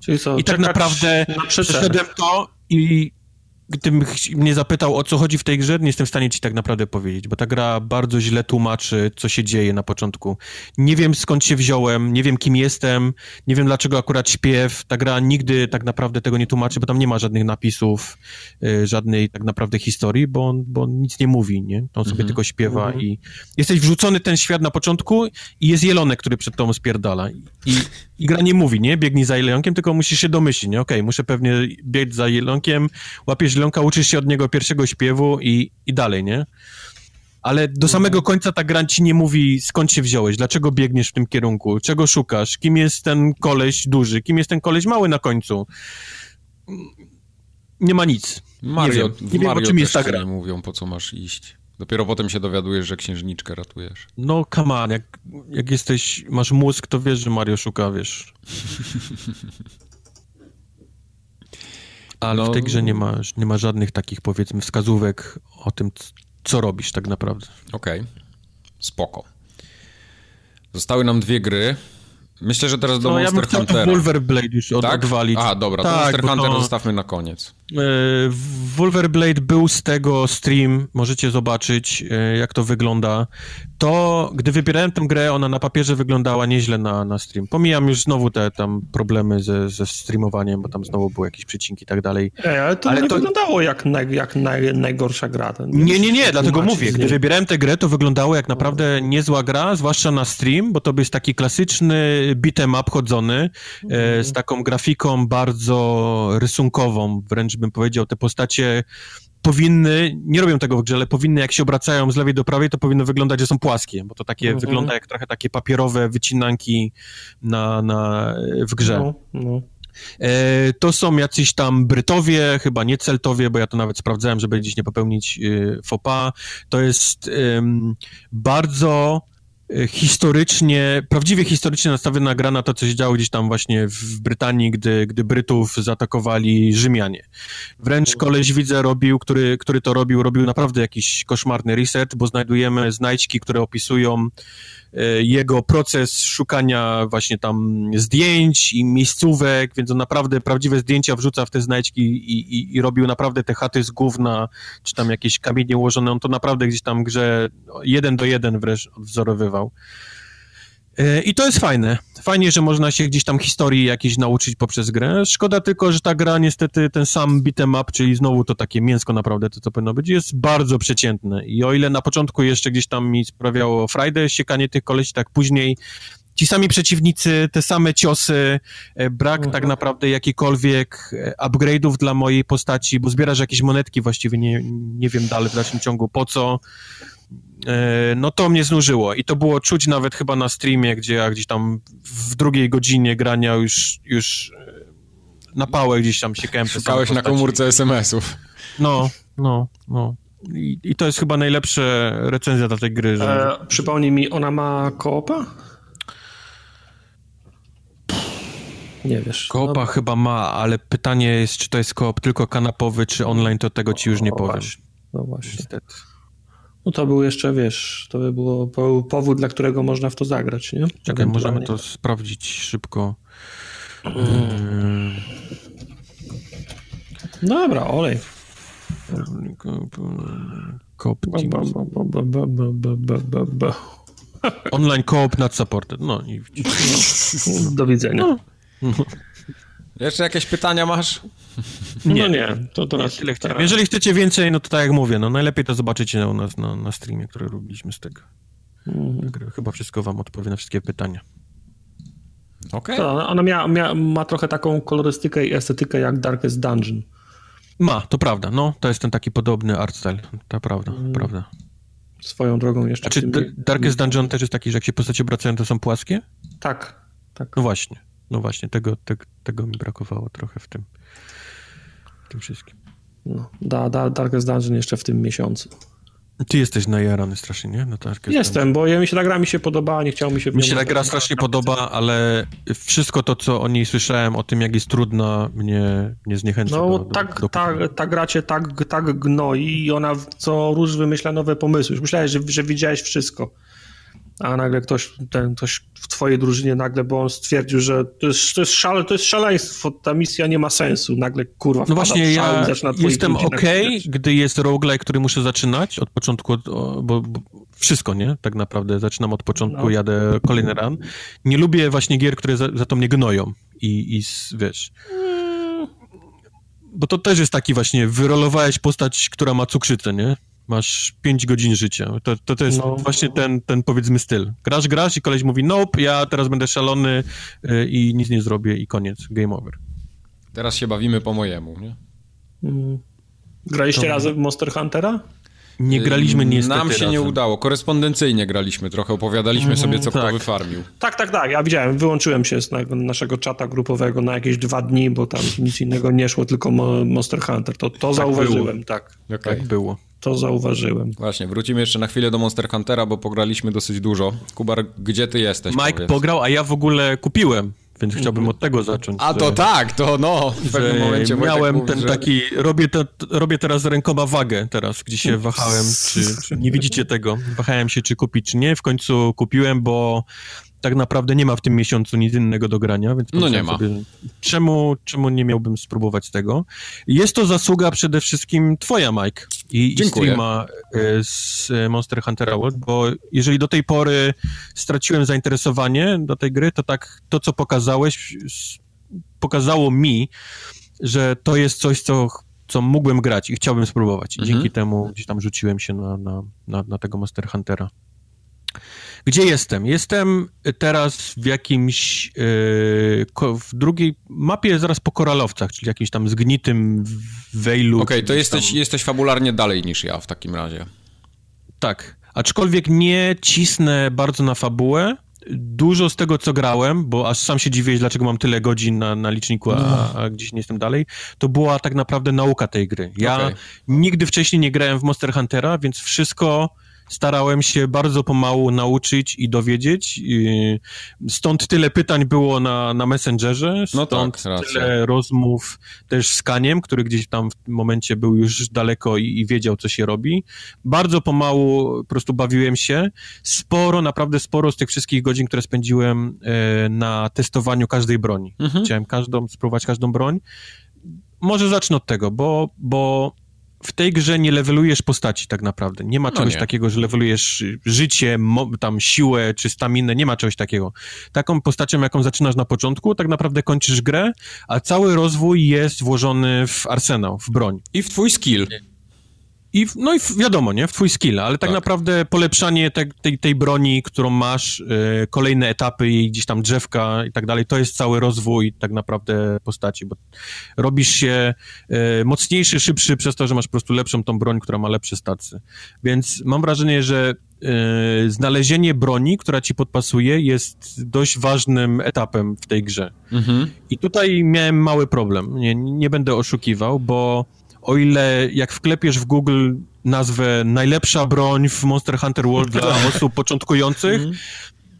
Czyli co, I tak naprawdę na. Przeszedłem to i gdybym mnie zapytał, o co chodzi w tej grze, nie jestem w stanie ci tak naprawdę powiedzieć, bo ta gra bardzo źle tłumaczy, co się dzieje na początku. Nie wiem, skąd się wziąłem, nie wiem, kim jestem, nie wiem, dlaczego akurat śpiew. Ta gra nigdy tak naprawdę tego nie tłumaczy, bo tam nie ma żadnych napisów, y, żadnej tak naprawdę historii, bo on, bo on nic nie mówi, nie? On sobie mhm. tylko śpiewa mhm. i jesteś wrzucony ten świat na początku i jest jelonek, który przed tobą spierdala. I, i gra nie mówi, nie? Biegnij za jelonkiem, tylko musisz się domyślić, nie? Okej, okay, muszę pewnie biec za jelonkiem, łapiesz jelonka, uczysz się od niego pierwszego śpiewu i, i dalej, nie? Ale do mhm. samego końca ta gra ci nie mówi, skąd się wziąłeś, dlaczego biegniesz w tym kierunku, czego szukasz, kim jest ten koleś duży, kim jest ten koleś mały na końcu. Nie ma nic. Mario, nie wiem, nie wiem Mario o czym jest ta gra. mówią, po co masz iść. Dopiero potem się dowiadujesz, że księżniczkę ratujesz. No, come on, jak, jak jesteś, masz mózg, to wiesz, że Mario szuka, wiesz. Ale no... w tej grze nie ma, nie ma żadnych takich, powiedzmy, wskazówek o tym, co robisz tak naprawdę. Okej, okay. spoko. Zostały nam dwie gry. Myślę, że teraz do no, Monster ja bym Huntera. Wolver Blade już tak? odwalić. A, dobra, tak, to Monster Hunter to... zostawmy na koniec. E, Wolver Blade był z tego stream, możecie zobaczyć, e, jak to wygląda. To, gdy wybierałem tę grę, ona na papierze wyglądała nieźle na, na stream. Pomijam już znowu te tam problemy ze, ze streamowaniem, bo tam znowu były jakieś przycinki i tak dalej. Ej, ale to ale nie to... wyglądało jak, naj, jak naj, najgorsza gra. Nie, nie, nie, dlatego mówię. Gdy wybierałem tę grę, to wyglądało jak naprawdę niezła gra, zwłaszcza na stream, bo to jest taki klasyczny beat'em up chodzony, mhm. z taką grafiką bardzo rysunkową, wręcz bym powiedział, te postacie powinny, nie robią tego w grze, ale powinny, jak się obracają z lewej do prawej, to powinno wyglądać, że są płaskie, bo to takie mhm. wygląda jak trochę takie papierowe wycinanki na, na, w grze. No, no. E, to są jacyś tam Brytowie, chyba nie Celtowie, bo ja to nawet sprawdzałem, żeby gdzieś nie popełnić y, pas. To jest bardzo Y, historycznie, prawdziwie historycznie nastawiona gra na to, co się działo gdzieś tam właśnie w Brytanii, gdy, gdy Brytów zaatakowali Rzymianie. Wręcz koleś widzę robił, który, który to robił, robił naprawdę jakiś koszmarny research, bo znajdujemy znajdźki, które opisują E, jego proces szukania właśnie tam zdjęć i miejscówek, więc on naprawdę prawdziwe zdjęcia wrzuca w te znajdźki i, i, i robił naprawdę te chaty z gówna, czy tam jakieś kamienie ułożone, on to naprawdę gdzieś tam grze jeden do jeden wręcz odwzorowywał. E, I to jest fajne. Fajnie, że można się gdzieś tam historii jakiejś nauczyć poprzez grę. Szkoda tylko, że ta gra niestety ten sam beat'em up, czyli znowu to takie mięsko naprawdę, to co powinno być, jest bardzo przeciętne. I o ile na początku jeszcze gdzieś tam mi sprawiało frajdę siekanie tych kolesi, tak później ci sami przeciwnicy, te same ciosy, e, brak tak mhm. naprawdę jakichkolwiek e, upgrade'ów dla mojej postaci, bo zbierasz jakieś monetki właściwie, nie, nie wiem dalej w dalszym ciągu po co. E, no to mnie znużyło i to było czuć nawet chyba na streamie, gdzie ja gdzieś tam w drugiej godzinie grania już, już e, na pałę gdzieś tam siekałem. Szukałeś na komórce SMS-ów. No, no, no. I, I, to jest chyba najlepsza recenzja dla tej gry. Że... E, przypomnij mi, ona ma koopa? Nie wiesz. Koopa no. chyba ma, ale pytanie jest, czy to jest koop tylko kanapowy, czy online, to tego ci już nie powiem. No właśnie. Niestety. No to był jeszcze, wiesz, to by było powód, dla którego można w to zagrać, nie? Czekaj, możemy to sprawdzić szybko. Hmm. Dobra, olej. Coop Online coop not supported. No i... Do widzenia. No. Jeszcze jakieś pytania masz? Nie, no nie, to teraz tyle chciałem. Jeżeli chcecie więcej, no to tak jak mówię, no najlepiej to zobaczycie u nas na, na streamie, który robiliśmy z tego. Mhm. Chyba wszystko wam odpowie na wszystkie pytania. Okej. Okay. Ona mia, mia, ma trochę taką kolorystykę i estetykę jak Darkest Dungeon. Ma, to prawda, no, to jest ten taki podobny art style, to prawda, hmm. prawda. Swoją drogą jeszcze. A czy tym... Darkest Dungeon też jest taki, że jak się postacie obracają, to są płaskie? Tak, tak. No właśnie. No właśnie, tego, te, tego mi brakowało trochę w tym, w tym wszystkim. No, da, da, Darkest Dungeon jeszcze w tym miesiącu. Ty jesteś najarany strasznie, nie? Darkest Jestem, bo ja, mi się ta gra mi się podoba, nie chciało mi się... Mi się ta gra strasznie podoba, ale wszystko to, co o niej słyszałem, o tym, jak jest trudna, mnie, mnie zniechęca No, do, tak, do, do ta, ta gra cię tak, tak gnoi i ona co róż wymyśla nowe pomysły. Już myślałeś, że, że widziałeś wszystko. A nagle ktoś, ten, ktoś w twojej drużynie nagle, bo on stwierdził, że to jest, to jest, szale, to jest szaleństwo, ta misja nie ma sensu, nagle kurwa No właśnie, ja jestem ok, gdy jest roguelike, który muszę zaczynać od początku, bo, bo, wszystko, nie? Tak naprawdę zaczynam od początku, no. jadę kolejny run. Nie lubię właśnie gier, które za, za to mnie gnoją i, i wiesz... Bo to też jest taki właśnie, wyrolowałeś postać, która ma cukrzycę, nie? Masz 5 godzin życia. To, to, to jest no. właśnie ten, ten, powiedzmy, styl. Grasz, grasz i koleś mówi, nope, ja teraz będę szalony y, i nic nie zrobię i koniec, game over. Teraz się bawimy po mojemu, nie? Mm. Graliście to... razem w Monster Huntera? Nie graliśmy niestety Nam się razem. nie udało. Korespondencyjnie graliśmy trochę, opowiadaliśmy mm, sobie, co tak. kto wyfarmił. Tak, tak, tak. Ja widziałem, wyłączyłem się z naszego czata grupowego na jakieś dwa dni, bo tam nic innego nie szło, tylko Monster Hunter. To, to tak zauważyłem, było. tak. Okay. Tak było. To zauważyłem. Właśnie, wrócimy jeszcze na chwilę do Monster Huntera, bo pograliśmy dosyć dużo. Kubar, gdzie ty jesteś? Mike powiedz? pograł, a ja w ogóle kupiłem więc chciałbym od tego zacząć. A to tak, to no, w pewnym momencie Miałem mówi, ten że... taki, robię, te, robię teraz rękoma wagę teraz, gdzie się wahałem, czy, czy nie widzicie tego, wahałem się, czy kupić, czy nie, w końcu kupiłem, bo tak naprawdę nie ma w tym miesiącu nic innego do grania, więc no nie ma. Sobie, czemu, czemu nie miałbym spróbować tego? Jest to zasługa przede wszystkim twoja, Mike, i, i streama e, z Monster Hunter World, bo jeżeli do tej pory straciłem zainteresowanie do tej gry, to tak to, co pokazałeś, pokazało mi, że to jest coś, co co mógłbym grać i chciałbym spróbować. I mhm. dzięki temu gdzieś tam rzuciłem się na, na, na, na tego Monster Huntera. Gdzie jestem? Jestem teraz w jakimś, yy, w drugiej mapie zaraz po Koralowcach, czyli jakimś tam zgnitym Wejlu. Okej, okay, to jesteś, tam... jesteś fabularnie dalej niż ja w takim razie. Tak, aczkolwiek nie cisnę bardzo na fabułę. Dużo z tego, co grałem, bo aż sam się dziwię, dlaczego mam tyle godzin na, na liczniku, a, no. a, gdzieś nie jestem dalej, to była tak naprawdę nauka tej gry. Ja okay. nigdy wcześniej nie grałem w Monster Huntera, więc wszystko starałem się bardzo pomału nauczyć i dowiedzieć. Stąd tyle pytań było na, na Messengerze, no stąd no tak, tyle rozmów też z Kaniem, który gdzieś tam w tym momencie był już daleko i, i, wiedział, co się robi. Bardzo pomału po prostu bawiłem się. Sporo, naprawdę sporo z tych wszystkich godzin, które spędziłem e, na testowaniu każdej broni. Mhm. Chciałem każdą, spróbować każdą broń. Może zacznę od tego, bo, bo w tej grze nie levelujesz postaci tak naprawdę. Nie ma no czegoś nie. takiego, że levelujesz życie, tam siłę czy staminę, nie ma czegoś takiego. Taką postacią, jaką zaczynasz na początku, tak naprawdę kończysz grę, a cały rozwój jest włożony w arsenał, w broń. I w twój skill. I, no i wiadomo, nie? W twój skill, ale tak, tak. naprawdę polepszanie te, tej, tej broni, którą masz, yy, kolejne etapy i gdzieś tam drzewka i tak dalej, to jest cały rozwój tak naprawdę postaci, bo robisz się yy, mocniejszy, szybszy przez to, że masz po prostu lepszą tą broń, która ma lepsze stacje. Więc mam wrażenie, że Yy, znalezienie broni, która ci podpasuje, jest dość ważnym etapem w tej grze. Mhm. I tutaj miałem mały problem. Nie, nie będę oszukiwał, bo o ile jak wklepiesz w Google nazwę najlepsza broń w Monster Hunter World dla osób początkujących, mm.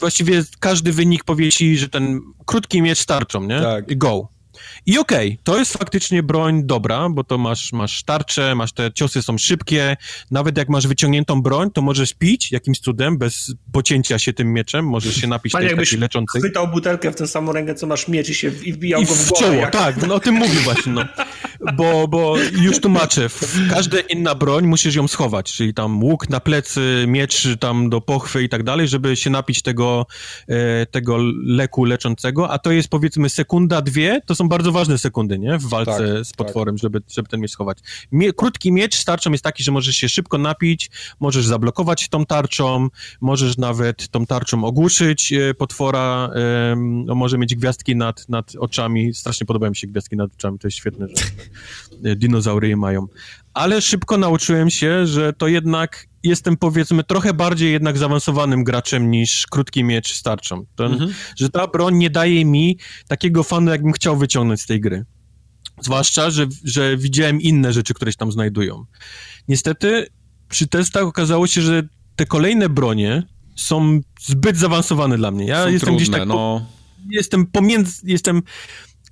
właściwie każdy wynik powie ci, że ten krótki miecz starczą, nie? Tak. Go. I okej, okay, to jest faktycznie broń dobra, bo to masz, masz tarczę, masz te ciosy są szybkie, nawet jak masz wyciągniętą broń, to możesz pić jakimś cudem, bez pocięcia się tym mieczem, możesz się napić Panie, tej takiej leczącej. chwytał butelkę w tę samą rękę, co masz miecz i się i wbijał I go w, w czoło, jak... tak, no o tym mówię właśnie, no. Bo, bo już tłumaczę, każda inna broń musisz ją schować, czyli tam łuk na plecy, miecz tam do pochwy i tak dalej, żeby się napić tego, e, tego leku leczącego, a to jest powiedzmy sekunda, dwie, to są bardzo ważne sekundy, nie? W walce tak, z potworem, tak. żeby, żeby ten miecz schować. Mie krótki miecz z tarczą jest taki, że możesz się szybko napić, możesz zablokować tą tarczą, możesz nawet tą tarczą ogłuszyć e, potwora, e, może mieć gwiazdki nad, nad oczami. Strasznie podobają mi się gwiazdki nad oczami, to jest świetne, że e, dinozaury je mają. Ale szybko nauczyłem się, że to jednak jestem powiedzmy trochę bardziej jednak zaawansowanym graczem niż krótki miecz z tarczą. Ten, mhm. Że ta broń nie daje mi takiego fanu, jakbym chciał wyciągnąć z tej gry. Zwłaszcza, że, że widziałem inne rzeczy, które się tam znajdują. Niestety przy testach okazało się, że te kolejne bronie są zbyt zaawansowane dla mnie. Ja są jestem trudne, gdzieś tak. No. Jestem pomiędzy. Jestem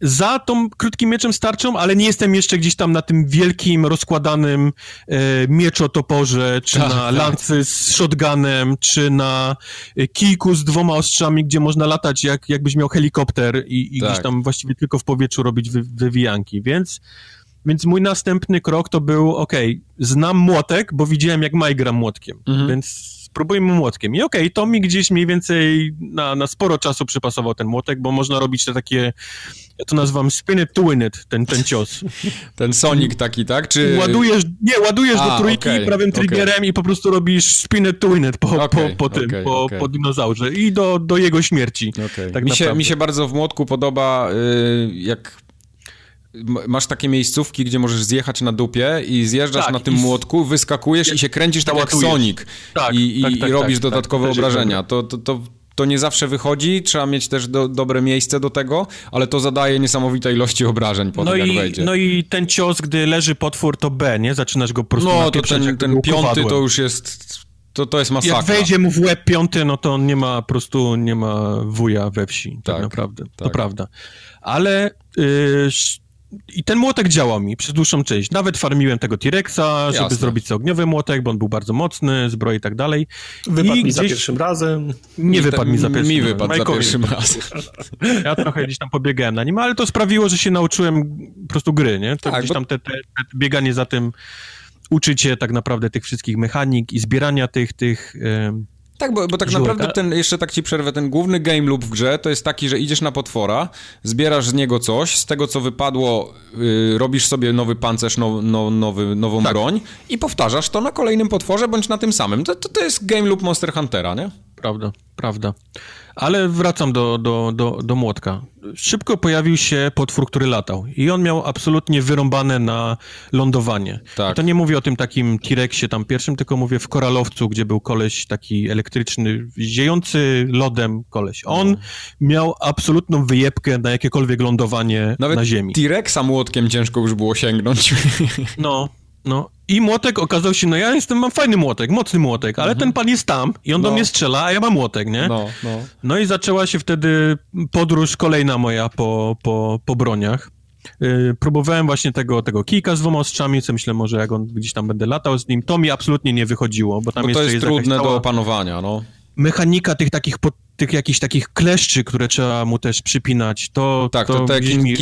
za tą krótkim mieczem starczą, ale nie jestem jeszcze gdzieś tam na tym wielkim, rozkładanym e, mieczotoporze, czy tak, na tak. lancy z shotgunem, czy na e, kijku z dwoma ostrzami, gdzie można latać jak, jakbyś miał helikopter i, i tak. gdzieś tam właściwie tylko w powietrzu robić wy, wywijanki, więc więc mój następny krok to był, ok, znam młotek, bo widziałem jak Maj gra młotkiem, mhm. więc spróbujmy młotkiem. I okej, okay, to mi gdzieś mniej więcej na, na sporo czasu przypasował ten młotek, bo można robić te takie, ja to nazywam spin it to win it, ten, ten cios. ten Sonic taki, tak? Czy... Ładujesz, nie, ładujesz A, do trójki okay, prawym triggerem okay. i po prostu robisz spin it to win it po, okay, po, po tym, po, po dinozaurze i do, do jego śmierci. Tak mi, się, mi się bardzo w młotku podoba, yy, jak masz takie miejscówki, gdzie możesz zjechać na dupie i zjeżdżasz tak, na tym młotku, wyskakujesz i się kręcisz tak jak Sonic tak, i, i, tak, tak, i robisz tak, dodatkowe obrażenia. To, to, to, to nie zawsze wychodzi, trzeba mieć też do, dobre miejsce do tego, ale to zadaje niesamowite ilości obrażeń potem, no jak i, wejdzie. No i ten cios, gdy leży potwór, to B, nie? Zaczynasz go po prostu No, to ten, ten piąty to już jest... To, to jest masakra. Jak wejdzie mu w łeb piąty, no to on nie ma po prostu, nie ma wuja we wsi, tak, tak naprawdę. To prawda. Ale... Yy, i ten młotek działał mi przez dłuższą część. Nawet farmiłem tego T-Rexa, żeby Jasne. zrobić sobie ogniowy młotek, bo on był bardzo mocny, zbroi i tak dalej. Wypadł I mi gdzieś... za pierwszym razem. Nie wypadł mi za pierwszym Mi wypadł za pierwszym razem. Ja trochę gdzieś tam pobiegałem na nim, ale to sprawiło, że się nauczyłem po prostu gry, nie? To tak, gdzieś tam te, te, te bieganie za tym uczycie tak naprawdę tych wszystkich mechanik i zbierania tych, tych... Yy tak, bo, bo tak naprawdę ten, jeszcze tak ci przerwę, ten główny game loop w grze to jest taki, że idziesz na potwora, zbierasz z niego coś, z tego co wypadło yy, robisz sobie nowy pancerz, now, now, nowy, nową tak. broń i powtarzasz to na kolejnym potworze bądź na tym samym. To, to, to jest game loop Monster Huntera, nie? Prawda, prawda. Ale wracam do, do, do, do młotka. Szybko pojawił się potwór, który latał i on miał absolutnie wyrąbane na lądowanie. Tak. I to nie mówię o tym takim T-Rexie tam pierwszym, tylko mówię w Koralowcu, gdzie był koleś taki elektryczny, ziejący lodem koleś. On no. miał absolutną wyjebkę na jakiekolwiek lądowanie Nawet na ziemi. T-Rexa młotkiem ciężko już było sięgnąć. No, no i młotek okazał się, no ja jestem, mam fajny młotek, mocny młotek, ale mhm. ten pan jest tam i on no. do mnie strzela, a ja mam młotek, nie? No, no. no i zaczęła się wtedy podróż kolejna moja po, po, po broniach. Yy, próbowałem właśnie tego, tego kijka z dwoma ostrzami, co myślę, może jak on gdzieś tam będę latał z nim, to mi absolutnie nie wychodziło, bo tam bo to jest, jest trudne do opanowania, no mechanika tych takich, po, tych jakichś takich kleszczy, które trzeba mu też przypinać, to... Tak, to, to te kin, mi...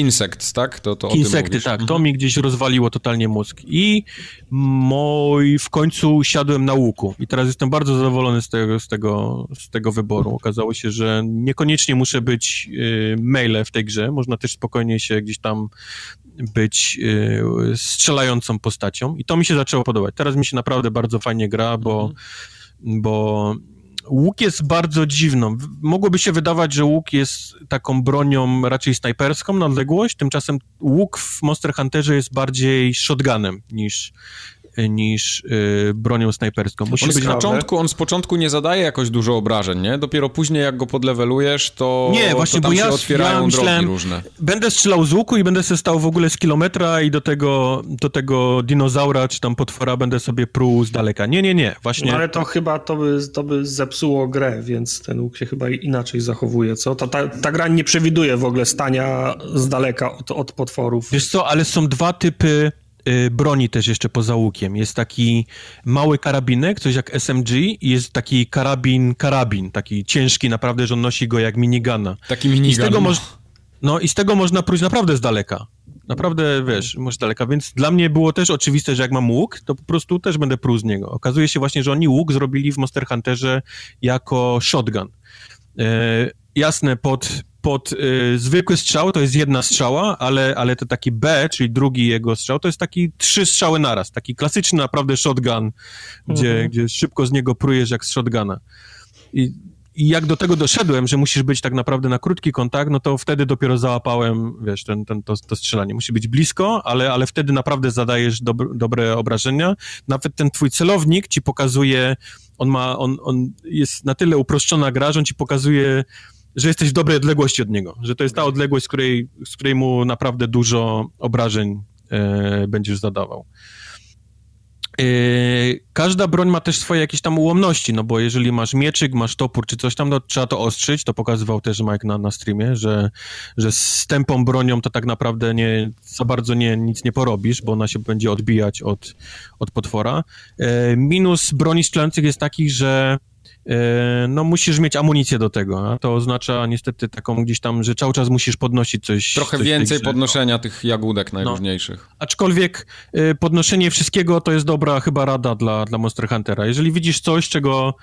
Tak? To, to Kinsekty, tak. To mhm. mi gdzieś rozwaliło totalnie mózg. I mój w końcu siadłem na łuku. I teraz jestem bardzo zadowolony z tego, z tego, z tego wyboru. Okazało się, że niekoniecznie muszę być y, maile w tej grze. Można też spokojnie się gdzieś tam być y, strzelającą postacią. I to mi się zaczęło podobać. Teraz mi się naprawdę bardzo fajnie gra, bo, mhm. bo Łuk jest bardzo dziwną. Mogłoby się wydawać, że łuk jest taką bronią raczej snajperską na odległość, tymczasem łuk w Monster Hunterze jest bardziej shotgunem niż, niż y, bronią snajperską. Musi on być na początku, on z początku nie zadaje jakoś dużo obrażeń, nie? Dopiero później jak go podlewelujesz, to, nie, właśnie, to tam bo ja, otwierają ja myślałem, drogi różne. Będę strzelał z łuku i będę się stał w ogóle z kilometra i do tego, do tego dinozaura czy tam potwora będę sobie pruł z daleka. Nie, nie, nie, właśnie. No ale to chyba to by, to by zepsuło grę, więc ten łuk się chyba inaczej zachowuje, co? Ta, ta, ta gra nie przewiduje w ogóle stania z daleka od, od potworów. Wiesz co, ale są dwa typy broni też jeszcze poza łukiem. Jest taki mały karabinek, coś jak SMG i jest taki karabin, karabin, taki ciężki naprawdę, że on nosi go jak minigana. Taki minigun. I z tego moż... No i z tego można próć naprawdę z daleka. Naprawdę, wiesz, może daleka, więc dla mnie było też oczywiste, że jak mam łuk, to po prostu też będę pruł z niego. Okazuje się właśnie, że oni łuk zrobili w Monster Hunterze jako shotgun. E, jasne, pod pod y, zwykły strzał to jest jedna strzała, ale, ale to taki B, czyli drugi jego strzał, to jest taki trzy strzały naraz, taki klasyczny naprawdę shotgun, gdzie, mhm. gdzie szybko z niego prujesz jak z shotguna. I, I jak do tego doszedłem, że musisz być tak naprawdę na krótki kontakt, no to wtedy dopiero załapałem, wiesz, ten, ten, to, to strzelanie. Musi być blisko, ale, ale wtedy naprawdę zadajesz dobre obrażenia. Nawet ten twój celownik ci pokazuje, on ma, on, on jest na tyle uproszczona gra, że on ci pokazuje że jesteś w dobrej odległości od niego, że to jest ta odległość, z której, z której mu naprawdę dużo obrażeń e, będziesz zadawał. Yy, każda broń ma też swoje jakieś tam ułomności, no bo jeżeli masz mieczyk, masz topór czy coś tam, no trzeba to ostrzyć, to pokazywał też Mike na, na streamie, że, że z tempą bronią to tak naprawdę nie, za bardzo nie, nic nie porobisz, bo ona się będzie odbijać od, od potwora. Yy, minus broni strzelających jest taki, że E, no musisz mieć amunicję do tego, a to oznacza niestety taką gdzieś tam, że cały czas musisz podnosić coś. Trochę coś więcej podnoszenia tych jagódek no. najróżniejszych. No. Aczkolwiek y, podnoszenie wszystkiego to jest dobra chyba rada dla, dla Monster Huntera. Jeżeli widzisz coś, czego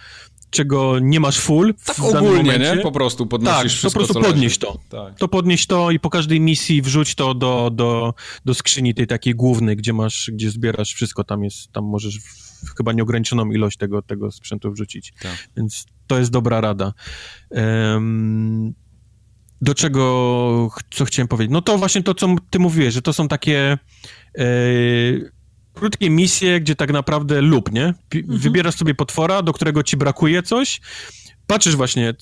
czego nie masz full tak w ogólnie, momencie, nie? Po prostu podnosisz tak, wszystko, po prostu podnieś to. Tak. To podnieś to i po każdej misji wrzuć to do, do, do skrzyni tej takiej głównej, gdzie masz, gdzie zbierasz wszystko, tam jest, tam możesz chyba nieograniczoną ilość tego, tego sprzętu wrzucić. Tak. Więc to jest dobra rada. Um, do czego, co chciałem powiedzieć? No to właśnie to, co ty mówiłeś, że to są takie e, krótkie misje, gdzie tak naprawdę lub, nie? Mhm. Wybierasz sobie potwora, do którego ci brakuje coś patrzysz właśnie,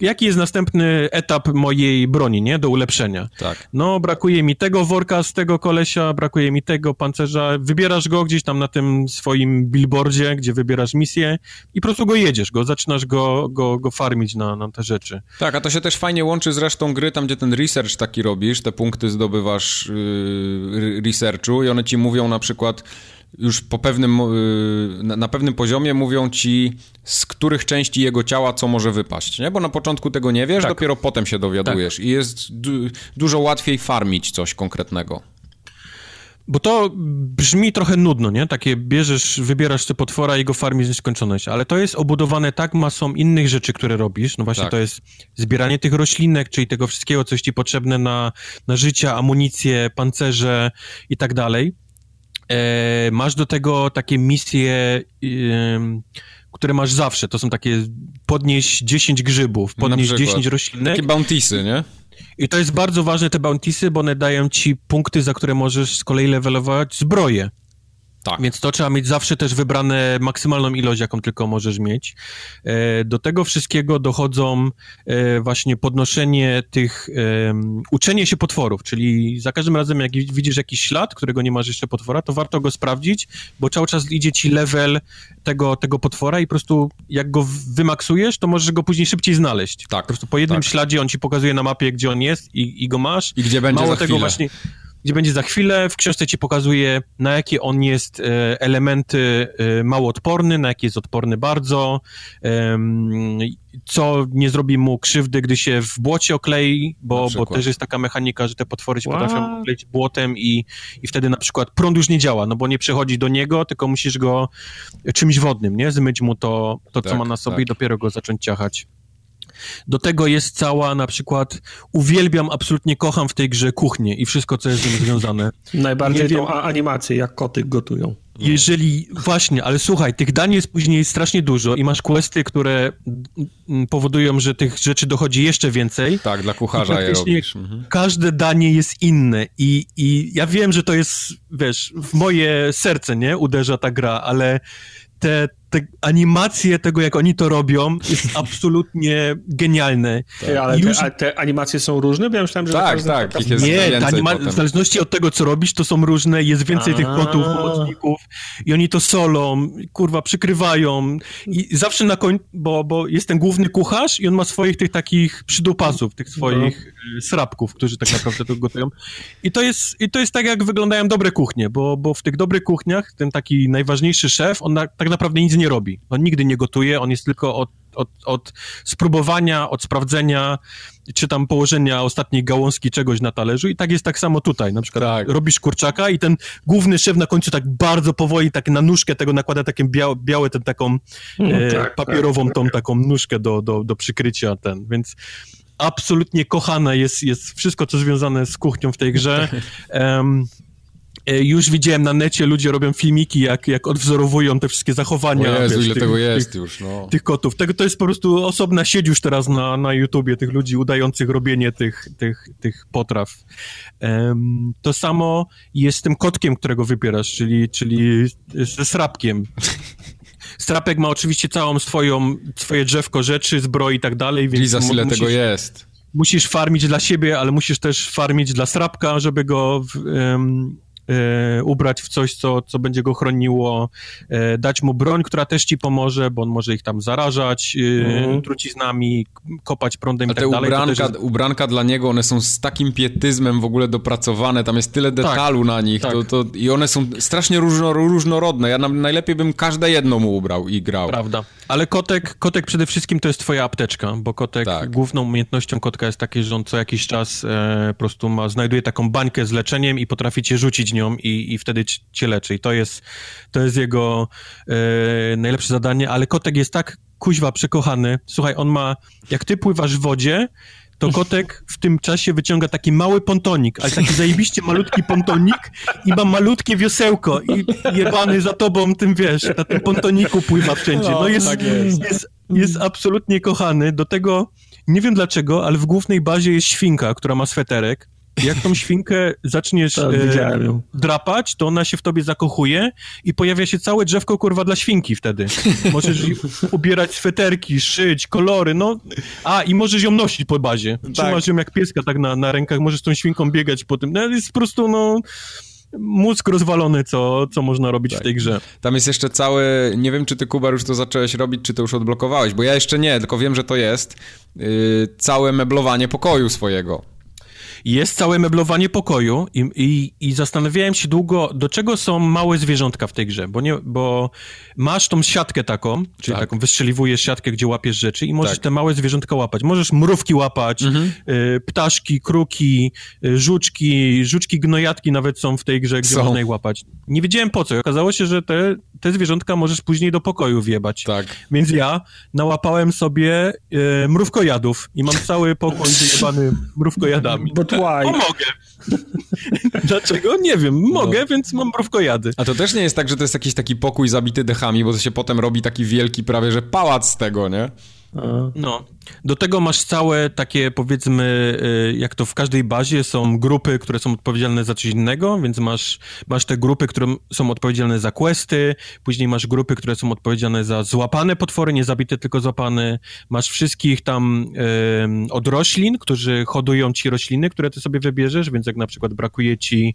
jaki jest następny etap mojej broni, nie? Do ulepszenia. Tak. No, brakuje mi tego worka z tego kolesia, brakuje mi tego pancerza. Wybierasz go gdzieś tam na tym swoim billboardzie, gdzie wybierasz misję i po prostu go jedziesz, go zaczynasz go, go, go farmić na, na te rzeczy. Tak, a to się też fajnie łączy z resztą gry, tam gdzie ten research taki robisz, te punkty zdobywasz yy, researchu i one ci mówią na przykład już po pewnym, y, na pewnym poziomie mówią ci, z których części jego ciała co może wypaść, nie? Bo na początku tego nie wiesz, tak. dopiero potem się dowiadujesz tak. i jest du dużo łatwiej farmić coś konkretnego. Bo to brzmi trochę nudno, nie? Takie bierzesz, wybierasz sobie potwora i go farmisz nieskończoność, ale to jest obudowane tak masą innych rzeczy, które robisz. No właśnie tak. to jest zbieranie tych roślinek, czyli tego wszystkiego, coś ci potrzebne na, na życie, amunicję, pancerze i tak dalej. E, masz do tego takie misje, które masz zawsze. To są takie podnieś 10 grzybów, podnieś 10 roślinek. Takie bountiesy, nie? I to jest bardzo ważne, te bountiesy, bo one dają ci punkty, za które możesz z kolei levelować zbroję. Tak. Więc to trzeba mieć zawsze też wybrane maksymalną ilość, jaką tylko możesz mieć. E, do tego wszystkiego dochodzą e, właśnie podnoszenie tych, uczenie się potworów, czyli za każdym razem, jak widzisz jakiś ślad, którego nie masz jeszcze potwora, to warto go sprawdzić, bo cały czas idzie ci level tego, tego potwora i po prostu jak go wymaksujesz, to możesz go później szybciej znaleźć. Tak. Po prostu po jednym tak. śladzie on ci pokazuje na mapie, gdzie on jest i, i go masz. I gdzie będzie Mało za tego chwilę. właśnie gdzie będzie za chwilę. W książce ci pokazuje, na jakie on jest e, elementy e, mało odporny, na jakie jest odporny bardzo, co nie zrobi mu krzywdy, gdy się w błocie oklei, bo, bo też jest taka mechanika, że te potwory się What? potrafią okleić błotem i, i wtedy na przykład prąd już nie działa, no bo nie przechodzi do niego, tylko musisz go czymś wodnym, nie? Zmyć mu to, to tak, co ma na sobie tak. i dopiero go zacząć ciachać. Do tego jest cała na przykład, uwielbiam, absolutnie kocham w tej grze kuchnię i wszystko, co jest z tym związane. Najbardziej tą animację, jak koty gotują. Jeżeli, właśnie, ale słuchaj, tych dań jest później strasznie dużo i masz questy, które powodują, że tych rzeczy dochodzi jeszcze więcej. Tak, dla kucharza je robisz. Mhm. Każde danie jest inne i, i ja wiem, że to jest, wiesz, w moje serce, nie, uderza ta gra, ale te, te animacje tego, jak oni to robią, jest absolutnie genialne. Tak. Ale Już... te, te, animacje są różne? Bo ja myślałem, że tak, tak. tak. jest Nie, anima... w zależności od tego, co robisz, to są różne, jest więcej A. tych kotów, pomocników i oni to solą, kurwa, przykrywają i zawsze na końcu, bo, bo jest ten główny kucharz i on ma swoich tych takich przydupasów, tych swoich no. srabków, którzy tak naprawdę to gotują. I to jest, i to jest tak, jak wyglądają dobre kuchnie, bo, bo w tych dobrych kuchniach ten taki najważniejszy szef, on na, tak naprawdę nic nie robi. On nigdy nie gotuje, on jest tylko od, od, od spróbowania, od sprawdzenia, czy tam położenia ostatniej gałązki czegoś na talerzu i tak jest tak samo tutaj. Na przykład tak. robisz kurczaka i ten główny szef na końcu tak bardzo powoli tak na nóżkę tego nakłada taką białe, białe ten taką no, e, tak, papierową tak. tą taką nóżkę do, do, do przykrycia ten, więc absolutnie kochane jest, jest wszystko, co związane z kuchnią w tej grze. Um, już widziałem na necie, ludzie robią filmiki, jak, jak odwzorowują te wszystkie zachowania. O Jezu, wiesz, ile tych, tego jest tych, już, no. Tych kotów. Tego to jest po prostu osobna sieć już teraz na, na YouTubie, tych ludzi udających robienie tych, tych, tych potraw. Um, to samo jest z tym kotkiem, którego wybierasz, czyli, czyli ze srapkiem. Strapek ma oczywiście całą swoją, swoje drzewko rzeczy, zbroi i tak dalej, więc... Jesus, ile musisz... tego jest musisz farmić dla siebie, ale musisz też farmić dla srapka, żeby go um, e, ubrać w coś, co, co będzie go chroniło, e, dać mu broń, która też ci pomoże, bo on może ich tam zarażać e, mhm. truciznami, kopać prądem i tak dalej. Ubranka, jest... ubranka dla niego, one są z takim pietyzmem w ogóle dopracowane, tam jest tyle tak. detalu tak, na nich tak. to, to, i one są strasznie różno, różnorodne. Ja najlepiej bym każde jedno mu ubrał i grał. Prawda. Ale kotek, kotek przede wszystkim to jest twoja apteczka, bo kotek, tak. główną umiejętnością kotka jest takie, że on co jakiś czas e, po prostu ma, znajduje taką bańkę z leczeniem i potrafi cię rzucić nią i, i wtedy cię leczy. I to jest, to jest jego e, najlepsze zadanie, ale kotek jest tak kuźwa przekochany. Słuchaj, on ma, jak ty pływasz w wodzie, to kotek w tym czasie wyciąga taki mały pontonik, ale taki zajebiście malutki pontonik i ma malutkie wiosełko i jebany za tobą tym, wiesz, na tym pontoniku pływa wszędzie. No, no jest, tak jest. jest, jest absolutnie kochany. Do tego, nie wiem dlaczego, ale w głównej bazie jest świnka, która ma sweterek jak tą świnkę zaczniesz tak, e, drapać, to ona się w tobie zakochuje i pojawia się całe drzewko, kurwa, dla świnki wtedy. Możesz ubierać sweterki, szyć, kolory, no. A, i możesz ją nosić po bazie. Tak. Trzymasz ją jak pieska tak na, na rękach, możesz tą świnką biegać po tym. No, jest po prostu, no mózg rozwalony, co, co można robić tak. w tej grze. Tam jest jeszcze cały, nie wiem czy ty Kubar już to zacząłeś robić, czy to już odblokowałeś, bo ja jeszcze nie, tylko wiem, że to jest yy, całe meblowanie pokoju swojego. Jest całe meblowanie pokoju i, i, i, zastanawiałem się długo, do czego są małe zwierzątka w tej grze, bo, nie, bo masz tą siatkę taką, czyli tak. taką wystrzeliwujesz siatkę, gdzie łapiesz rzeczy i możesz tak. te małe zwierzątka łapać. Możesz mrówki łapać, mhm. y, ptaszki, kruki, y, żuczki, żuczki gnojatki nawet są w tej grze, gdzie są. można je łapać. Nie wiedziałem po co. Okazało się, że te, te zwierzątka możesz później do pokoju wjebać. Tak. Więc ja nałapałem sobie y, mrówkojadów i mam cały pokój wyjebany mrówkojadami. But why? Pomogę. Dlaczego? Nie wiem. Mogę, no. więc mam mrówkojady. A to też nie jest tak, że to jest jakiś taki pokój zabity dechami, bo to się potem robi taki wielki prawie, że pałac z tego, nie? No. Do tego masz całe takie, powiedzmy, y, jak to w każdej bazie są grupy, które są odpowiedzialne za coś innego, więc masz, masz te grupy, które są odpowiedzialne za questy, później masz grupy, które są odpowiedzialne za złapane potwory, nie zabite, tylko złapane. Masz wszystkich tam y, od roślin, którzy hodują ci rośliny, które ty sobie wybierzesz, więc jak na przykład brakuje ci,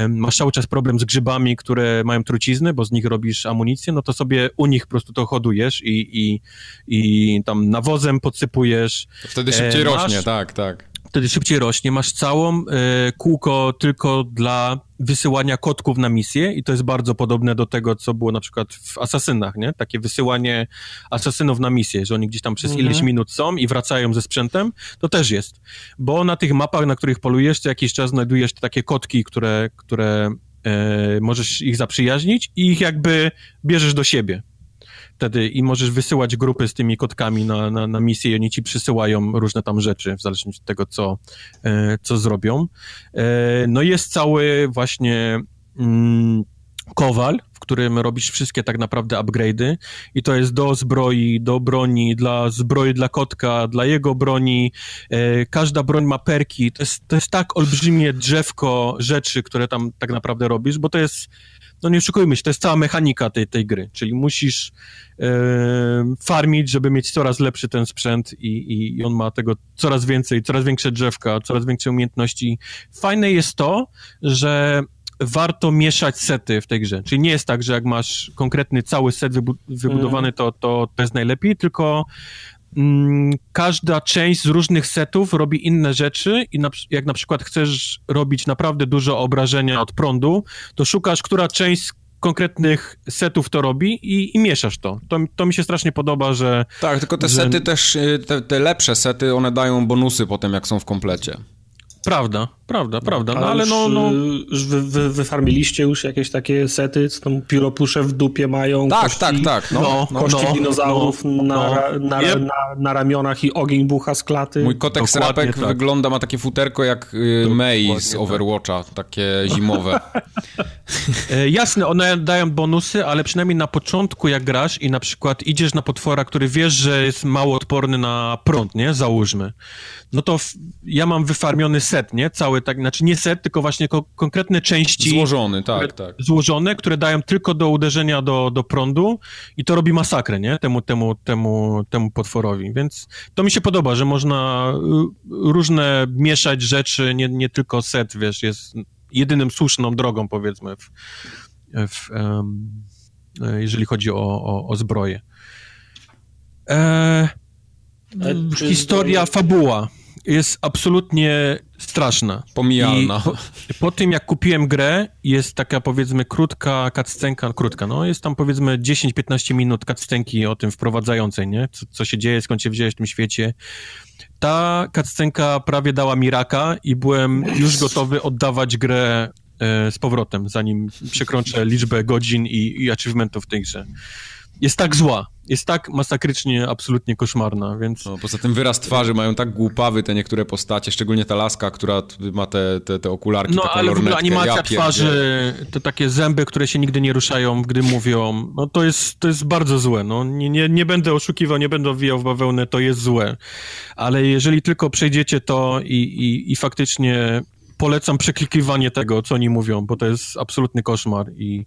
y, masz cały czas problem z grzybami, które mają trucizny, bo z nich robisz amunicję, no to sobie u nich po prostu to hodujesz i, i, i tam nawozem podsypujesz. Wtedy szybciej e, masz, rośnie, tak, tak. Wtedy szybciej rośnie. Masz całą e, kółko tylko dla wysyłania kotków na misję i to jest bardzo podobne do tego, co było na przykład w Asasynach, nie? Takie wysyłanie asasynów na misję, że oni gdzieś tam przez mhm. ileś minut są i wracają ze sprzętem, to też jest. Bo na tych mapach, na których polujesz, co jakiś czas znajdujesz takie kotki, które, które e, możesz ich zaprzyjaźnić i ich jakby bierzesz do siebie wtedy i możesz wysyłać grupy z tymi kotkami na, na, na misję i oni ci przysyłają różne tam rzeczy, w zależności od tego, co, e, co zrobią. E, no jest cały właśnie mm, kowal, w którym robisz wszystkie tak naprawdę upgrade'y i to jest do zbroi, do broni, dla zbroi dla kotka, dla jego broni. E, każda broń ma perki. To jest, to jest tak olbrzymie drzewko rzeczy, które tam tak naprawdę robisz, bo to jest no nie oszukujmy się, to jest cała mechanika tej, tej gry, czyli musisz e, farmić, żeby mieć coraz lepszy ten sprzęt i, i on ma tego coraz więcej, coraz większe drzewka, coraz większe umiejętności. Fajne jest to, że warto mieszać sety w tej grze. Czyli nie jest tak, że jak masz konkretny cały set wybu wybudowany, mm. to, to, to jest najlepiej, tylko mm, każda część z różnych setów robi inne rzeczy i na, jak na przykład chcesz robić naprawdę dużo obrażenia od prądu, to szukasz, która część z konkretnych setów to robi i, i mieszasz to. to. To mi się strasznie podoba, że... Tak, tylko te że... sety też, y, te, te lepsze sety, one dają bonusy potem, jak są w komplecie. Prawda, prawda, prawda, no, ale no... no... Już wy, wy, wyfarmiliście już jakieś takie sety, co tam pióropusze w dupie mają, Tak, kości, tak, tak. No, no, no kości no, dinozaurów no, na, na, yep. na, na, ramionach i ogień bucha z klaty. Mój kotek Srapek tak. wygląda, ma takie futerko jak y, May z tak. Overwatcha, tak. takie zimowe. e, jasne, one dają bonusy, ale przynajmniej na początku jak grasz i na przykład idziesz na potwora, który wiesz, że jest mało odporny na prąd, nie? Załóżmy. No to w, ja mam wyfarmiony set, nie? Cały tak, znaczy nie set, tylko właśnie ko konkretne części. Złożony, tak, które, tak. Złożone, które dają tylko do uderzenia do, do prądu i to robi masakrę, nie? Temu, temu, temu, temu potworowi. Więc to mi się podoba, że można y, różne mieszać rzeczy, nie, nie tylko set, wiesz, jest jedynym słuszną drogą, powiedzmy, w, w, um, jeżeli chodzi o, o, o zbroję. E, historia, fabuła jest absolutnie straszna. Pomijalna. Po, po, tym, jak kupiłem grę, jest taka, powiedzmy, krótka cutscenka, krótka, no, jest tam, powiedzmy, 10-15 minut cutscenki o tym wprowadzającej, nie? Co, co się dzieje, skąd się wziąłeś w tym świecie. Ta cutscenka prawie dała mi raka i byłem już gotowy oddawać grę e, z powrotem, zanim przekroczę liczbę godzin i, i achievementów w tej grze jest tak zła, jest tak masakrycznie, absolutnie koszmarna, więc... No, poza tym wyraz twarzy mają tak głupawy te niektóre postacie, szczególnie ta laska, która ma te, te, te okularki, No, ale w ogóle animacja ja twarzy, te takie zęby, które się nigdy nie ruszają, gdy mówią, no to jest, to jest bardzo złe, no. Nie, nie, nie będę oszukiwał, nie będę wijał w bawełnę, to jest złe. Ale jeżeli tylko przejdziecie to i, i, i faktycznie polecam przeklikiwanie tego, co oni mówią, bo to jest absolutny koszmar i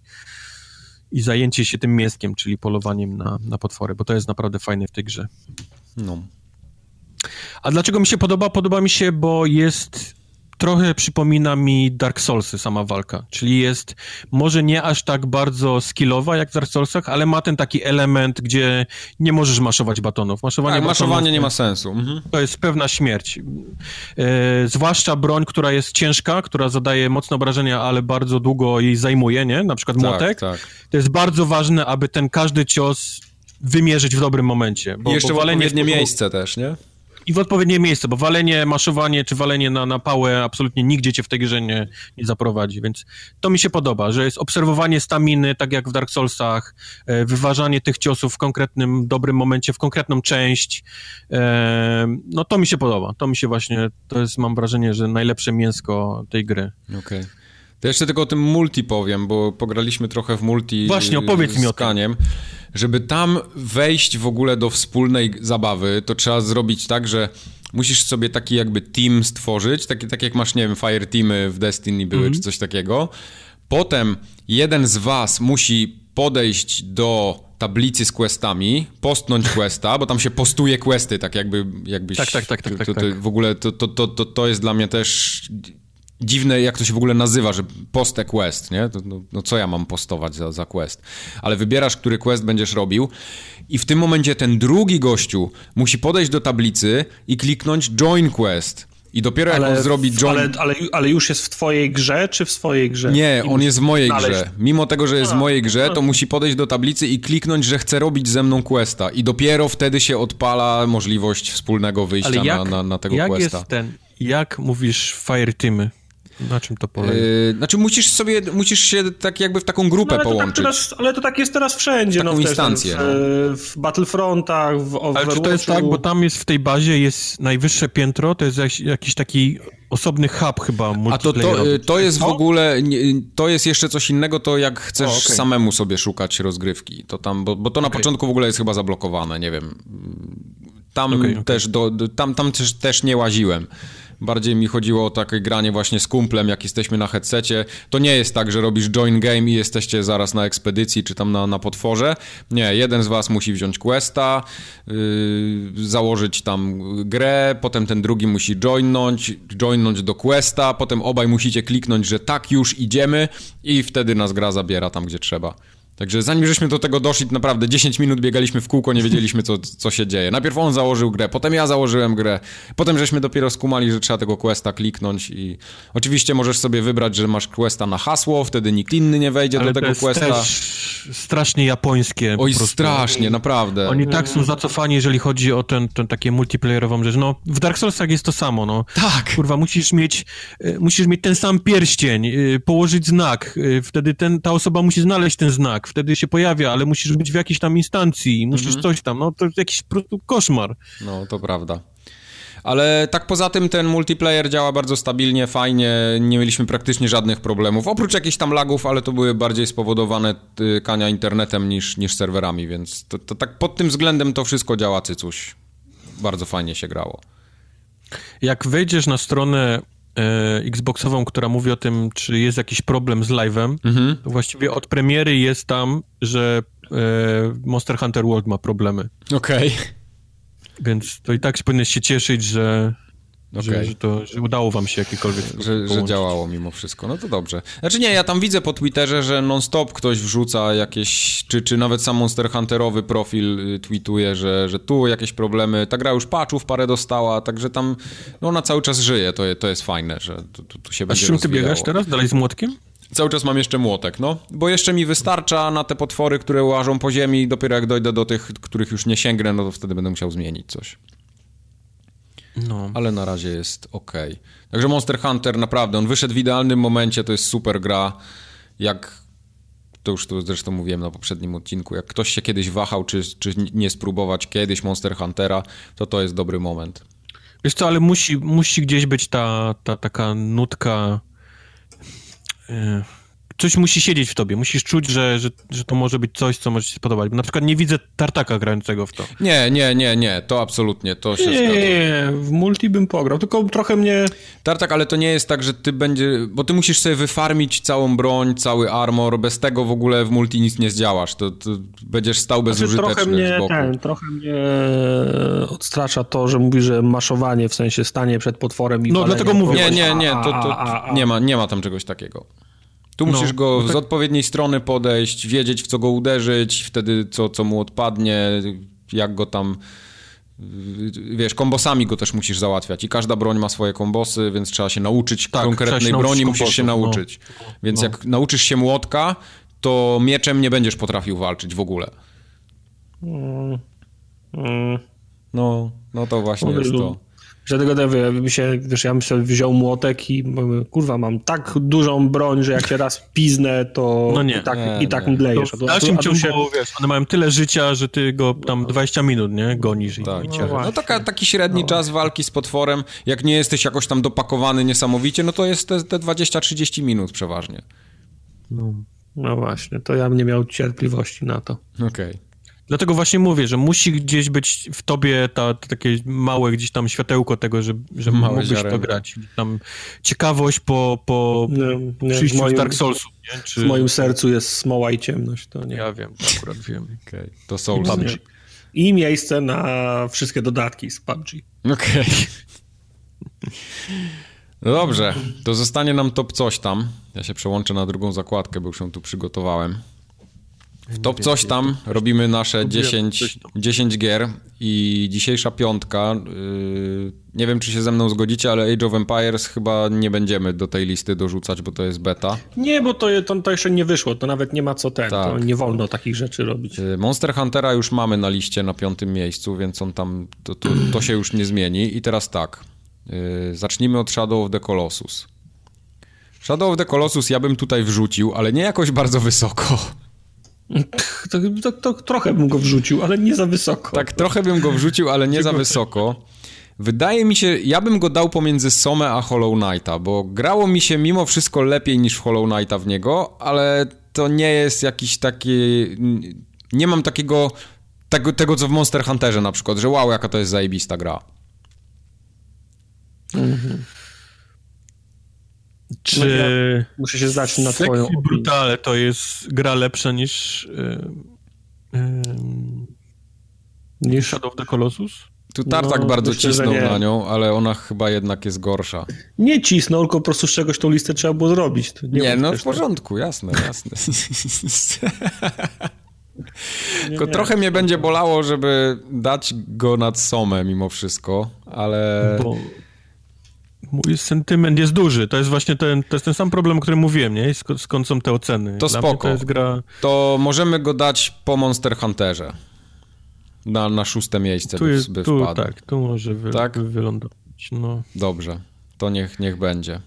i zajęcie się tym mięskiem, czyli polowaniem na, na potwory, bo to jest naprawdę fajne w tej grze. No. A dlaczego mi się podoba? Podoba mi się, bo jest trochę przypomina mi Dark Soulsy sama walka, czyli jest może nie aż tak bardzo skillowa jak w Dark Soulsach, ale ma ten taki element, gdzie nie możesz maszować batonów. Maszowanie, tak, maszowanie batonów, nie ma sensu. Mhm. To jest pewna śmierć. E, zwłaszcza broń, która jest ciężka, która zadaje mocne obrażenia, ale bardzo długo jej zajmuje, nie? Na przykład tak, młotek. Tak. To jest bardzo ważne, aby ten każdy cios wymierzyć w dobrym momencie. Bo, I jeszcze bo w odpowiednie miejsce też, nie? I w odpowiednie miejsce, bo walenie, maszowanie czy walenie na, na pałę absolutnie nigdzie cię w tej grze nie, nie zaprowadzi, więc to mi się podoba, że jest obserwowanie staminy, tak jak w Dark Soulsach, e, wyważanie tych ciosów w konkretnym, dobrym momencie, w konkretną część, e, no to mi się podoba, to mi się właśnie, to jest, mam wrażenie, że najlepsze mięsko tej gry. Okej. Okay. To jeszcze tylko o tym multi powiem, bo pograliśmy trochę w multi Właśnie, opowiedz mi o tym. Żeby tam wejść w ogóle do wspólnej zabawy, to trzeba zrobić tak, że musisz sobie taki jakby team stworzyć, taki, tak jak masz, nie wiem, fire teamy w Destiny były, -hmm. czy coś takiego. Potem jeden z was musi podejść do tablicy z questami, postnąć questa, bo tam się postuje questy, tak jakby jakbyś... Tak, tak, tak, tak, tak, to, to, tak. W ogóle to, to, to, to jest dla mnie też dziwne, jak to się w ogóle nazywa, że postę quest, nie? To, no, no, co ja mam postować za, za quest? Ale wybierasz, który quest będziesz robił i w tym momencie ten drugi gościu musi podejść do tablicy i kliknąć join quest. I dopiero ale, jak on zrobi join... Ale, ale, ale, już jest w twojej grze, czy w swojej grze? Nie, I on jest w mojej znaleźć... grze. Mimo tego, że jest w mojej grze, to musi podejść do tablicy i kliknąć, że chce robić ze mną questa. I dopiero wtedy się odpala możliwość wspólnego wyjścia jak, na, na, na, tego jak questa. Jest ten, jak mówisz fire teamy? Na czym to polega? Yy, znaczy musisz sobie, musisz się tak jakby w taką grupę no, ale połączyć. Tak teraz, ale to tak jest teraz wszędzie. W taką no, instancję. W, no. w Battlefrontach, w Overwatchu. Ale czy to jest tak, bo tam jest w tej bazie jest najwyższe piętro, to jest jakiś, jakiś taki osobny hub chyba A to, to, y, to jest w ogóle, to jest jeszcze coś innego, to jak chcesz o, okay. samemu sobie szukać rozgrywki. To tam, bo, bo to na okay. początku w ogóle jest chyba zablokowane, nie wiem. Tam okay, też, do, tam, tam też, też nie łaziłem. Bardziej mi chodziło o takie granie właśnie z kumplem, jak jesteśmy na headsetie. To nie jest tak, że robisz join game i jesteście zaraz na ekspedycji czy tam na, na potworze. Nie, jeden z was musi wziąć questa, yy, założyć tam grę, potem ten drugi musi joinąć, joinąć do questa, potem obaj musicie kliknąć, że tak już idziemy i wtedy nas gra zabiera tam, gdzie trzeba. Także zanim żeśmy do tego doszli, naprawdę 10 minut biegaliśmy w kółko, nie wiedzieliśmy, co, co się dzieje. Najpierw on założył grę, potem ja założyłem grę, potem żeśmy dopiero skumali, że trzeba tego questa kliknąć i oczywiście możesz sobie wybrać, że masz questa na hasło, wtedy nikt inny nie wejdzie Ale do tego to jest questa. Też strasznie japońskie. Oj, strasznie, naprawdę. Oni tak są zacofani, jeżeli chodzi o ten, ten takie multiplayerową rzecz. No, w Dark Soulsach jest to samo, no. Tak. Kurwa, musisz mieć, e, musisz mieć ten sam pierścień, e, położyć znak, e, wtedy ten, ta osoba musi znaleźć ten znak, tak, wtedy się pojawia, ale musisz być w jakiejś tam instancji, musisz mhm. coś tam, no to jakiś po prostu koszmar. No, to prawda. Ale tak poza tym ten multiplayer działa bardzo stabilnie, fajnie, nie mieliśmy praktycznie żadnych problemów, oprócz jakichś tam lagów, ale to były bardziej spowodowane kania internetem niż, niż serwerami, więc to, to tak pod tym względem to wszystko działa cycuś. Bardzo fajnie się grało. Jak wejdziesz na stronę Xboxową, która mówi o tym, czy jest jakiś problem z live'em, mhm. właściwie od premiery jest tam, że e, Monster Hunter World ma problemy. Okej. Okay. Więc to i tak powinieneś się cieszyć, że, Okay. Że, że, to, że udało wam się jakiekolwiek że, że działało mimo wszystko, no to dobrze. Znaczy nie, ja tam widzę po Twitterze, że non-stop ktoś wrzuca jakieś, czy, czy nawet sam Monster Hunterowy profil y, tweetuje, że, że tu jakieś problemy, ta gra już patchów parę dostała, także tam, no ona cały czas żyje, to, to jest fajne, że tu, tu, tu się A będzie A z czym ty biegasz teraz? Dalej z młotkiem? Cały czas mam jeszcze młotek, no. Bo jeszcze mi wystarcza na te potwory, które łażą po ziemi. Dopiero jak dojdę do tych, których już nie sięgnę, no to wtedy będę musiał zmienić coś. No. Ale na razie jest ok. Także Monster Hunter naprawdę, on wyszedł w idealnym momencie, to jest super gra. Jak to już tu zresztą mówiłem na poprzednim odcinku, jak ktoś się kiedyś wahał, czy, czy nie spróbować kiedyś Monster Huntera, to to jest dobry moment. Wiesz co, ale musi, musi gdzieś być ta, ta taka nutka E, coś musi siedzieć w tobie. Musisz czuć, że, że, że to może być coś, co może ci się podobać. Bo na przykład nie widzę tartaka grającego w to. Nie, nie, nie, nie. To absolutnie, to się nie, zgadza. Nie, w multi bym pograł, tylko trochę mnie... Tartak, ale to nie jest tak, że ty będzie... Bo ty musisz sobie wyfarmić całą broń, cały armor. Bez tego w ogóle w multi nic nie zdziałasz. To, to będziesz stał bezużyteczny znaczy, trochę mnie, z boku. Ten, trochę mnie odstrasza to, że mówi, że maszowanie, w sensie stanie przed potworem i No dlatego mówię. Nie, nie, nie, to, to, nie, ma, nie ma tam czegoś takiego. Tu musisz no, go no tak... z odpowiedniej strony podejść, wiedzieć w co go uderzyć, wtedy co, co mu odpadnie, jak go tam wiesz, kombosami go też musisz załatwiać i każda broń ma swoje kombosy, więc trzeba się nauczyć tak, konkretnej się broni, musisz się nauczyć. No, więc no. jak nauczysz się młotka, to mieczem nie będziesz potrafił walczyć w ogóle. Mm. Mm. No, no to właśnie jest to. Dlatego by się, wiesz, ja bym sobie wziął młotek i kurwa, mam tak dużą broń, że jak się raz piznę, to no nie, i tak, nie, i tak mdlejesz. w dalszym ciągu, się... wiesz, one mają tyle życia, że ty go tam 20 minut, nie, gonisz. Tak. I, no, no taka, taki średni no. czas walki z potworem, jak nie jesteś jakoś tam dopakowany niesamowicie, no to jest te, te 20-30 minut przeważnie. No. no właśnie, to ja bym nie miał cierpliwości na to. Okej. Okay. Dlatego właśnie mówię, że musi gdzieś być w tobie ta, ta takie małe gdzieś tam światełko tego, że, że Małe mógłbyś ziarenko. to grać. Tam ciekawość po, po nie, nie, przyjściu moim, z Dark Soulsów. Nie? Czy... W moim sercu jest smoła i ciemność. To nie. Ja wiem, to akurat wiem. Okay. To Souls. I miejsce na wszystkie dodatki z PUBG. Okej. Okay. No dobrze, to zostanie nam top coś tam. Ja się przełączę na drugą zakładkę, bo już ją tu przygotowałem. W top coś tam robimy nasze 10, 10 gier i dzisiejsza piątka, yy, nie wiem czy się ze mną zgodzicie, ale Age of Empires chyba nie będziemy do tej listy dorzucać, bo to jest beta. Nie, bo to, to, to jeszcze nie wyszło, to nawet nie ma co ten, tak. to nie wolno takich rzeczy robić. Yy, Monster Huntera już mamy na liście na piątym miejscu, więc on tam, to, to, to się już nie zmieni. I teraz tak, yy, zacznijmy od Shadow of the Colossus. Shadow of the Colossus ja bym tutaj wrzucił, ale nie jakoś bardzo wysoko. To, to, to, trochę bym go wrzucił, ale nie za wysoko. Tak, trochę bym go wrzucił, ale nie za wysoko. Wydaje mi się, ja bym go dał pomiędzy Somę a Hollow Knighta, bo grało mi się mimo wszystko lepiej niż Hollow Knighta w niego, ale to nie jest jakiś taki... Nie mam takiego... Tego, tego co w Monster Hunterze na przykład, że wow, jaka to jest zajebista gra. Mhm. Czy no ja muszę się zdać na twoją opinię. Brutale to jest gra lepsza niż yy, yy, niż Shadow of the Colossus? Tu Tartak no, bardzo myślę, cisnął na nią, ale ona chyba jednak jest gorsza. Nie cisnął, tylko po prostu z czegoś tą listę trzeba było zrobić. nie, nie no w porządku, tak. jasne, jasne. Tylko trochę mnie będzie bolało, żeby dać go nad Somę mimo wszystko, ale... Bo Mój sentyment jest duży. To jest właśnie ten, to jest ten sam problem, o którym mówiłem, nie? Sk skąd są te oceny? To Dla spoko. To, gra... to, możemy go dać po Monster Hunterze. Na, na szóste miejsce tu jest, by, by tu, wpadł. Tak, tu może wy, tak? wylądować. No. Dobrze, to niech, niech będzie.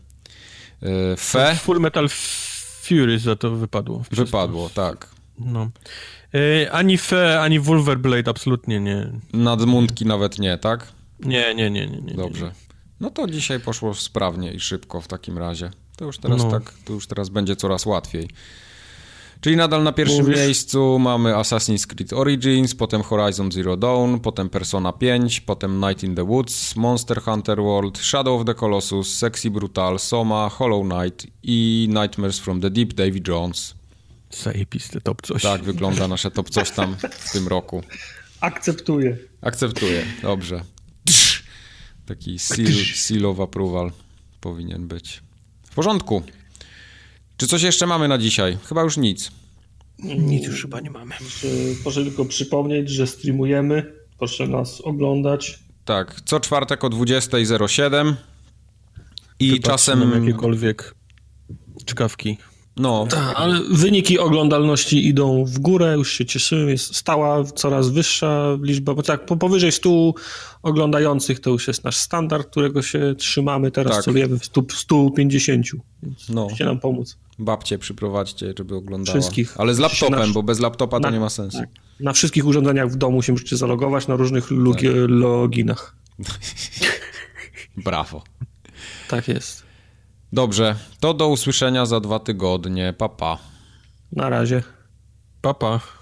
Y, Fe? Full Metal Fury za to wypadło. Wypadło, tak. No. Y, ani Fe, ani Wolverblade absolutnie nie. Nadmundki nawet nie, tak? Nie, nie, nie, nie. nie Dobrze. Nie. No to dzisiaj poszło sprawnie i szybko w takim razie. To już teraz no. tak, to już teraz będzie coraz łatwiej. Czyli nadal na pierwszym Mówisz? miejscu mamy Assassin's Creed Origins, potem Horizon Zero Dawn, potem Persona 5, potem Night in the Woods, Monster Hunter World, Shadow of the Colossus, Sexy Brutal, Soma, Hollow Knight i Nightmares from the Deep Davy Jones. Zajebiste top coś. Tak wygląda nasze top coś tam w tym roku. Akceptuję. Akceptuję, dobrze. Taki seal, seal of approval powinien być. W porządku. Czy coś jeszcze mamy na dzisiaj? Chyba już nic. Nic już chyba nie mamy. Proszę tylko przypomnieć, że streamujemy. Proszę nas oglądać. Tak, co czwartek o 20.07 i Wypatrzmy czasem... jakiekolwiek czkawki. No, Tak, ale wyniki oglądalności idą w górę, już się cieszymy, jest stała, coraz wyższa liczba, bo tak po- powyżej 100 oglądających to już jest nasz standard, którego się trzymamy, teraz Tak. celujemy w 100, 150, więc No. musicie nam pomóc. babcie przyprowadźcie, żeby oglądała. Wszystkich. Ale z laptopem, Nasz- bo bez laptopa to na- nie ma sensu. Tak. Na wszystkich urządzeniach w domu się możecie zalogować, na różnych logi- loginach. Brawo. Tak jest. Dobrze, to do usłyszenia za dwa tygodnie. Papa. Pa. Na razie. Papa. No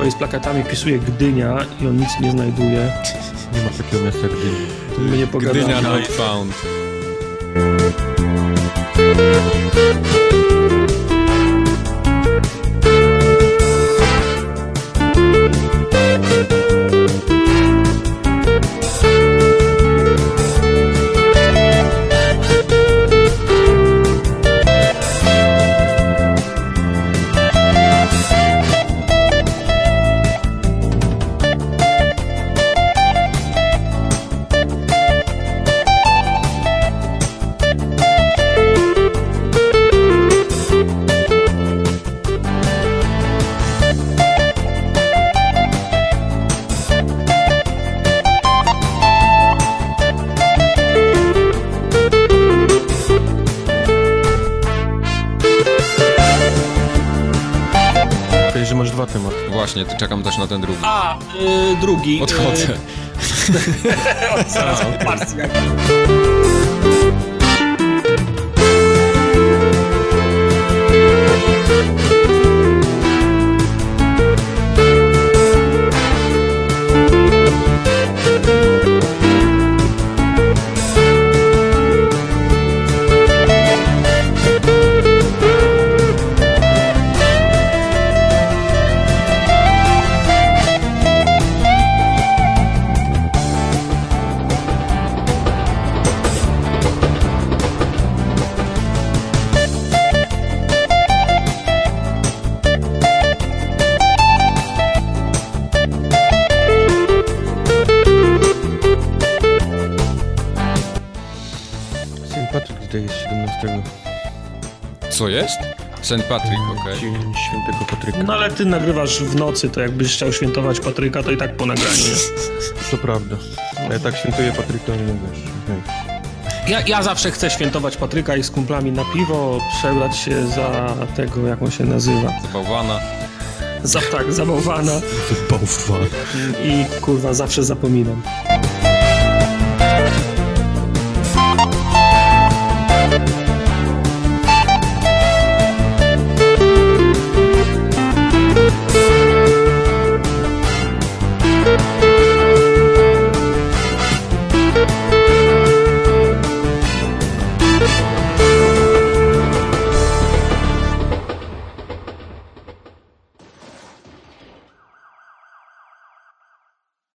twojej z plakatami wpisuję Gdynia i on nic nie znajduje, Nie ma takiego miasta Gdyni. to my nie pogadamy. Gdynia not found. Ten drugi. A, y, drugi. Odchodzę. Y, zaraz, patrz, jak... Co jest? St. Patrick, okej. Dzień świętego Patryka. No ale ty nagrywasz w nocy, to jakbyś chciał świętować Patryka, to i tak po nagraniu. To prawda. Ja tak świętuję Patryka, nie wiesz. Ja, ja zawsze chcę świętować Patryka i z kumplami na piwo, przebrać się za tego, jak on się nazywa. Bałwana. Za tak, za bałwana Bałwan. i kurwa zawsze zapominam.